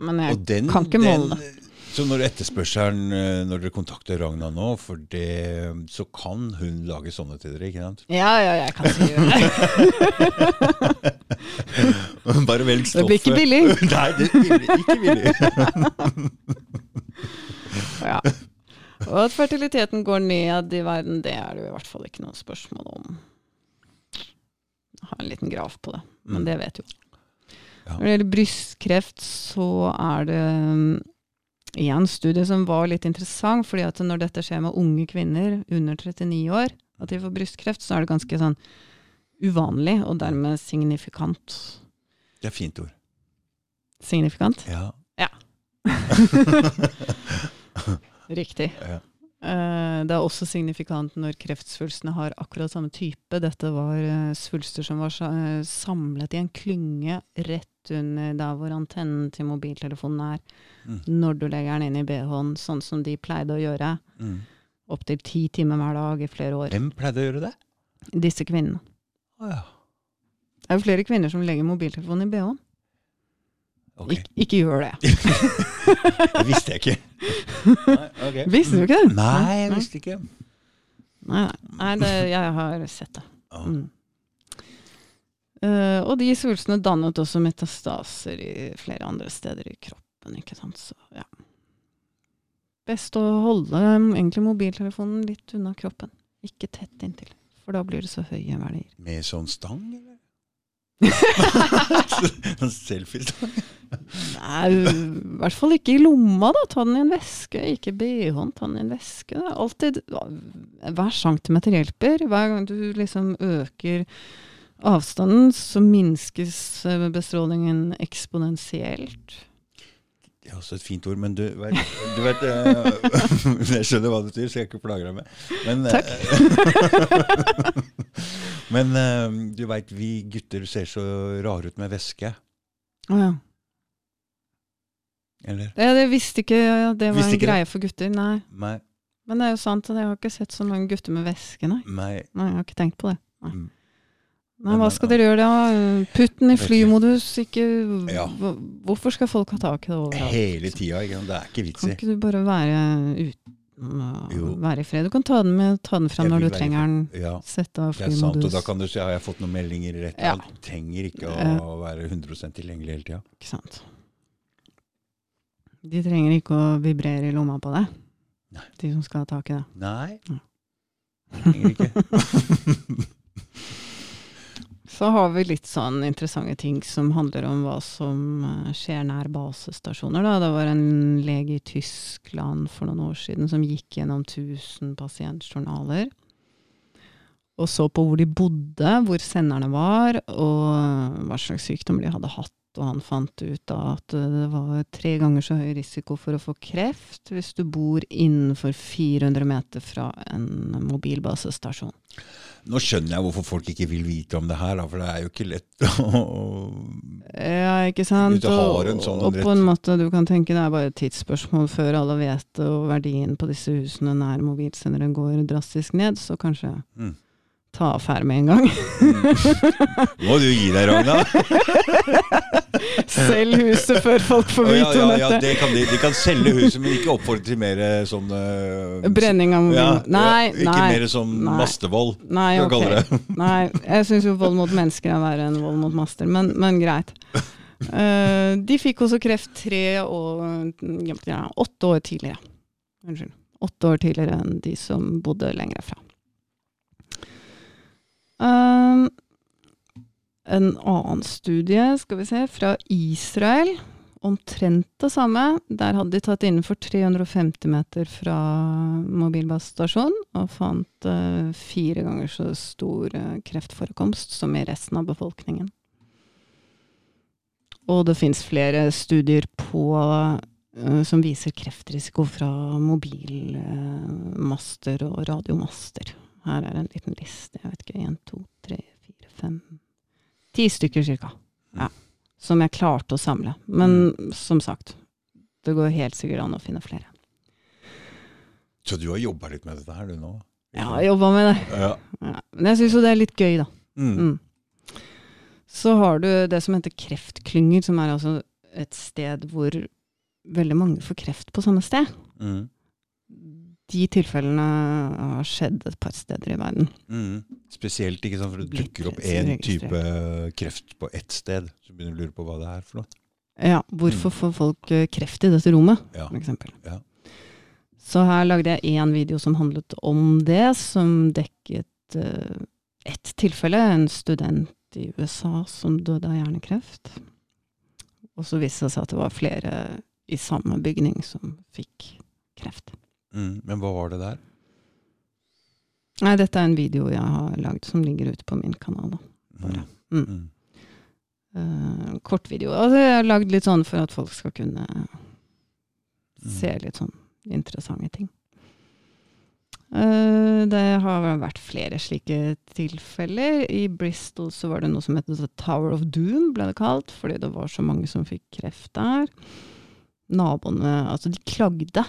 Men jeg den, kan ikke måle det. Så når etterspørselen eh, Når dere kontakter Ragna nå, for det, så kan hun lage sånne til dere, ikke sant? Ja, ja, jeg kan si det. Bare velg stoffet. Det blir ikke billig. Nei, det blir ikke billig. Ja. Og at fertiliteten går ned i verden, det er det jo i hvert fall ikke noe spørsmål om. Har en liten graf på det, men Mm. det vet jo. Ja. Når det gjelder brystkreft, så er det én en studie som var litt interessant, fordi at når dette skjer med unge kvinner under 39 år, at de får brystkreft, så er det ganske sånn uvanlig, og dermed signifikant. Det er fint ord. Signifikant? Ja. Riktig. ja. Eh, Det er også signifikant når kreftsvulstene har akkurat samme type. Dette var eh, svulster som var eh, samlet i en klynge rett under der hvor antennen til mobiltelefonen er, Mm. når du legger den inn i BH-en, sånn som de pleide å gjøre. Mm. Opptil ti timer hver dag i flere år. Hvem pleide å gjøre det? Disse kvinnene. Å ja. Det er jo flere kvinner som legger mobiltelefonen i BH-en. Okay. Ik ikke gjør det. Det visste jeg ikke. Nei. Visste du ikke det? Nei, jeg visste ikke. Nei, nei. nei det, jeg har sett det. Mm. Uh, og de svulstene dannet også metastaser i flere andre steder i kroppen. ikke sant? Så, ja. Best å holde egentlig mobiltelefonen litt unna kroppen. Ikke tett inntil, for da blir det så høye verdier. Med sånn stang, eller? Sånn selfiestang? Nei, i hvert fall ikke i lomma, da. Ta den i en veske. Ikke BH-en, ta den i en veske. Alltid Hver centimeter hjelper. Hver gang du liksom øker avstanden, så minskes bestrålingen eksponentielt. Det er også et fint ord, men du vet, du vet eh, Jeg skjønner hva det betyr, så jeg ikke plager deg med. Men, Takk. men eh, du veit, vi gutter ser så rare ut med væske. Å ja. Eller? Ja, det visste ikke ja, det var Visste en greie det? for gutter, nei. nei. Men det er jo sant, jeg har ikke sett så mange gutter med veske, nei. nei. Nei, Jeg har ikke tenkt på det. Nei, Mm. Nei Hva skal dere gjøre da? Putt den i flymodus, ikke Ja. Hvorfor skal folk ha tak i det overalt? Hele tida. ikke sant? Det er ikke vits Kan ikke du bare være uten å være i fred? Du kan ta den med, ta den fram når du trenger den. Ja, Sette av det er sant. Og da kan du si har jeg fått noen meldinger i rett Ja. alt. Trenger ikke å Ja. være 100 tilgjengelig hele tida. Ikke sant. De trenger ikke å vibrere i lomma på deg, de som skal ha tak i det. Nei. Ja. Trenger ikke. Så har vi litt sånn interessante ting som handler om hva som eh, skjer nær basestasjoner. Da. Det var en lege i Tyskland for noen år siden som gikk gjennom 1000 pasientjournaler. Og så på hvor de bodde, hvor senderne var, og hva slags sykdom de hadde hatt. Og han fant ut da at det var tre ganger så høy risiko for å få kreft hvis du bor innenfor 400 meter fra en mobilbasestasjon. Nå skjønner jeg hvorfor folk ikke vil vite om det her, da, for det er jo ikke lett å Ja, ikke sant. Og- sånn og på en måte, du kan tenke det er bare et tidsspørsmål før alle vet og verdien på disse husene nær mobilsenderen går drastisk ned, så kanskje Mm. Ta affære med en gang. Nå må du gi deg, Ragna. Selg huset før folk får vite om vite ja, ja, dette. det kan de, de kan selge huset, men ikke oppfordre til mer eh, sånn uh, Brenning av mobil. Ja, nei, ja, ikke nei. mer sånn nei. mastevold. Nei, skal ok. jeg kalle det. Nei, jeg syns jo vold mot mennesker er verre enn vold mot master, men, men greit. Uh, de fikk også kreft tre og ja, åtte år tidligere. Unnskyld. Åtte år tidligere enn de som bodde lenger fra. Eh, en annen studie, skal vi se, fra Israel. Omtrent det samme. Der hadde de tatt innenfor 350 meter fra mobilbasestasjonen og fant uh, fire ganger så stor uh, kreftforekomst som i resten av befolkningen. Og det fins flere studier på uh, som viser kreftrisiko fra mobilmaster og radiomaster. Her er en liten liste. Jeg vet ikke. Én, to, tre, fire, fem Ti stykker cirka. Ja. Som jeg klarte å samle. Men som sagt, det går helt sikkert an å finne flere. Så du har jobba litt med dette her, du nå? Jeg har jobba med det. Ja. Ja. Men jeg syns jo det er litt gøy, da. Mm. Mm. Så har du det som heter kreftklynger, som er altså et sted hvor veldig mange får kreft på samme sted. Mm. De tilfellene har skjedd et par steder i verden. Mm. Spesielt ikke sant, for det dukker opp én type kreft på ett sted. Så begynner du å lure på hva det er for noe. Ja, hvorfor får folk eh, kreft i dette rommet, Ja. eksempel? Ja. Så her lagde jeg én video som handlet om det, som dekket uh, ett tilfelle. En student i USA som døde av hjernekreft. Og så viste det seg at det var flere i samme bygning som fikk kreft. Mm. Men hva var det der? Nei, dette er en video jeg har lagd som ligger ute på min kanal. Da. Mm. Mm. Uh, kort video. Altså, jeg har lagd litt sånn for at folk skal kunne Mm. se litt sånn interessante ting. Uh, det har vært flere slike tilfeller. I Bristol så var det noe som het Tower of Doom, ble det kalt, fordi det var så mange som fikk kreft der. Naboene, altså de klagde.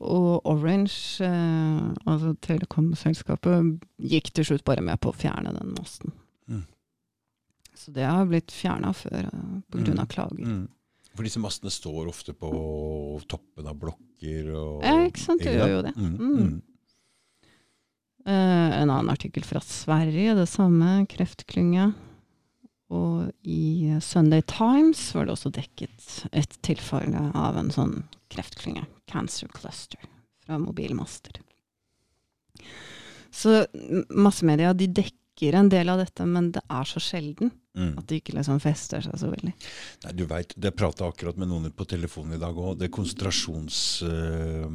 Og Orange, eh, altså telekomselskapet, gikk til slutt bare med på å fjerne den masten. Mm. Så det har blitt fjerna før, pga. grunn av Mm. klager. Mm. For disse mastene står ofte på toppen av blokker og Ja, ikke sant, det gjør jo det. Mm. Mm. Mm. Eh, en annen artikkel fra Sverige, det samme, kreftklynge. Og i eh, Sunday Times var det også dekket et tilfelle av en sånn kreftklynge, cancer cluster, fra mobilmaster. Så massemedia de dekker en del av dette, men det er så sjelden Mm. at det ikke liksom fester seg så veldig. Nei, du vet, Jeg prata akkurat med noen på telefonen i dag òg. Det konsentrasjons... øh,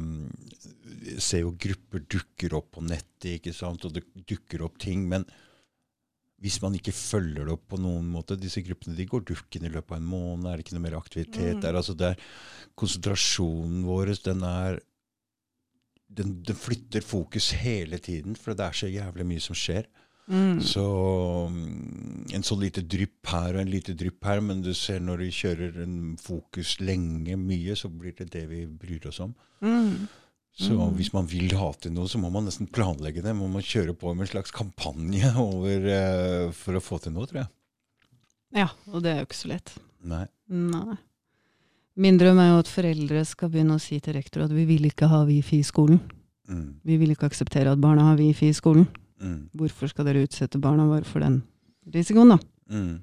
ser jo grupper dukker opp på nettet, ikke sant, og det dukker opp ting. Men hvis man ikke følger det opp på noen måte Disse gruppene de går dukken i løpet av en måned, er det ikke noe mer aktivitet Mm. der? altså det er, Konsentrasjonen vår, den er den, den flytter fokus hele tiden, for det er så jævlig mye som skjer. Mm. Så mm, en sånn lite drypp her og en lite drypp her, men du ser når du kjører en fokus lenge, mye, så blir det det vi bryr oss om. Mm. Så Mm. hvis man vil ha til noe, så må man nesten planlegge det. Man må kjøre på med en slags kampanje over, uh, for å få til noe, tror jeg. Ja, og det er jo ikke så lett. Nei. Nei. Min drøm er jo at foreldre skal begynne å si til rektor at vi vil ikke ha wifi i skolen. Mm. Vi vil ikke akseptere at barna har wifi i skolen. Mm. Hvorfor skal dere utsette barna våre for den risikoen, da? Mm.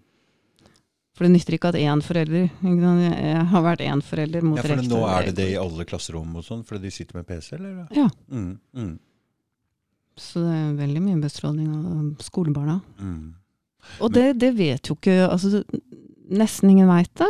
For det nytter ikke at én forelder? Jeg har vært én forelder mot Ja, for rektor. nå er det det i alle klasserom og sånn, fordi de sitter med PC, eller? Ja. Mm. Mm. Så det er veldig mye bestråling av skolebarna. Mm. Og det, det vet jo ikke altså, Nesten ingen veit det.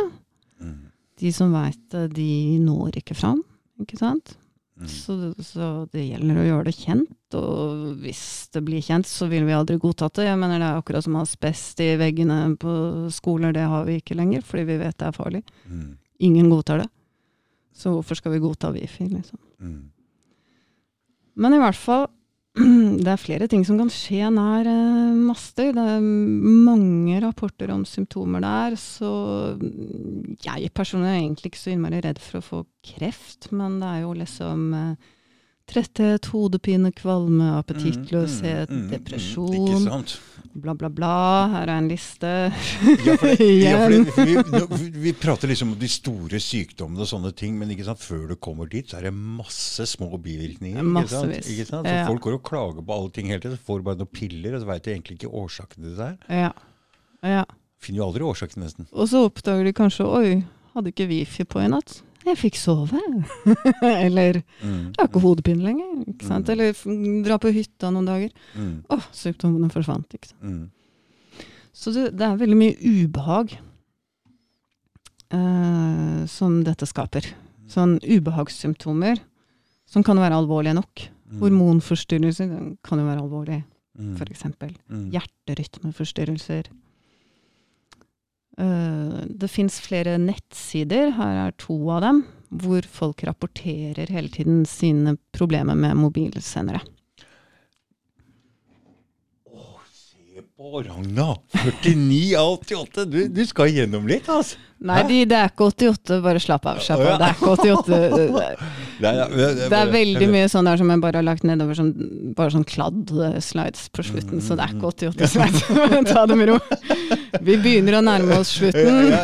Mm. De som veit det, de når ikke fram. Ikke sant? Mm. Så, så det gjelder å gjøre det kjent, og hvis det blir kjent, så vil vi aldri godtatt det. Jeg mener Det er akkurat som asbest i veggene på skoler, det har vi ikke lenger, fordi vi vet det er farlig. Mm. Ingen godtar det. Så hvorfor skal vi godta wifi, liksom? Mm. Men i hvert fall, det er flere ting som kan skje nær eh, master. Det er mange rapporter om symptomer der. Så jeg personlig er egentlig ikke så innmari redd for å få kreft, men det er jo liksom eh, tretthet, hodepine, kvalme, appetittløshet, Mm, mm, mm, mm, depresjon, bla, bla, bla. Her er en liste. Ja, for, det, ja, for det, vi, vi prater liksom om de store sykdommene og sånne ting, men før du kommer dit, så er det masse små bivirkninger. Ikke sant? Massevis. Ikke sant? Så Folk går og klager på alle ting hele tiden, så får bare noen piller, og så veit de egentlig ikke årsaken til det der. Ja. ja. Finner jo aldri årsaken, nesten. Og så oppdager de kanskje Oi, hadde ikke wifi på i natt. Jeg fikk sove. Eller Mm. jeg har ikke hodepine lenger. Ikke sant? Mm. Eller dra på hytta noen dager. Mm. oh, symptomene forsvant. Ikke sant? Mm. Så det, det er veldig mye ubehag uh, som dette skaper. Sånn ubehagssymptomer som kan være alvorlige nok. Mm. Hormonforstyrrelser kan jo være alvorlig, Mm. f.eks. Mm. Hjerterytmeforstyrrelser. Eh, det fins flere nettsider, her er to av dem, hvor folk rapporterer hele tiden sine problemer med mobilsendere. På Ragna! 49 av 88! Du, du skal gjennom litt, altså. Nei, de, det er ikke 88, bare slapp av. Slapp av. Det er ikke 88. Nei, ja, det, er veldig mye sånn der som jeg bare har lagt nedover som bare sånn kladd-slides på slutten, så det er ikke 88 slides. Ta det med ro. Vi begynner å nærme oss slutten.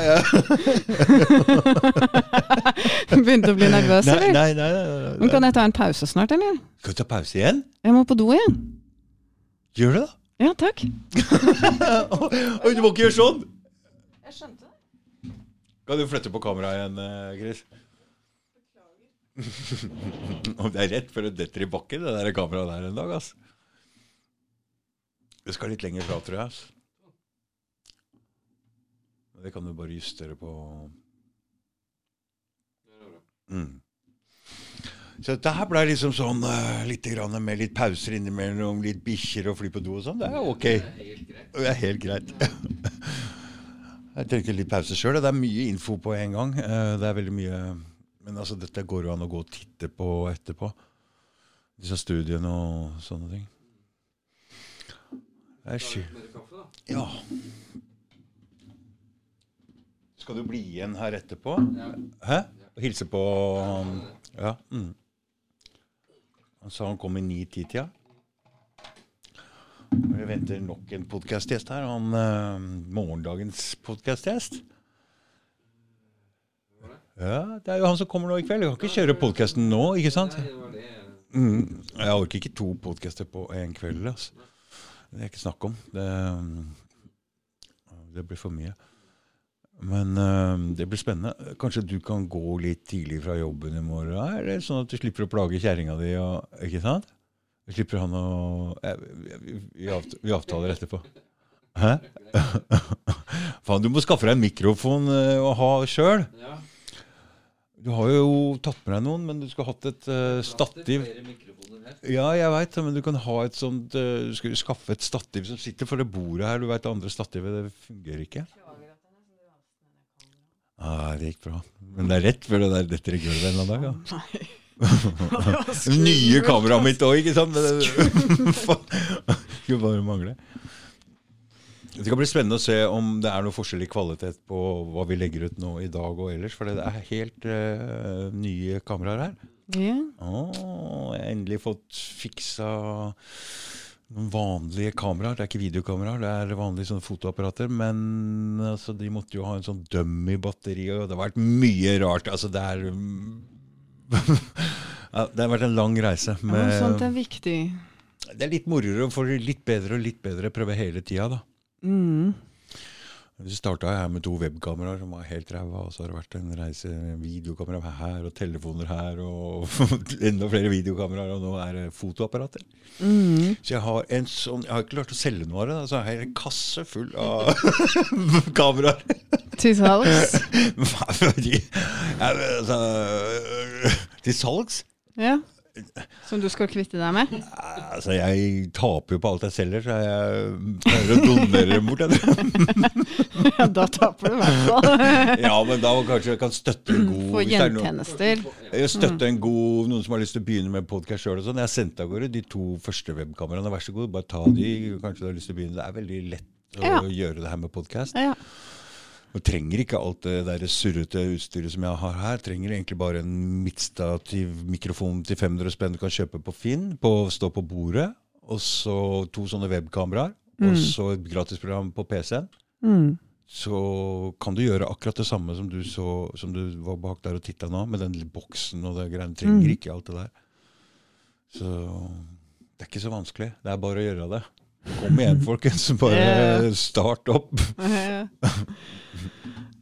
Begynte å bli nervøs, eller? nei, nei, nei, nei. Men kan jeg ta en pause snart, eller? Skal du ta pause igjen? Jeg må på do igjen. Gjør det, da. Ja, takk. Oi, du må ikke gjøre sånn! Jeg skjønte det. Kan du flytte på kameraet igjen, eh, Chris? Om det er rett før det detter i bakken, det der kameraet der en dag, ass. Det skal litt lenger fra, tror jeg. ass. Det kan du bare justere på mm. Så dette her ble liksom sånn eh, litt grann med litt pauser innimellom, litt bikkjer og fly på do og sånn. Det er ok. Det er helt greit. Jeg trenger litt pause sjøl. Det er mye info på en gang. Eh, Det er veldig mye Men altså, dette går jo an å gå og titte på etterpå. Disse studiene og sånne ting. Det er da? Ja. Skal du bli igjen her etterpå? Ja. Hæ? Og hilse på Ja. Mm. Han sa han kom i ni-ti-tida. Vi venter nok en podkastgjest her. Han, uh, morgendagens podkastgjest. Ja, det er jo han som kommer nå i kveld. Vi kan ikke kjøre podkasten nå, ikke sant? Mm. Jeg orker ikke to podkaster på en kveld. Altså. Det er ikke snakk om. Det, det blir for mye. Men øh, det blir spennende. Kanskje du kan gå litt tidlig fra jobben i morgen? Eller sånn at du slipper å plage kjerringa di? Og, ikke sant? Du slipper han å eh, vi, vi, avtaler etterpå. Hæ? Faen, du må skaffe deg en mikrofon øh, å ha sjøl. Ja. Du har jo tatt med deg noen, men du skulle hatt et uh, stativ. Ja, jeg veit, men du kan ha et sånt uh, Du skulle skaffe et stativ som sitter for det bordet her. Du veit det andre stativet, det fungerer ikke. Ah, det gikk bra. Men det er rett før det der detter i gulvet en eller annen dag. Ja. Nei. Nye kameraet mitt òg, ikke sant? Skulle bare mangle. Det skal bli spennende å se om det er noe forskjell i kvalitet på hva vi legger ut nå i dag og ellers. For det er helt uh, nye kameraer her. Ja. Oh, jeg har endelig fått fiksa noen vanlige kameraer. Det er ikke videokameraer, det er vanlige sånne fotoapparater. Men altså, de måtte jo ha en sånn dummy-batteri, og det har vært mye rart. Altså, det er Det har vært en lang reise. Ja, men sånt er viktig. det er litt moroere å få det litt bedre og litt bedre. Prøve hele tida, da. Mm. Så starta her med to webkameraer som var helt ræva, og så har det vært en reise videokamera her og telefoner her og enda flere videokameraer, og nå er det fotoapparater. Mm. Så jeg har en sånn Jeg har ikke klart å selge noe av det, så jeg har en kasse full av kameraer. Til salgs. Altså, Til salgs? Ja. Som du skal kvitte deg med? Altså, jeg taper jo på alt jeg selger, så jeg pleier å donere dem bort. Ja, da taper du i hvert fall. Ja, men da kanskje jeg kan støtte en god Få er gjentjenester. Noen, støtte en god, noen som har lyst til å begynne med podkast sjøl. Sånn. Jeg sendte av gårde de to første webkameraene. Vær så god, bare ta de. Kanskje du har lyst til å begynne. Det er veldig lett å Ja. gjøre det her med podkast. Ja. Og trenger ikke alt det der surrete utstyret som jeg har her. Trenger egentlig bare en midtstativ mikrofon til 500 spenn du kan kjøpe på Finn. På, stå på bordet. Og så to sånne webkameraer. Og så et gratisprogram på PC-en. Mm. Så kan du gjøre akkurat det samme som du, så, som du var bak der og titta nå, med den boksen og det greiene. Trenger ikke alt det der. Så det er ikke så vanskelig. Det er bare å gjøre det. Kom igjen, folkens. Bare start opp.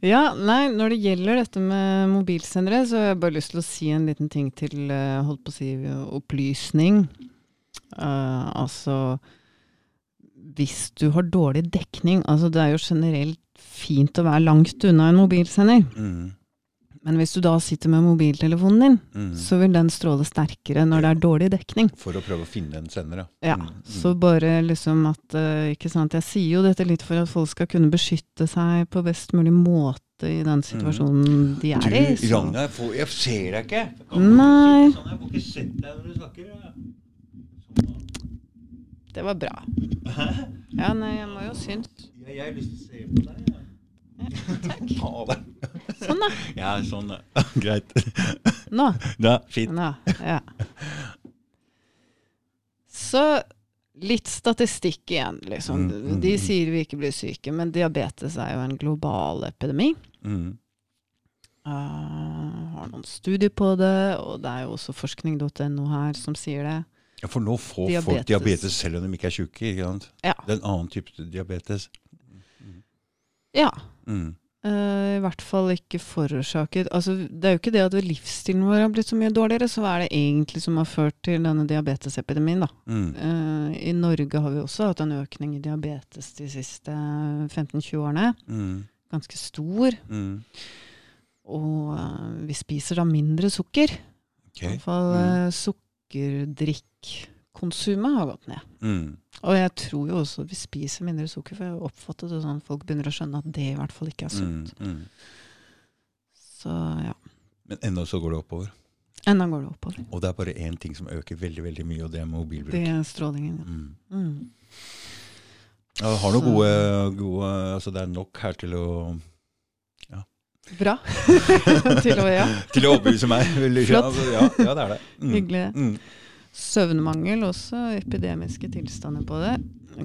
Ja, nei, når det gjelder dette med mobilsendere, så har jeg bare lyst til å si en liten ting til eh, holdt på å si opplysning. Uh, altså Hvis du har dårlig dekning Altså det er jo generelt fint å være langt unna en mobilsender. Mm, Men hvis du da sitter med mobiltelefonen din, mm. så vil den stråle sterkere når det er dårlig dekning. For å prøve å finne en sender, ja. Mm, mm. så bare liksom at eh, Ikke sant, jeg sier jo dette litt for at folk skal kunne beskytte seg på best mulig måte i den situasjonen de er i. Mm. Du, Ragnar, Ragna, jeg, ser deg ikke. Jeg Nei. Sånn, jeg får ikke sett deg når du snakker. Sånn, Det var bra. Ja, nei, jeg må jo synes. Ja, jeg har lyst til å se på deg. Ja. Ta deg. Sånn, da. Ja, sånn. Greit. Nå. Ja, fint. Nå, ja. Så litt statistikk igjen, liksom. Mm, mm, De mm. sier vi ikke blir syke, men diabetes er jo en global epidemi. Mm. Uh, har noen studier på det, og det er jo også forskning.no her som sier det. Ja, for nå får Diabetes. folk diabetes selv om de ikke er. Ikke sant? Ja. Det er en annen type diabetes. Ja. Mm. eh, I hvert fall ikke forårsaket Altså, det er jo ikke det at livsstilen vår har blitt så mye dårligere, så hva er det egentlig som har ført til denne diabetesepidemien, da? Mm. Uh, I Norge har vi også hatt en økning i diabetes de siste 15-20 årene. Mm. Ganske stor. Mm. Og uh, vi spiser da mindre sukker. Okay. I hvert fall uh, sukkerdrikkkonsumet har gått ned. Mm. Og jeg tror jo også vi spiser mindre sukker, for jeg har oppfattet det sånn at folk begynner å skjønne at det i hvert fall ikke er sunt. Mm. Mm. Så ja. Men ennå så går det oppover. Enda går det oppover. Og det er bare én ting som øker veldig veldig mye, og det er mobilbruk. Det er strålingen. ja. Mm. Mm. Ja, jeg har noen gode, gode altså Det er nok her til å Bra. Til å ja. Til å overbevise meg. Flott. Ja, ja, ja, det er det. Mm. Hyggelig. Mm. Søvnmangel også. Epidemiske tilstander på det.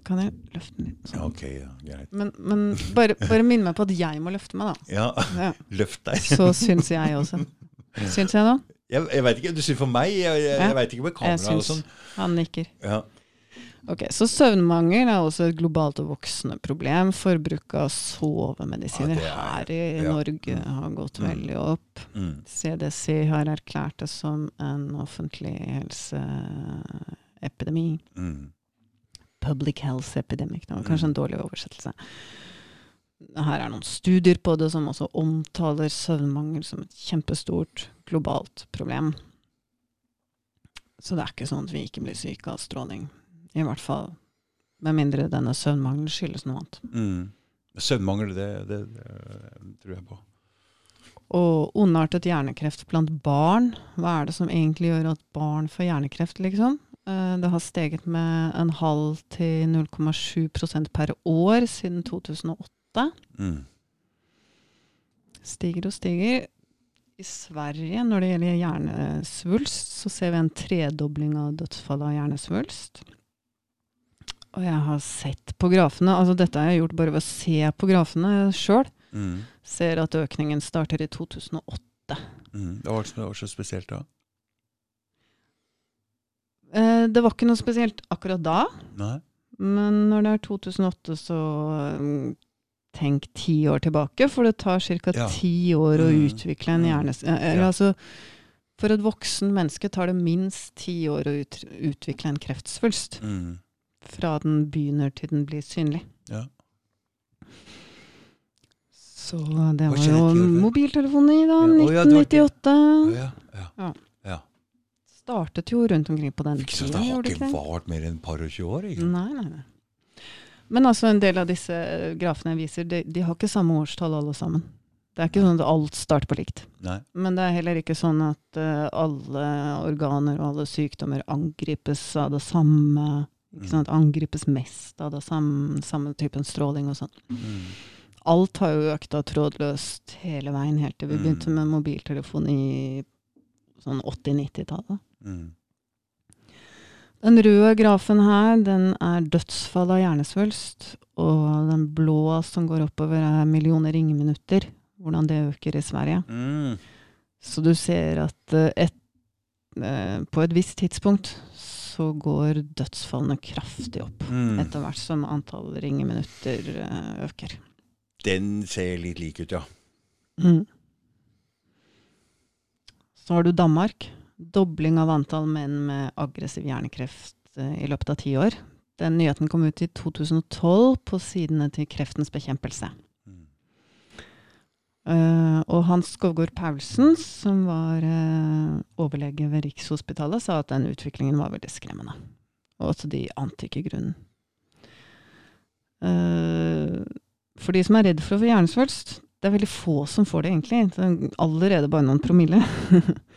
Kan jeg løfte den litt? Sånn? ok, ja, greit. Men, men bare, bare minn meg på at jeg må løfte meg, da. Ja, Ja. løft deg. Så syns jeg også. Syns jeg nå? Jeg, jeg veit ikke, du syns for meg? Jeg, jeg, jeg veit ikke med kamera og sånn. Han nikker. Ja. Ok, Så søvnmangel er også et globalt og voksende problem. Forbruket av sovemedisiner Ja, er- her i ja. Norge har gått Mm. veldig opp. Mm. CDC har erklært det som en offentlig helseepidemi. Mm. Public health epidemic. Det var kanskje en dårlig oversettelse. Her er noen studier på det som også omtaler søvnmangel som et kjempestort globalt problem. Så det er ikke sånn at vi ikke blir syke av stråling. I hvert fall med mindre denne søvnmangelen skyldes noe annet. Mm. Søvnmangel, det, det, det tror jeg på. Og ondartet hjernekreft blant barn. Hva er det som egentlig gjør at barn får hjernekreft, liksom? Eh, Det har steget med en halv til 0,7% per år siden 2008. Mm. Stiger og stiger. I Sverige, når det gjelder hjernesvulst, så ser vi en tredobling av dødsfall av hjernesvulst. Og jeg har sett på grafene, altså dette har jeg gjort bare ved å se på grafene sjøl, Mm. ser at økningen starter i 2008. Mm. Det var, det var så spesielt da. Eh, Det var ikke noe spesielt akkurat da, Nei? men når det er 2008, så mm, tenk ti år tilbake, for det tar ca. Ja. ti år å Mm. utvikle en hjernes... hjerne... eh, eller Ja. Altså, for et voksen menneske tar det minst ti år å ut, utvikle en kreftsvulst. Mm. Fra den begynner til den blir synlig. Ja. Så det var jo mobiltelefoni, da, Ja, å ja, det var ikke- 1998. Å, ja. Ja. Ja. ja. startet jo rundt omkring på den tida. Det har ikke vart mer enn et par og tjue år. Ikke? Nei, nei, nei. Men altså en del av disse eh, grafene jeg viser, de, de har ikke samme årstall alle sammen. Det er ikke sånn at alt starter på likt. Nei. Men det er heller ikke sånn at uh, alle organer og alle sykdommer angripes av det samme. Ikke sant? Angripes mest av det samme, samme typen stråling og sånn. Mm. Alt har jo økt av trådløst hele veien, helt til vi Mm. begynte med mobiltelefon i sånn 80-90-tallet. Mm. Den røde grafen her, den er dødsfall av hjernesvulst. Og den blå som går oppover, er millioner ringeminutter. Hvordan det øker i Sverige. Mm. Så du ser at eh, et, eh, på et visst tidspunkt så går dødsfallene kraftig opp. Mm. Etter hvert som antall ringeminutter eh, øker. Den ser litt lik ut, ja. Mm. Så har du Danmark. Dobling av antall menn med aggressiv hjernekreft eh, i løpet av ti år. Den nyheten kom ut i 2012 på sidene til Kreftens bekjempelse. Eh, og Hans Skovgård Paulsen, som var uh, overlege ved Rikshospitalet, sa at den utviklingen var veldig skremmende. Og at de ante ikke grunnen. Uh, for de som er redd for å få hjernesvulst, det er veldig få som får det, egentlig. Det er allerede bare noen promille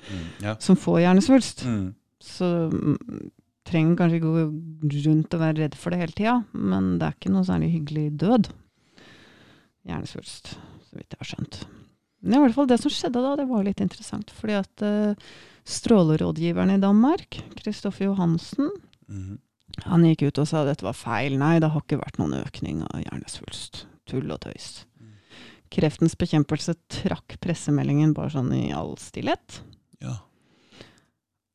Mm. Ja. som får hjernesvulst. Mm. Så mm, trenger kanskje ikke gå rundt og være redd for det hele tida, men det er ikke noe særlig hyggelig død. Hjernesvulst, så vidt jeg har skjønt. Men i hvert fall det som skjedde da, det var litt interessant. Fordi at uh, strålerådgiveren i Danmark, Kristoffer Johansen, Mm. han gikk ut og sa at dette var feil. Nei, det har ikke vært noen økning av hjernesvulst. Tull og tøys. Mm. Kreftens bekjempelse trakk pressemeldingen bare sånn i all stillhet. Ja.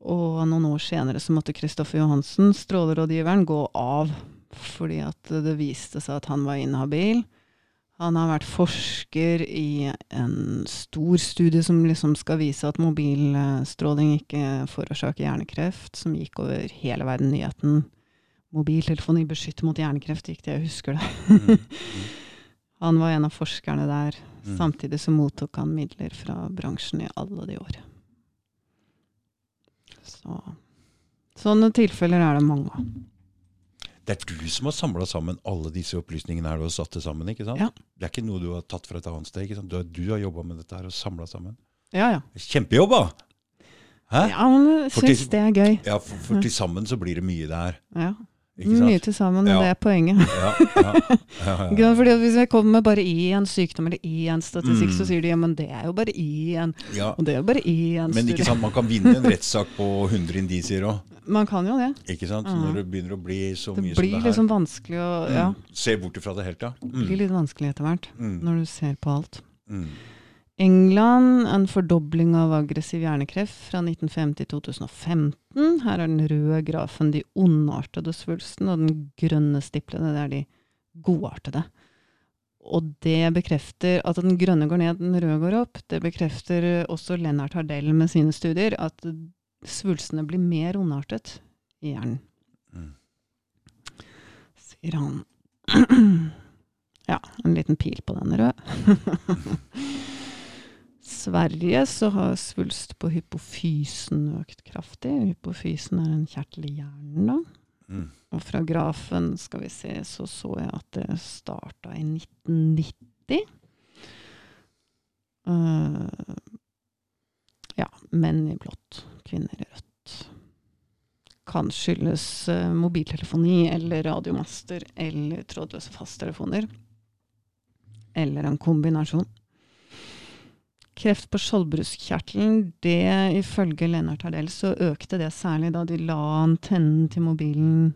Og noen år senere så måtte Kristoffer Johansen, strålerådgiveren, gå av fordi at det viste seg at han var inhabil. Han har vært forsker i en stor studie som liksom skal vise at mobilstråling ikke forårsaker hjernekreft, som gikk over hele verden. Nyheten 'Mobiltelefoni beskytter mot hjernekreft', gikk det, jeg husker det. Mm. Han var en av forskerne der. Mm. Samtidig så mottok han midler fra bransjen i alle de år. Så Sånne tilfeller er det mange av. Det er du som har samla sammen alle disse opplysningene her har satt det sammen? ikke sant? Ja. Det er ikke noe du har tatt fra et annet sted? ikke sant? Du har, du har jobba med dette her og samla sammen. Ja, ja. Kjempejobb, da! Hæ? Ja, men syns det er gøy. Ja, for, for til sammen så blir det mye det her. Ja. Mye til sammen, og Ja. det er poenget. Ja, ja, ja? Fordi Hvis jeg kommer med bare i en sykdom eller i en statistikk, Mm. så sier de ja, men det er jo bare i en, ja. og det er jo bare i en Men ikke sant, man kan vinne en rettssak på 100 indisier òg. Man kan jo det. Ikke sant? Mm. når det begynner å bli så Det mye som det her. det blir liksom vanskelig å Ja, mm. Se bort ifra det helt, ja. det blir Mm. litt vanskelig etter hvert Mm. når du ser på alt. Mm. England, en fordobling av aggressiv hjernekreft fra 1950 til 2015. Her er den røde grafen de ondartede svulstene, og den grønne stiplene det er de godartede. Og det bekrefter at den grønne går ned, den røde går opp. Det bekrefter også Lennart Hardell med sine studier, at svulstene blir mer ondartet i hjernen, Mm. sier han. Ja, en liten pil på den røde. Sverige så har svulst på hypofysen økt kraftig. Hypofysen er en kjertel i hjernen, da. Mm. Og fra grafen skal vi se, så så jeg at det starta i 1990. Uh, ja, menn i blått, kvinner i rødt. Kan skyldes eh, mobiltelefoni eller radiomaster eller trådløse fasttelefoner. Eller en kombinasjon. Kreft på skjoldbruskkjertelen, det ifølge Lennart Hardell, så økte det særlig da de la antennen til mobilen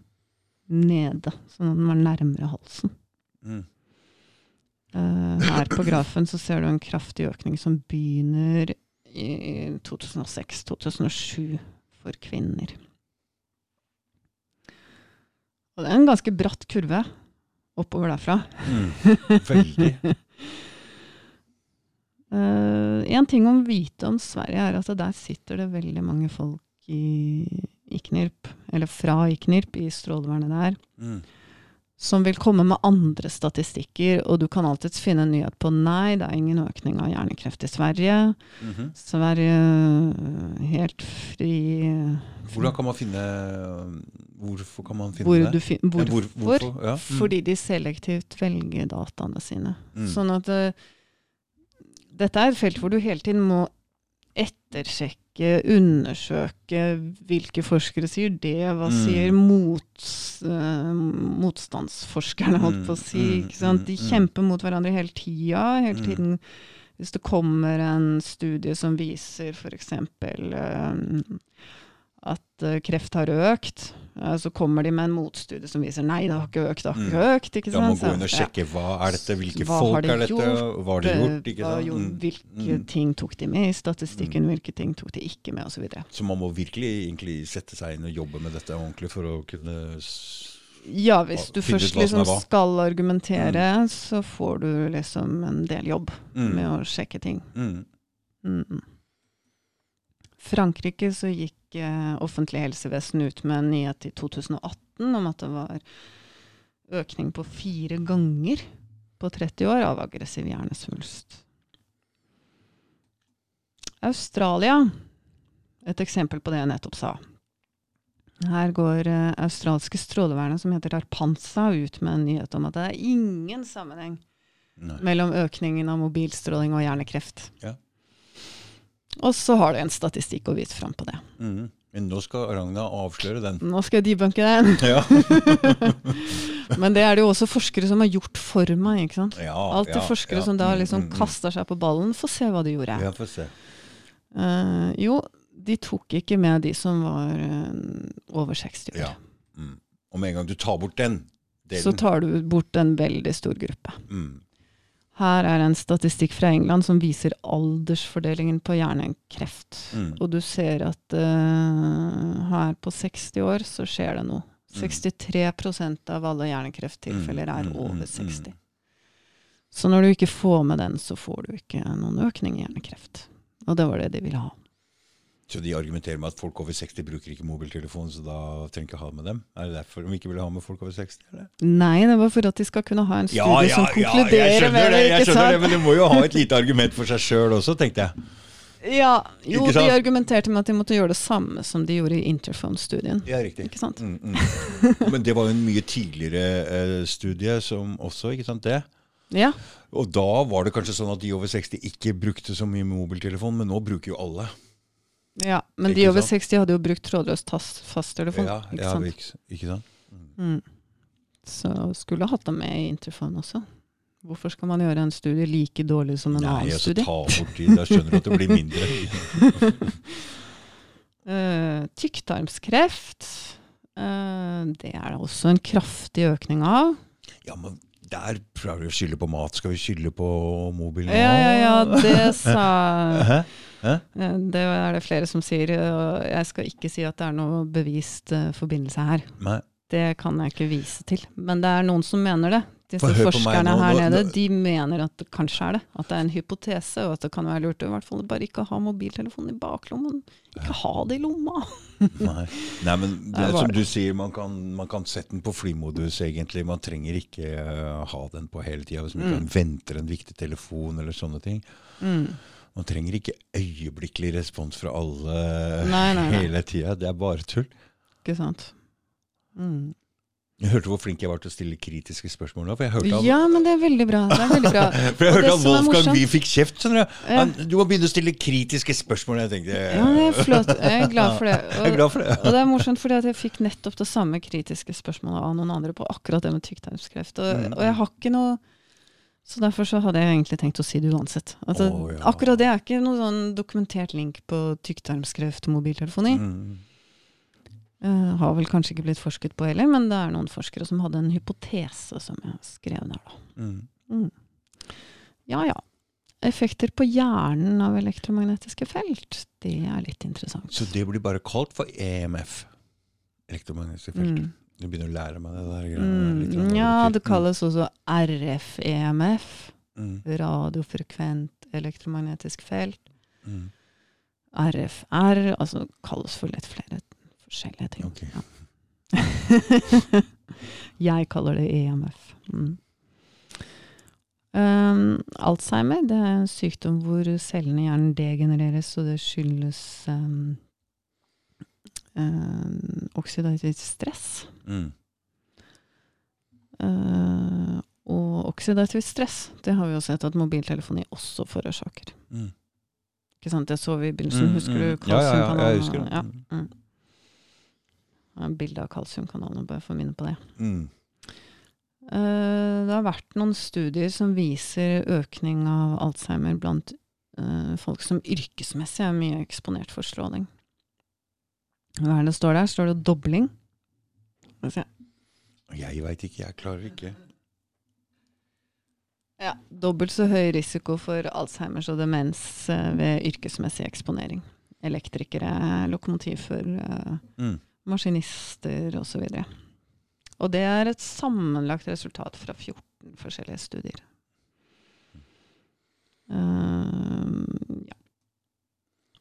nede, sånn at den var nærmere halsen. Mm. Uh, her på grafen så ser du en kraftig økning som begynner i 2006-2007 for kvinner. Og det er en ganske bratt kurve oppover derfra. Mm. Veldig. Eh, en ting å vite om Sverige er at der sitter det veldig mange folk i IKNIRP, eller fra IKNIRP, i strålevernet der, Mm. Som vil komme med andre statistikker, og du kan alltids finne en nyhet på nei, det er ingen økning av hjernekreft i Sverige. Mhm. Sverige øh, helt fri Hvordan kan man finne Hvorfor kan man finne hvor det? Fin, hvor, Ja, hvorfor? hvor- hvorfor? Ja. Mm. Fordi de selektivt velger dataene sine. Mm. Sånn at uh, dette er et felt hvor du hele tiden må ettersjekke, undersøke hvilke forskere sier det, hva Mm. sier mots, uh, motstandsforskerne, holdt på å si. Mm, mm? De mm, mm. kjemper mot hverandre hele tida. Hele Mm. tiden hvis det kommer en studie som viser f.eks. Um, at eh, kreft har økt, eh, så kommer de med en motstudie som viser nei, det har ikke økt, det har ikke Mm. økt. ikke Da må man gå inn og sjekke hva er dette, hvilke Hva folk de er dette, gjort? hva har de gjort? ikke sant? jo, Mm. hvilke Mm. ting tok de med i statistikken, hvilke ting tok de ikke med, osv. Så så man må virkelig egentlig sette seg inn og jobbe med dette ordentlig for å kunne Ja, hvis du først liksom skal argumentere, så får du liksom en del jobb Mm. med å sjekke ting. Mm. Frankrike så gikk eh, offentlig helsevesen ut med en nyhet i 2018 om at det var økning på fire ganger på 30 år av aggressiv hjernesvulst. Australia, et eksempel på det jeg nettopp sa. Her går eh, australske strålevernet som heter Arpanza ut med en nyhet om at det er ingen sammenheng Nei. mellom økningen av mobilstråling og hjernekreft. Ja. Og så har du en statistikk å vise fram på det. Mm. Men nå skal Ragna avsløre den. Nå skal jeg debunke den. Ja. Men det er det jo også forskere som har gjort for meg. ikke sant? ja, Alltid ja, forskere ja. som da Mm, liksom mm, mm. kaster seg på ballen. Få se hva de gjorde. Ja, få se. Uh, jo, de tok ikke med de som var uh, over 60 år. Ja. Mm. Og med en gang du tar bort den delen Så tar du bort en veldig stor gruppe. mm. Her er en statistikk fra England som viser aldersfordelingen på hjernekreft. Mm. Og du ser at uh, her på 60 år så skjer det noe. Mm. 63% av alle hjernekrefttilfeller er Mm, mm, over mm, 60. Så når du ikke får med den, så får du ikke noen økning i hjernekreft. Og det var det de ville ha. Så de argumenterer med at folk over 60 bruker ikke mobiltelefon, så da trenger ikke ha med dem? Er det derfor de ikke vil ha med folk over 60? Eller? Nei, det var for at de skal kunne ha en studie som konkluderer ja, med det, det, jeg skjønner det, men du må jo ha et lite argument for seg sjøl også, tenkte jeg. Ja, jo, de argumenterte med at de måtte gjøre det samme som de gjorde i Interphone-studien. Ja, riktig. Ikke sant? Mm, mm. Men det var jo en mye tidligere eh, studie som også, ikke sant det? Ja, Og da var det kanskje sånn at de over 60 ikke brukte så mye mobiltelefon, men nå bruker jo alle. Ja. men de over sant? 60 hadde jo brukt trådløs fasttelefon. Ja, ikke ja, sant? ikke, ikke sant? Mm. Så skulle hatt dem med i Interphone også. Hvorfor skal man gjøre en studie like dårlig som en Nei, annen altså studie? ta bort de, da skjønner du at det blir mindre. uh, tykktarmskreft, uh, det er det også en kraftig økning av. Ja, men der prøver vi å skylde på mat. Skal vi skylde på mobilen Ja, ja, ja, det sa Hæ? eh, Det er det flere som sier. Og jeg skal ikke si at det er noe bevist eh, forbindelse her. Nei. Det kan jeg ikke vise til. Men det er noen som mener det. Disse For forskerne nå, her nå- nede nå- de mener at det kanskje er det. At det er en hypotese, og at det kan være lurt i hvert fall bare ikke ha mobiltelefonen i baklommen. Ikke ha det i lomma. Nei. Nei, men det er som du sier, man kan, man kan sette den på flymodus, egentlig. Man trenger ikke uh, ha den på hele tida hvis man Mm. venter en viktig telefon eller sånne ting. Mm. Man trenger ikke øyeblikkelig respons fra alle Nei, nei, nei. hele tida. Det er bare tull. Ikke sant. Mm. Jeg hørte hvor flink jeg var til å stille kritiske spørsmål nå. For jeg hørte at, Ja, men det er veldig bra. Det er veldig bra. for jeg hørte at Wolfgang Wie fikk kjeft. skjønner Du Ja. Du må begynne å stille kritiske spørsmål. Jeg tenkte Ja, det er flott. Jeg er glad for det. Jeg er glad for det. og det er morsomt fordi at jeg fikk nettopp det samme kritiske spørsmålet av noen andre på akkurat det med tykktarmskreft. Og, Mm. og jeg har ikke noe Så derfor så hadde jeg egentlig tenkt å si det uansett. Altså, oh, ja. Akkurat det er ikke noen sånn dokumentert link på tykktarmskreft og mobiltelefoni. Mm. Uh, har vel kanskje ikke blitt forsket på heller, men det er noen forskere som hadde en hypotese som jeg skrev der, da. Mm. Ja ja. Effekter på hjernen av elektromagnetiske felt, det er litt interessant. Så det blir bare kalt for EMF. Elektromagnetiske felt. Mm. Du begynner å lære meg det der. greiene, Mm, ja, det kalles også RF-EMF. Mm, Radiofrekvent elektromagnetisk felt. mm, RFR, altså kalles for litt flere forskjellige ting. Okay. Ja. Jeg kaller det EMF. Mm. Um, Alzheimer det er en sykdom hvor cellene i hjernen degenereres, og det skyldes um, um, oksidativt stress. Mm. Eh, og oksidativt stress, det har vi jo sett at mobiltelefoni også forårsaker. Mm. Ikke sant? Det så vi i begynnelsen. Mm, Husker mm. du Ja, ja, ja, jeg husker det. Ja. Mm. Bilde av kalsiumkanalen, bare for å minne på det. Mm. Eh, det har vært noen studier som viser økning av Alzheimer blant uh, folk som yrkesmessig er mye eksponert for stråling. Hva er det står der? Står det dobling? Skal vi se. Jeg veit ikke, jeg klarer ikke. Ja, dobbelt så høy risiko for Alzheimers og demens eh, ved yrkesmessig eksponering. Elektrikere, lokomotivførere, Mm. maskinister osv. Og det er et sammenlagt resultat fra 14 forskjellige studier. Ja.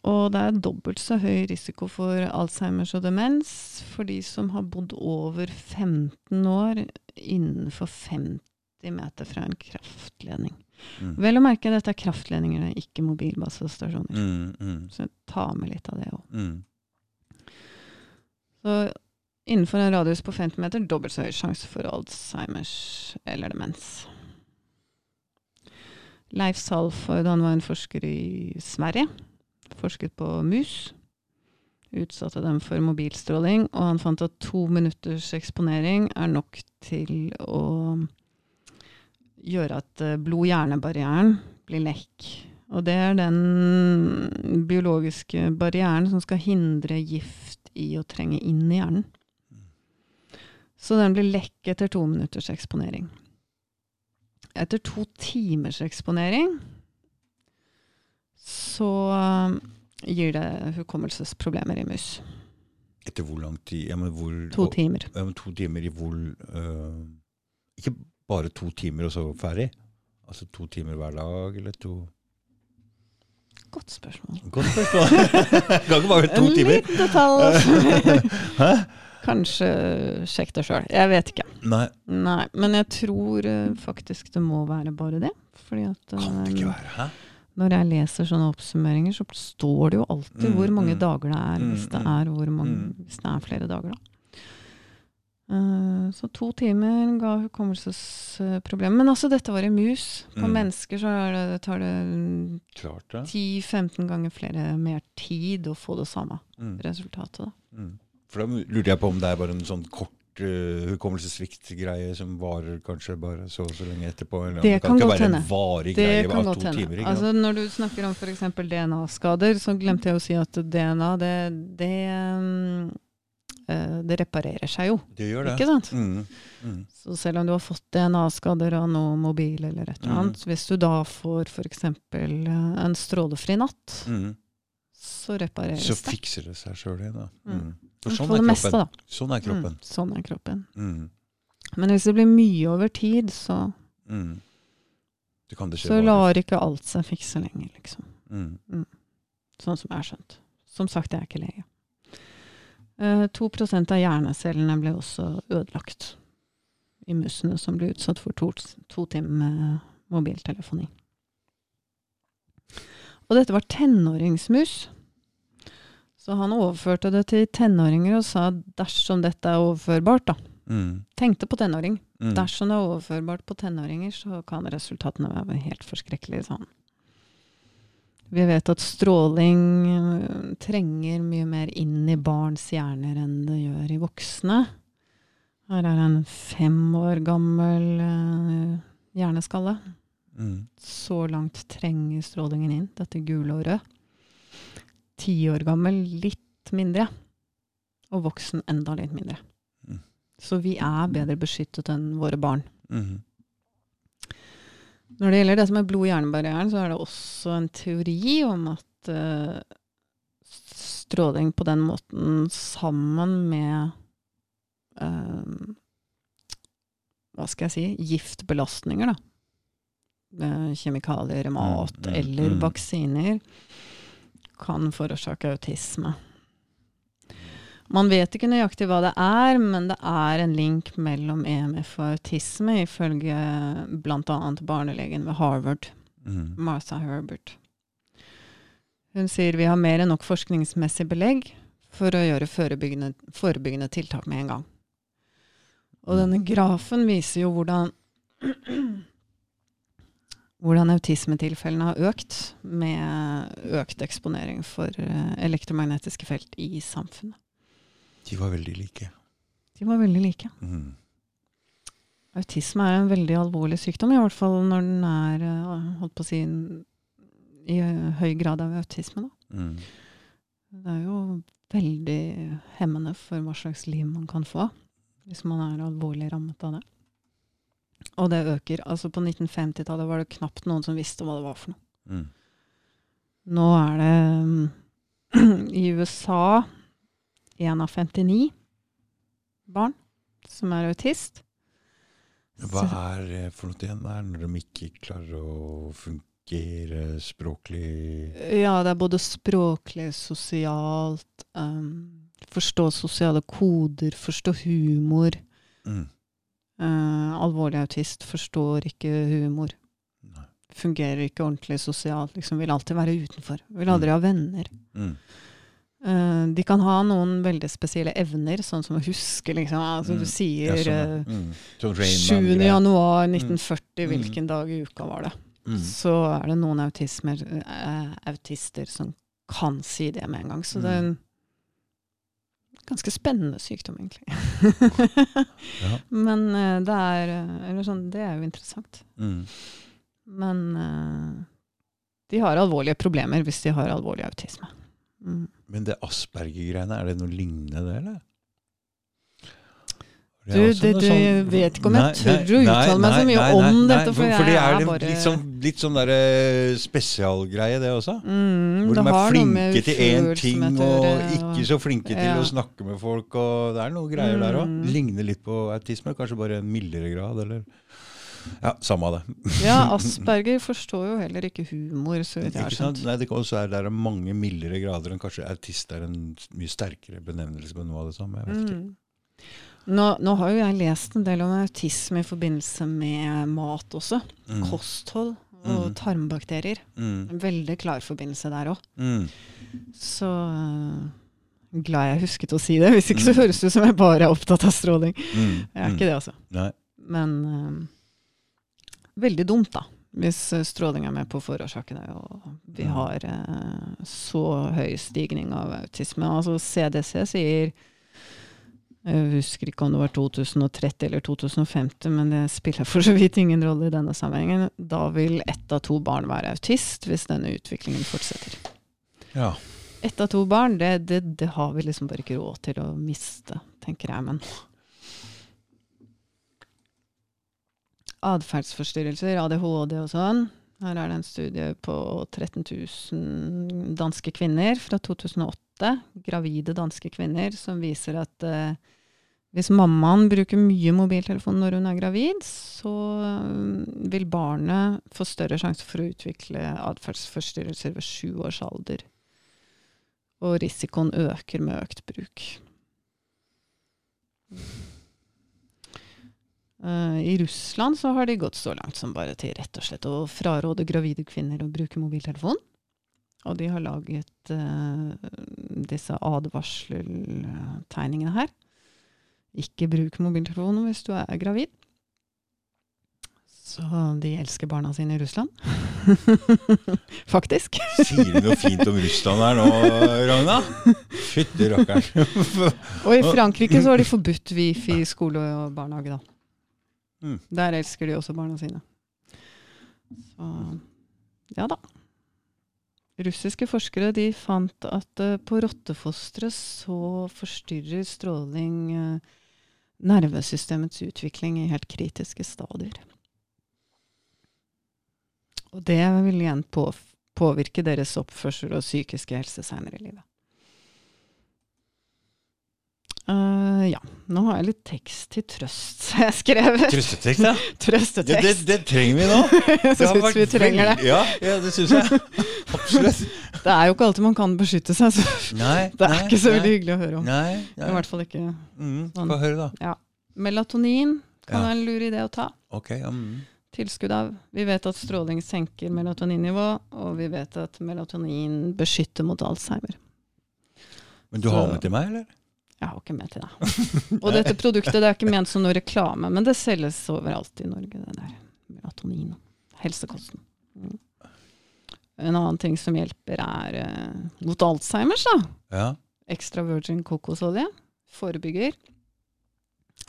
Og det er dobbelt så høy risiko for Alzheimers og demens for de som har bodd over 15 år innenfor 50 meter fra en kraftledning. Mm. Vel å merke, dette er kraftledninger, er ikke mobilbasestasjoner. Mm, mm, Så ta med litt av det òg. mm. Så innenfor en radius på 50 meter, dobbelt så høy sjanse for Alzheimers eller demens. Leif Salford han var en forsker i Sverige. Forsket på mus. Utsatte dem for mobilstråling, og han fant at to minutters eksponering er nok til å gjøre at eh, blod-hjerne-barrieren blir lekk. Og det er den biologiske barrieren som skal hindre gift i å trenge inn i hjernen. Så den blir lekk etter to minutters eksponering. Etter to timers eksponering så um, gir det hukommelsesproblemer i mus. Etter hvor lang tid? Ja, men hvor, To timer. Ja, men to timer i hvor uh, Ikke bare to timer og så ferdig? Altså to timer hver dag, eller to Godt spørsmål. Godt spørsmål! kan ikke bare være to en timer. liten detalj. Hæ? Kanskje sjekk det sjøl. Jeg vet ikke. Nei, Nei, men jeg tror eh, faktisk det må være bare det. At kan det ikke eh, være. Hæ? Når jeg leser sånne oppsummeringer, så står det jo alltid Mm, hvor mange mm. dager det er, hvis Mm, det mm. er, mange, Mm. hvis det er flere dager, da. Uh, så to timer ga hukommelsesproblemer. Men altså, dette var i mus. På mennesker så det, tar det det. 10-15 ganger flere mer tid å få det samme Mm. resultatet. Da. Mm. For da lurte jeg på om det er bare en sånn kort uh, hukommelsessvikt-greie som varer kanskje bare så og så lenge etterpå. Eller, det, Det kan godt være hende. en varig Det greie kan godt hende. timer. Altså, når du snakker om f.eks. DNA-skader, så glemte jeg å si at DNA, det, det, um, eh, det reparerer seg jo. Det gjør det. Ikke sant? Mm. Mm. Så selv om du har fått DNA-skader av noe mobil eller et eller Mm. annet, hvis du da får f.eks. en strålefri natt, Mm. Så repareres det. Så fikser det seg sjøl igjen, da. Mm. Mm. For sånn er meste, kroppen. da. Sånn er kroppen. Mm, sånn er kroppen. Mm. Men hvis det blir mye over tid, så, Mm. Det kan det skje så lar ikke alt seg fikse lenger, liksom. Mm. Sånn som jeg har skjønt. Som sagt, jeg er ikke lege. To 2% av hjernecellene ble også ødelagt i musene som ble utsatt for to, to timer mobiltelefoni. Og dette var tenåringsmus. Så han overførte det til tenåringer og sa dersom dette er overførbart, da. Mm. Tenkte på tenåring. Mm. Dersom det er overførbart på tenåringer, så kan resultatene være helt forskrekkelige, sa han. Vi vet at stråling øh, trenger mye mer inn i barns hjerner enn det gjør i voksne. Her er en fem år gammel øh, hjerneskalle. Mm. Så langt trenger strålingen inn, dette gule og røde. Ti år gammel litt mindre, og voksen enda litt mindre. Mm. Så vi er bedre beskyttet enn våre barn. Mm. Når det gjelder det som er blod-hjerne-barrieren, så er det også en teori om at uh, stråling på den måten sammen med uh, Hva skal jeg si giftbelastninger, da. Eh, kjemikalier i mat Mm, mm, eller mm. vaksiner kan forårsake autisme. Man vet ikke nøyaktig hva det er, men det er en link mellom EMF og autisme, ifølge bl.a. barnelegen ved Harvard, Mm. Martha Herbert. Hun sier vi har mer enn nok forskningsmessig belegg for å gjøre forebyggende, forebyggende tiltak med en gang. Og denne grafen viser jo hvordan hvordan autismetilfellene har økt med økt eksponering for eh, elektromagnetiske felt i samfunnet. De var veldig like. De var veldig like. Mm. Autisme er en veldig alvorlig sykdom, i hvert fall når den er eh, holdt på å si, i eh, høy grad av autisme. Mm. Det er jo veldig hemmende for hva slags liv man kan få hvis man er alvorlig rammet av det. Og det øker. Altså På 1950-tallet var det knapt noen som visste hva det var for noe. Mm. Nå er det mm, i USA én av 59 barn som er autist. Hva er det for noe igjen der, når de ikke klarer å fungere språklig Ja, det er både språklig, sosialt um, Forstå sosiale koder, forstå humor. mm. Eh, alvorlig autist forstår ikke humor. Nei. Fungerer ikke ordentlig sosialt. Liksom vil alltid være utenfor. Vil aldri ha venner. Mm. Uh, de kan ha noen veldig spesielle evner, sånn som å huske, liksom. Altså, Mm. Du sier Ja, sånn, uh, mm. Sånn 7. Januar Mm. 1940, Mm. hvilken dag i uka var det? Mm. Så er det noen autismer, eh, autister som kan si det med en gang. Så det er en ganske spennende sykdom, egentlig. Ja. Men eh, det er eh, Eller sånn, det er jo interessant. Mm. Men eh, de har alvorlige problemer hvis de har alvorlig autisme. Mm. Men det Asperger-greiene, er det noe lignende det, eller? Du, det- du sånn, vet ikke om jeg tør å uttale meg så mye om dette, for for det er er bare- litt sånn, litt sånn derre spesialgreie, det også. Mm, Hvor det de er flinke til én ting tør, og ikke så flinke til ja. å snakke med folk. og Det er noen greier der òg. Mm. Ligner litt på autisme, kanskje bare en mildere grad, eller Ja, samme av det. Ja, Asperger forstår jo heller ikke humor, så vidt jeg har skjønt. Nei, det er det er mange mildere grader enn kanskje autist er en mye sterkere benevnelse på noe av det samme. Jeg vet ikke. Mm. Nå, nå har jo jeg lest en del om autisme i forbindelse med mat også. Mm. Kosthold og Mm. tarmbakterier. Mm. En veldig klar forbindelse der òg. Mm. Så øh, glad jeg husket å si det. Hvis ikke så Mm. høres det ut som jeg bare er opptatt av stråling. Mm. Jeg er ikke det, altså. Nei. Men uh, veldig dumt, da. Hvis øh, stråling er med på å forårsake det, og vi har uh, så høy stigning av autisme. Altså CDC sier jeg husker ikke om det var 2030 eller 2050, men det spiller for så vidt ingen rolle i denne sammenhengen. Da vil ett av to barn være autist, hvis denne utviklingen fortsetter. Ja. Ett av to barn, det, det, det har vi liksom bare ikke råd til å miste, tenker jeg. Men atferdsforstyrrelser, ADHD og sånn. Her er det en studie på 13 000 danske kvinner fra 2008, gravide danske kvinner, som viser at eh, hvis mammaen bruker mye mobiltelefon når hun er gravid, så eh, vil barnet få større sjanse for å utvikle atferdsforstyrrelser ved sju års alder. Og risikoen øker med økt bruk. Uh, I Russland så har de gått så langt som bare til rett og slett å fraråde gravide kvinner å bruke mobiltelefon. Og de har laget uh, disse advarseltegningene her. Ikke bruk mobiltelefonen hvis du er gravid. Så de elsker barna sine i Russland. Faktisk. Sier du noe fint om Russland her nå, Ragna? Fytti rakkeren. Og i Frankrike så har de forbudt wifi i skole og barnehage, da. Mm. Der elsker de også barna sine. Så ja da. Russiske forskere de fant at uh, på rottefostre så forstyrrer stråling uh, nervesystemets utvikling i helt kritiske stadier. Og det vil igjen på, påvirke deres oppførsel og psykiske helse seinere i livet. Eh, ja. Nå har jeg litt tekst til trøst jeg skrev. Trøstetekst, ja. Trøstetekst, ja. Det, det, trenger vi nå. Jeg syns vi trenger det. Ja, ja, det syns jeg. Absolutt. Det er jo ikke alltid man kan beskytte seg, så Nei, det er nei, ikke så nei, veldig hyggelig å høre om. Nei, I hvert fall ikke Mm, sånn. Høre, da. Melatonin kan Ja. være en lur idé å ta. Ok, ja, mm. Tilskudd av. Vi vet at stråling senker melatoninnivå, og vi vet at melatonin beskytter mot Alzheimer. Men du har med til meg, eller? Jeg har ikke med til det. Og dette produktet det er ikke ment som noe reklame, men det selges overalt i Norge, det der melatonin. Helsekosten. Mm. En annen ting som hjelper, er uh, mot Alzheimers. da. Ja. Extra virgin kokosolje. Forebygger.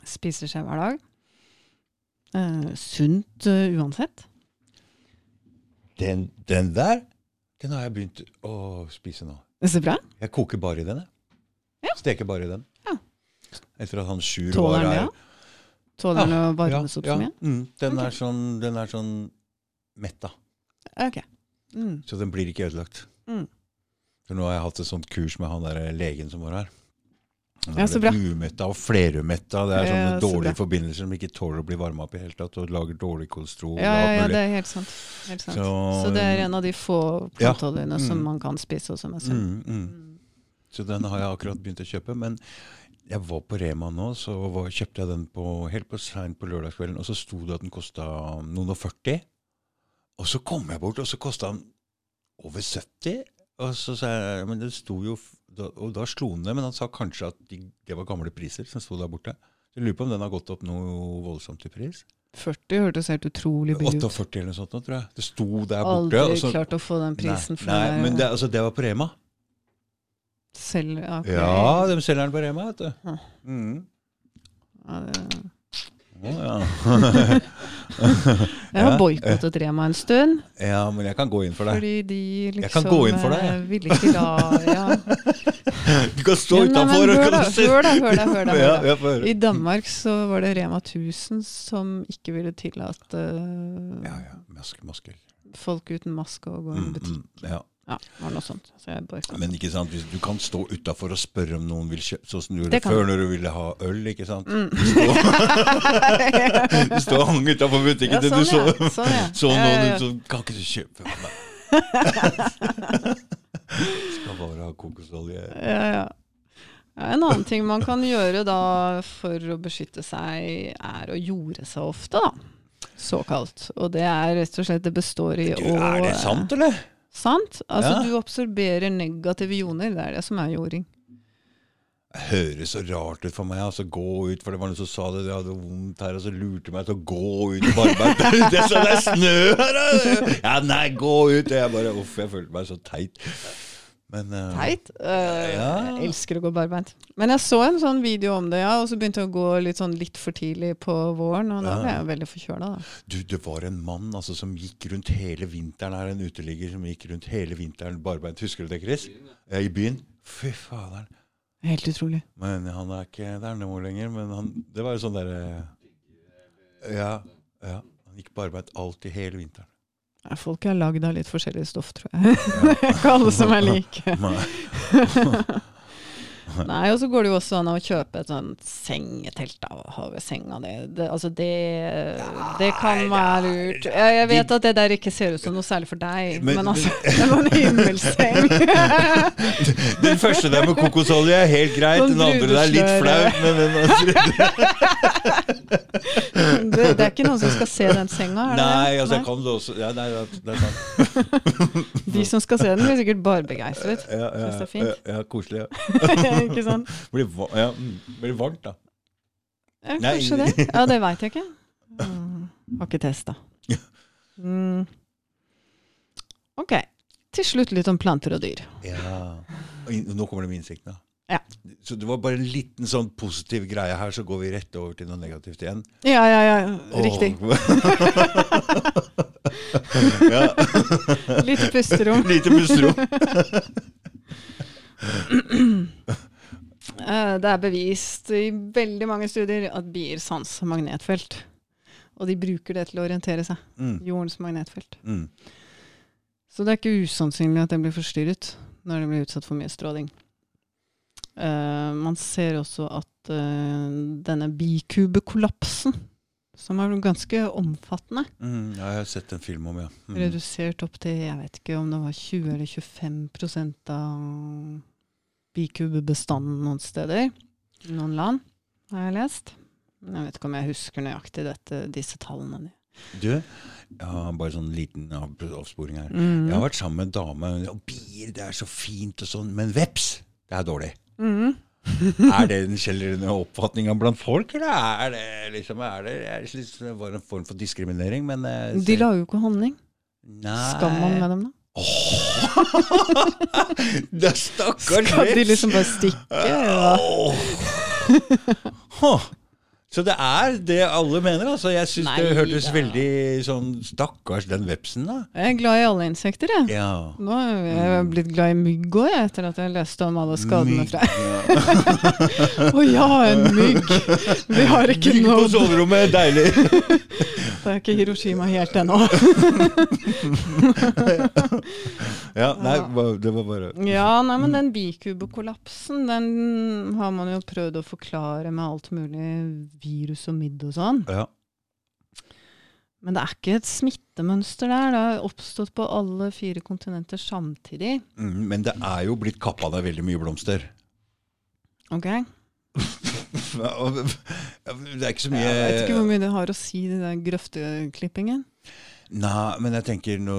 Spiser seg hver dag. Uh, sunt uh, uansett. Den, den der, den har jeg begynt å spise nå. Det er så bra. Jeg koker bare i den, jeg. Ja. Steker bare i den. Ja. Etter at han Sjur var her. Ja? Tåler den å varmes opp så mye? Mm, den, er sånn, den er sånn metta, Ok. Mm. så den blir ikke ødelagt. Mm. For nå har jeg hatt et sånt kurs med han der legen som var her. Han Ja, så bra. Umetta og flerumetta. Det er sånne Ja, så dårlige bra. forbindelser som ikke tåler å bli varma opp i hele tatt, og lager dårlig kolesterol. Ja, ja, ja, det er helt sant. Helt sant. Så, Så- det er en av de få Ja. mm, som man kan spise og som er mm. Så den har jeg akkurat begynt å kjøpe. Men jeg var på Rema nå, så var, kjøpte jeg den på, helt på seint på lørdagskvelden. Og så sto det at den kosta noen og 40. Og så kom jeg bort, og så kosta den over 70. Og så sa jeg Men det sto jo Og da slo den ned, men han sa kanskje at de, det var gamle priser som sto der borte. Så jeg lurer på om den har gått opp noe voldsomt i pris. 40 hørtes helt utrolig billig ut. 48 eller noe sånt, tror jeg. Det sto der borte. Aldri så- klart å få den prisen Nei, nei det men det, altså, det var på Rema. Selv. ja. Ja, de selger den på Rema, vet du. Ja. Mm. Ja, det- Oh, ja. Jeg har boikottet Rema en stund, ja, men jeg kan gå inn for deg. fordi de liksom Jeg kan gå inn for deg, jeg. eh, ville ikke la ja. Du kan stå utafor og kan se. hør da, hør da, hør da, hør da. I Danmark så var det Rema 1000 som ikke ville tillate uh, Ja, ja. Maske, folk uten maske å gå i Mm, mm, ja. Ja, var noe sånt. Så. Men ikke sant, du kan stå utafor og spørre om noen vil kjøpe, sånn som du gjorde før når du ville ha øl, ikke sant. Mm. Du står og hang utafor butikken Ja, til sånn, du så, ja. Sånn, ja. så noen ja. ut som Kan ikke du kjøpe for meg? Skal bare ha kokosolje. Ja, ja. Ja, en annen ting man kan gjøre da for å beskytte seg, er å jorde seg ofte, da. Såkalt. Og det er rett og slett Det består i å er det sant, eller? Sant? Altså, Ja. du absorberer negative joner. Det er det som er jording. Det høres så rart ut for meg. altså Gå ut, for det var noen som sa det, jeg hadde vondt her, og så lurte meg til å gå ut på arbeid. Det er sånn det er snø her! Ja, nei, gå ut! Og jeg bare, uff, jeg følte meg så teit. Men uh, Teit. Uh, Ja. Jeg elsker å gå barbeint. Men jeg så en sånn video om det, ja, og så begynte jeg å gå litt sånn litt for tidlig på våren, og da ble jeg veldig forkjøla. du, det var en mann altså, som gikk rundt hele vinteren her, en uteligger som gikk rundt hele vinteren barbeint. Husker du det, Chris? Ja, I byen. Fy faderen. Helt utrolig. Men han er ikke der nå lenger. Men han, det var jo sånn derre ja, ja. Han gikk barbeint alltid hele vinteren. Folk er lagd av litt forskjellig stoff, tror jeg. Ikke alle som er like. Nei. Og så går det jo også an å kjøpe et sånt sengetelt da, og ha ved senga. Det, det, altså det, det kan være lurt. Jeg, jeg vet at det der ikke ser ut som noe særlig for deg, Men- men, altså, det var en himmelseng. Den første der med kokosolje er helt greit. Sånn Den andre der er litt flau. Men den det, det er ikke noen som skal se den senga? Er det Nei, altså jeg kan det også. Ja, nei, det er sant. De som skal se den, blir sikkert bare begeistret. Ja, ja. Ja, ja, koselig. Ja. ikke sant? Blir, ja, mm, blir varmt, da. Ja, Nei. det. Ja, det veit jeg ikke. Mm, har ikke testa. Mm. Ok. Til slutt litt om planter og dyr. Ja. Nå kommer det med innsiktene. Ja. Så det var bare en liten sånn positiv greie her, så går vi rett over til noe negativt igjen. Ja, ja, ja. Riktig. Ja. Lite pusterom. Lite pusterom. Eh, Det er bevist i veldig mange studier at bier sanser magnetfelt. Og de bruker det til å orientere seg. Mm. Jordens magnetfelt. Mm. Så det er ikke usannsynlig at den blir forstyrret når den blir utsatt for mye stråling. Uh, man ser også at uh, denne bikubekollapsen Som er ganske omfattende. Mm, ja, jeg har sett en film om, ja. Mm. Redusert opp til jeg vet ikke om det var 20 eller 25% av bikubebestanden noen steder. Noen land, har jeg lest. Men jeg vet ikke om jeg husker nøyaktig dette, disse tallene. Du, ja, bare sånn liten avsporing her. Mm. Jeg har vært sammen med en dame, og bier, det er så fint og sånn, men veps, det er dårlig. Mm. er det den generelle oppfatninga blant folk, eller er det liksom er det, er det det var en form for diskriminering? Men så... De lager jo ikke honning. Nei Skal man med dem, da? Det er stakkars Skal de liksom bare stikke? Ja. Oh. Huh. Så det er det alle mener, altså. Jeg syns det hørtes da. veldig sånn Stakkars den vepsen, da. Jeg er glad i alle insekter, jeg. Ja. Nå er jeg blitt glad i mygg òg, etter at jeg leste om alle skadene Mygg, fra ja. Å ja, en mygg! Vi har ikke Mygg på nådd soverommet, deilig! Det er ikke Hiroshima helt ennå. Ja, nei, det var bare Ja, nei, men den bikubekollapsen, den har man jo prøvd å forklare med alt mulig virus og midd og sånn. Ja. Men det er ikke et smittemønster der. Det har oppstått på alle fire kontinenter samtidig. Mm, Men det er jo blitt kappa ned veldig mye blomster. Ok? Det er ikke så mye Jeg vet ikke hvor mye det har å si, den der grøfteklippingen. Nei, men jeg tenker nå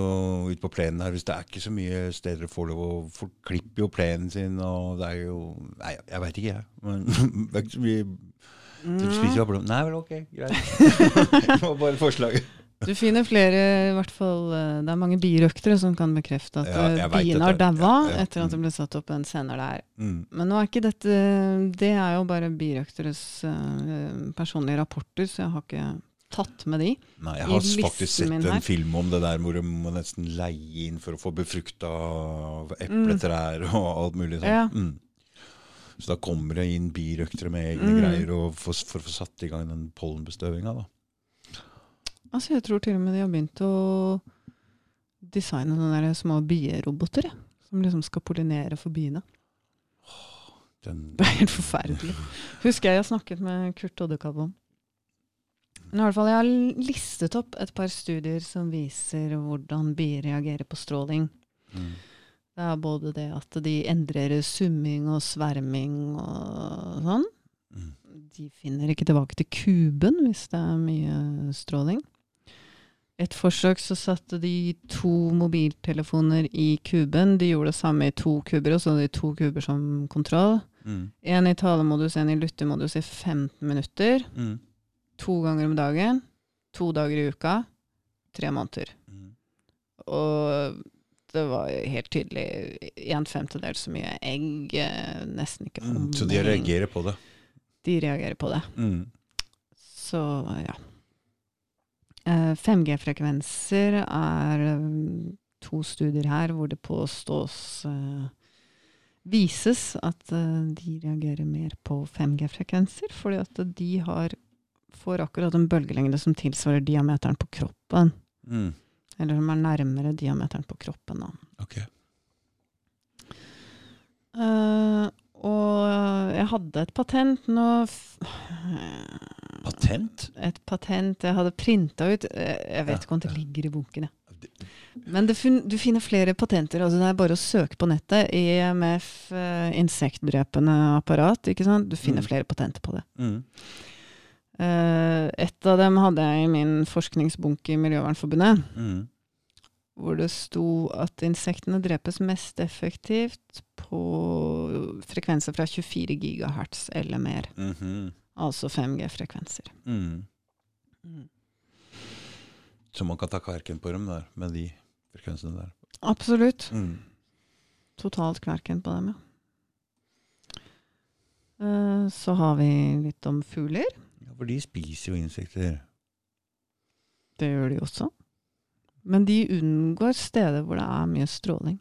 ute på plenen her, hvis det er ikke så mye steder å Folk klipper jo plenen sin, og det er jo Nei, jeg veit ikke, jeg. Men det er ikke så mye Du spiser jo blom... Nei vel, ok, greit. det var bare forslaget. Du finner flere, i hvert fall eh, Det er mange birøktere som kan bekrefte at Ja, eh, biene har daua Ja, ja. etter at det Mm. ble satt opp en scener der. Mm. Men nå er ikke dette Det er jo bare birøkteres eh, personlige rapporter, så jeg har ikke tatt med de. Nei, jeg har faktisk sett en her. film om det der hvor du må nesten leie inn for å få befrukta Mm. epletrær og alt mulig sånn. Mm. Så da kommer det inn birøktere med egne Mm. greier og for, for å få satt i gang den pollenbestøvinga. da. Altså, jeg tror til og med de har begynt å designe sånne små bieroboter, som liksom skal pollinere for biene. Den, Det er helt forferdelig. Husker jeg jeg snakket med Kurt Oddekalv om. Men i hvert fall, jeg har listet opp et par studier som viser hvordan bier reagerer på stråling. mm. Det er både det at de endrer summing og sverming og sånn. Mm. De finner ikke tilbake til kuben hvis det er mye stråling. Et forsøk så satte de to mobiltelefoner i kuben. De gjorde det samme i to kuber, og så hadde de to kuber som kontroll. Mm. En i talemodus, en i lyttemodus i 15 minutter. Mm. To ganger om dagen. To dager i uka. Tre måneder. Mm. Og det var helt tydelig en femtedel så mye egg. eh, Nesten ikke Mm. Så de reagerer på det. De reagerer på det. Mm. Så ja. Eh, 5G-frekvenser er eh, to studier her hvor det påstås eh, Vises at eh, de reagerer mer på 5G-frekvenser, fordi at de har får akkurat en bølgelengde som tilsvarer diameteren på kroppen. Mm. Eller som er nærmere diameteren på kroppen. Da. Ok. Uh, og jeg hadde et patent nå Patent? Et patent jeg hadde printa ut. eh, Jeg vet Ja, ikke om det ja. ligger i bunken. jeg. Men det fin du finner flere patenter. altså Det er bare å søke på nettet. EMF, eh, insektdrepende apparat. ikke sant? Du finner Mm. flere patenter på det. Mm. Eh, et av dem hadde jeg i min forskningsbunke i Miljøvernforbundet. Mm. Hvor det sto at insektene drepes mest effektivt på frekvenser fra 24 gigahertz eller mer. Mhm. Altså 5G-frekvenser. Mm. Så man kan ta kverken på dem der, med de frekvensene der. Absolutt. Mm. Totalt kverken på dem, ja. Eh, Så har vi litt om fugler. For de spiser jo insekter. Det gjør de også. Men de unngår steder hvor det er mye stråling.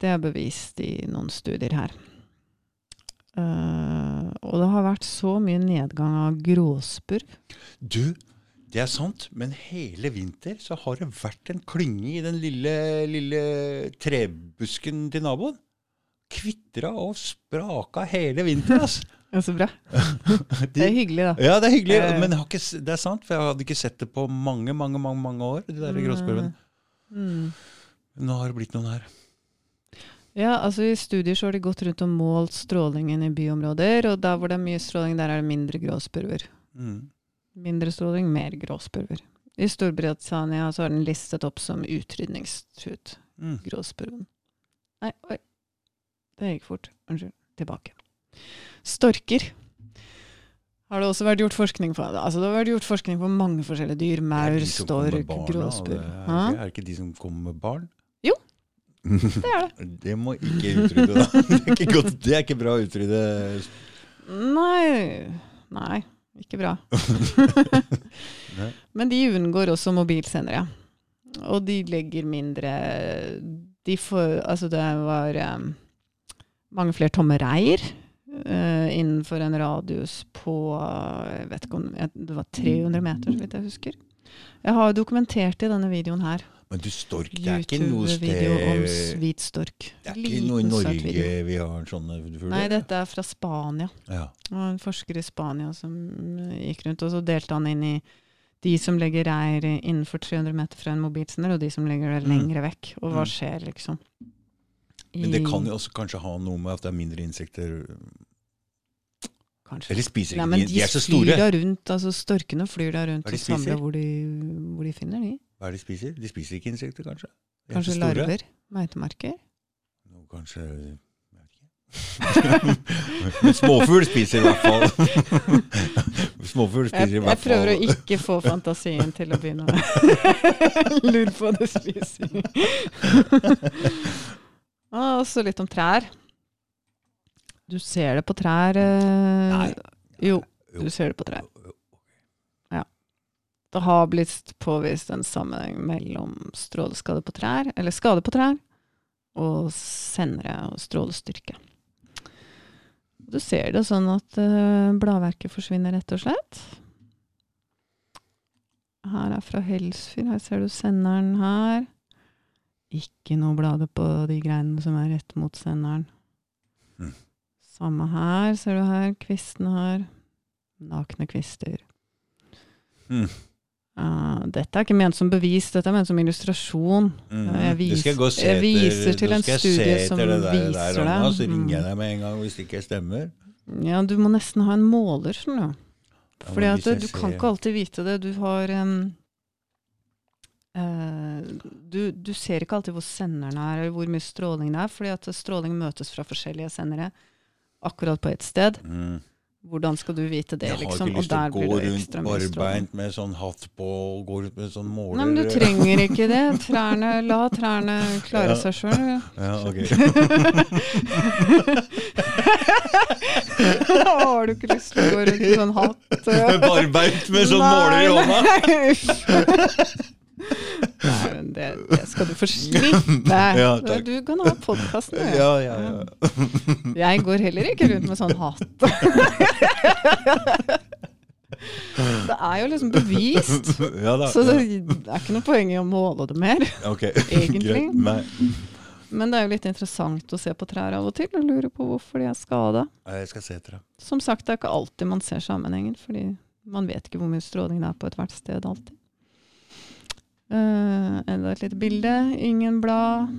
Det er bevist i noen studier her. Uh, og det har vært så mye nedgang av gråspurv. Du, det er sant, men hele vinter så har det vært en klynge i den lille, lille trebusken til naboen. kvitra og spraka hele vinteren. ass. Ja, så bra. Det er hyggelig, da. Ja, det er hyggelig, Eh. men har ikke, det er sant, for jeg hadde ikke sett det på mange, mange, mange, mange år. De der gråspurvene. Mm. Nå har det blitt noen her. Ja, altså I studier så har de gått rundt og målt strålingen i byområder, og der hvor det er mye stråling, der er det mindre gråspurver. Mm. Mindre stråling, mer gråspurver. I Storbritannia så er den listet opp som utrydningstruet. Mm. Gråspurven. Nei, oi. Det gikk fort. Unnskyld. Tilbake. Storker. Har det også vært gjort forskning på? Altså det har vært gjort forskning på mange forskjellige dyr. Maur, stork, gråspurv. Er, er det ikke de som kommer med barn? Jo, Det er det. det må ikke utrydde, da. Det er ikke, godt, det er ikke bra å utrydde. Nei Nei, ikke bra. Men de unngår også mobilsendere. Og de legger mindre de får, Altså, det var um, mange flere tomme reir eh, innenfor en radius på Jeg vet ikke om Det var 300 meter, så vidt jeg husker. Jeg har dokumentert det i denne videoen her. Men du, stork, det er ikke noe sted Video om hvit stork. Det er ikke noe i Norge vi har sånne fugler? Nei, dette er fra Spania. Ja. Var en forsker i Spania som eh, gikk rundt, og så delte han inn i de som legger reir innenfor 300 meter fra en mobilsender, og de som legger det Mm. lengre vekk. Og hva Mm. skjer, liksom? Men det kan jo også kanskje ha noe med at det er mindre insekter Kanskje. Eller spiser Nei, ikke men de? de, er så flyr store. da rundt, altså storkene flyr da rundt og samler hvor de, hvor de finner de. Hva er det de spiser? De spiser ikke insekter, kanskje? De Kanskje larver? Meitemarker? No, kanskje. Men småfugl spiser i hvert fall. Småfugl spiser i hvert fall. Jeg prøver å ikke få fantasien til å begynne å lure på det spiser. Og så litt om trær. Du ser det på trær. eh, Nei. Jo, Jo. du ser det på trær. Ja. Det har blitt påvist en sammenheng mellom stråleskade på trær, eller skade på trær, og sendere og strålestyrke. Du ser det sånn at eh, bladverket forsvinner, rett og slett. Her er fra Helsfyr. Her ser du senderen her. Ikke noe blader på de greinene som er rett mot senderen. Mm. Samme her, ser du her. Kvistene her. Nakne kvister. Mm. Uh, dette er ikke ment som bevis, dette er ment som illustrasjon. Mm. Jeg vis, jeg jeg viser til en studie som det der, viser der, det. Anna, Så ringer jeg Mm. deg med en gang hvis det ikke stemmer. Ja, du må nesten ha en måler, skjønner du. Fordi at du kan ikke alltid vite det. Du har en... eh, du, du ser ikke alltid hvor senderen er, eller hvor mye stråling det er. Fordi at stråling møtes fra forskjellige sendere akkurat på ett sted. Mm. Hvordan skal du vite det, Jeg har liksom? ikke lyst til å gå rundt barbeint med sånn hatt på og gå rundt med sånn måler. Nei, men du trenger ikke det. Trærne, la trærne klare Ja. seg sjøl. Ja, ok. da Har du ikke lyst til å gå rundt med sånn hatt? Barbeint med sånn måler i hånda. Nei, men det, det skal du få slippe. Ja, du kan ha podkasten. Ja, ja, ja. Jeg går heller ikke rundt med sånn hatt. Det er jo liksom bevist. Ja da. Så det er ikke noe poeng i å måle det mer. Okay. egentlig. Men det er jo litt interessant å se på trær av og til og lure på hvorfor de er skada. Som sagt, det er ikke alltid man ser sammenhengen, fordi man vet ikke hvor mye stråling det er på ethvert sted alltid. Eh, enda et lite bilde. Ingen blad.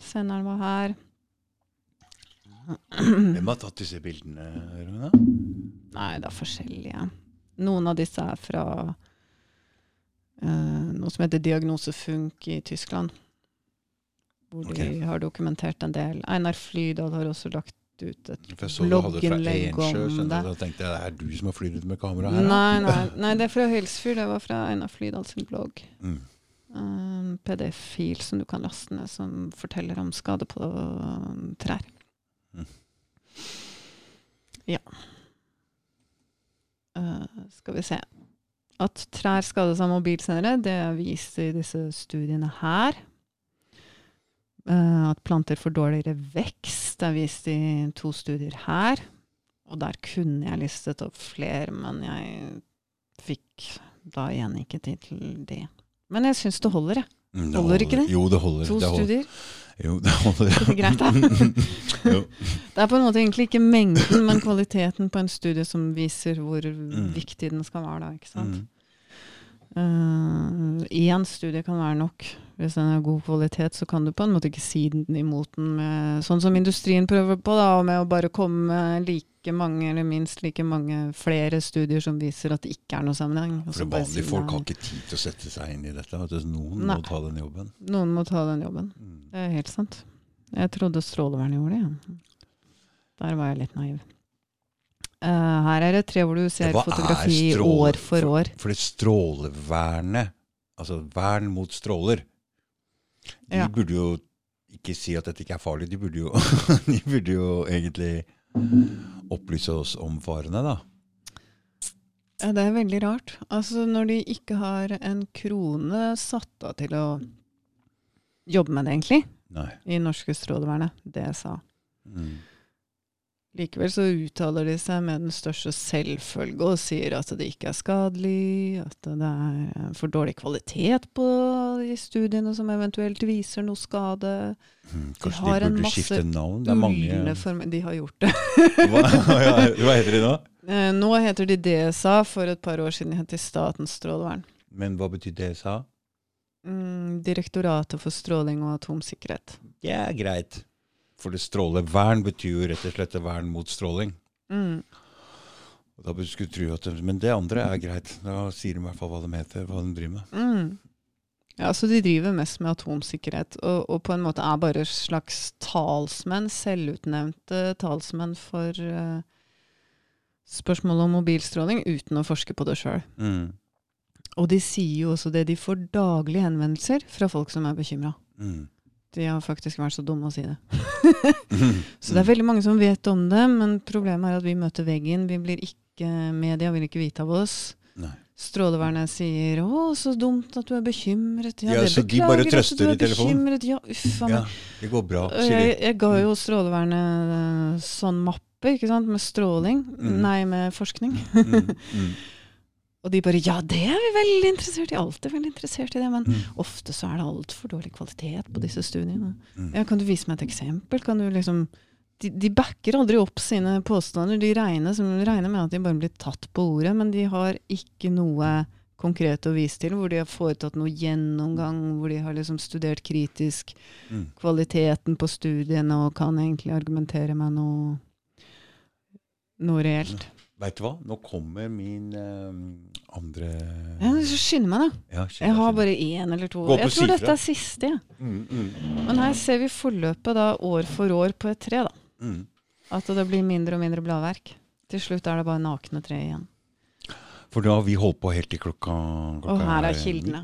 Senderen var her. Hvem har tatt disse bildene, Rune? Nei, det er forskjellige. Noen av disse er fra uh, noe som heter Diagnosefunk i Tyskland. Hvor okay. de har dokumentert en del. Einar Flydal har også lagt ut et blogginnlegg om det. du. Da tenkte jeg det er du som har flydd ut med kamera her. Nei, nei, nei, det er fra Helsfyr. Det var fra Einar Flydal sin blogg. Mm. En PDF-fil som du kan laste ned, som forteller om skade på um, trær. Mm. Ja. Uh, skal vi se. At trær skades av mobilsendere, det er vist i disse studiene her. Uh, at planter får dårligere vekst, det er vist i to studier her. Og der kunne jeg listet opp flere, men jeg fikk da igjen ikke tid til det. Men jeg syns det holder, jeg. Det Holder ikke det? Jo, det holder. To det holder. studier. Jo, det holder. Det Er greit, da? Det er på en måte egentlig ikke mengden, men kvaliteten på en studie som viser hvor Mm. viktig den skal være. da, ikke sant? Mm. Én studie kan være nok. Hvis den er god kvalitet, så kan du på en måte ikke si den imot den med Sånn som industrien prøver på, da, med å bare komme med like mange, eller minst like mange flere studier som viser at det ikke er noe sammenheng. For vanlige folk har ikke tid til å sette seg inn i dette. At noen Nei. må ta den jobben. Noen må ta den jobben. Mm. Det er helt sant. Jeg trodde Strålevernet gjorde det. Ja. Der var jeg litt naiv. Uh, her er det tre hvor du ser Hva fotografi år for år. For det strålevernet, altså vern mot stråler, de Ja. burde jo ikke si at dette ikke er farlig. De burde jo, de burde jo egentlig opplyse oss om farene, da. Ja, det er veldig rart. Altså, når de ikke har en krone satt av til å jobbe med det, egentlig, Nei. i norske Strålevernet, DSA. Mm. Likevel så uttaler de seg med den største selvfølge og sier at det ikke er skadelig, at det er for dårlig kvalitet på de studiene som eventuelt viser noe skade. Mm. De Kanskje har de en burde skifte navn? Det er mange De har gjort det. hva, hva heter de nå? Eh, Nå heter de DSA, for et par år siden het de Statens strålevern. Men hva betyr DSA? Mm, Direktoratet for stråling og atomsikkerhet. Ja, greit. For det strålevern betyr jo rett og slett et vern mot stråling. Mm. Og da skulle du tro at Men det andre er greit. Da sier de i hvert fall hva de heter, hva de driver med. Mm. Ja, så de driver mest med atomsikkerhet, og, og på en måte er bare slags talsmenn, selvutnevnte talsmenn for uh, spørsmålet om mobilstråling, uten å forske på det sjøl. Mm. Og de sier jo også det, de får daglige henvendelser fra folk som er bekymra. Mm. De har faktisk vært så dumme å si det. Så det er veldig mange som vet om det, men problemet er at vi møter veggen. Vi blir ikke, Media vil ikke vite av oss. Nei. Strålevernet sier 'Å, så dumt at du er bekymret'. Ja, det så de bare trøster er i telefonen. Ja, uff a Ja, det går bra, sier Jeg, de. jeg ga jo Strålevernet eh, sånn mappe, ikke sant, med stråling. Mm. Nei, med forskning. Mm. Mm. Og de bare 'ja, det er vi veldig interessert i'. Alltid veldig interessert i det. Men Mm. ofte så er det altfor dårlig kvalitet på disse studiene. Mm. Ja, kan du vise meg et eksempel? Kan du liksom de, de backer aldri opp sine påstander. De regner, som, regner med at de bare blir tatt på ordet, men de har ikke noe konkret å vise til, hvor de har foretatt noe gjennomgang, hvor de har liksom studert kritisk Mm. kvaliteten på studiene og kan egentlig argumentere med noe, noe reelt. Veit du hva? Nå kommer min eh, andre Ja, så Skynd meg, da. Ja, shit, Jeg har bare én eller to. Jeg tror dette er siste. Ja. mm, mm, Men her ser vi forløpet da år for år på et tre. da. mm. At det blir mindre og mindre bladverk. Til slutt er det bare nakne tre igjen. For da har vi holdt på helt til klokka, klokka Og her er kildene.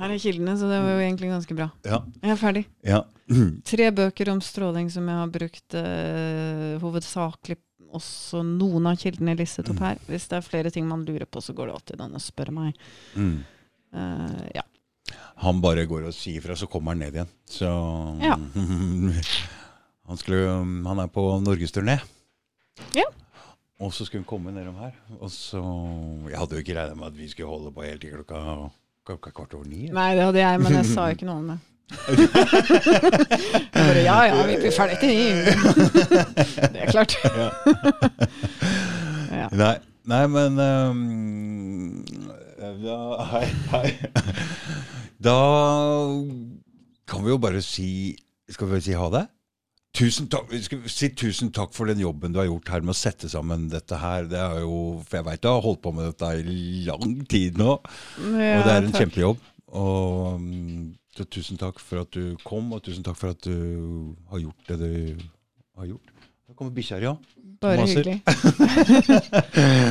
Her er kildene, så det var jo egentlig ganske bra. Ja. Jeg er ferdig. ja. Tre bøker om stråling som jeg har brukt eh, hovedsakelig også noen av kildene listet opp Mm. her. Hvis det er flere ting man lurer på, så går det alltid an å spørre meg. Mm. Uh, ja. Han bare går og sier fra, så kommer han ned igjen. Så Ja. han, skulle, han er på norgesturné. Ja. Og så skulle han komme nedom her. Og så Jeg hadde jo ikke regna med at vi skulle holde på helt til klokka, klokka kvart over ni. Nei, det hadde jeg, men jeg sa ikke noe om det. Bare ja ja, vi blir ferdig til. Det er klart. Ja. Nei, nei men um, da, hei, hei. da kan vi jo bare si Skal vi si ha det? Tusen takk, vi skal si tusen takk for den jobben du har gjort her med å sette sammen dette her. Det er jo, for jeg veit du har holdt på med dette i lang tid nå, og det er en kjempejobb. Og mm, så tusen takk for at du kom, og tusen takk for at du har gjort det du har gjort. Da kommer bikkja her, ja. Bare hyggelig.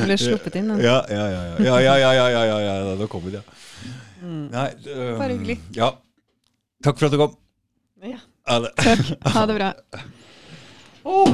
Ble sluppet inn, den. Ja, ja, ja. ja, ja, ja, ja, ja, ja, ja, ja. Da kommer det. Mm. Nei, um, Bare hyggelig. Ja. Takk for at du kom. Ja. Ha det. Takk. Ha det bra. Oh.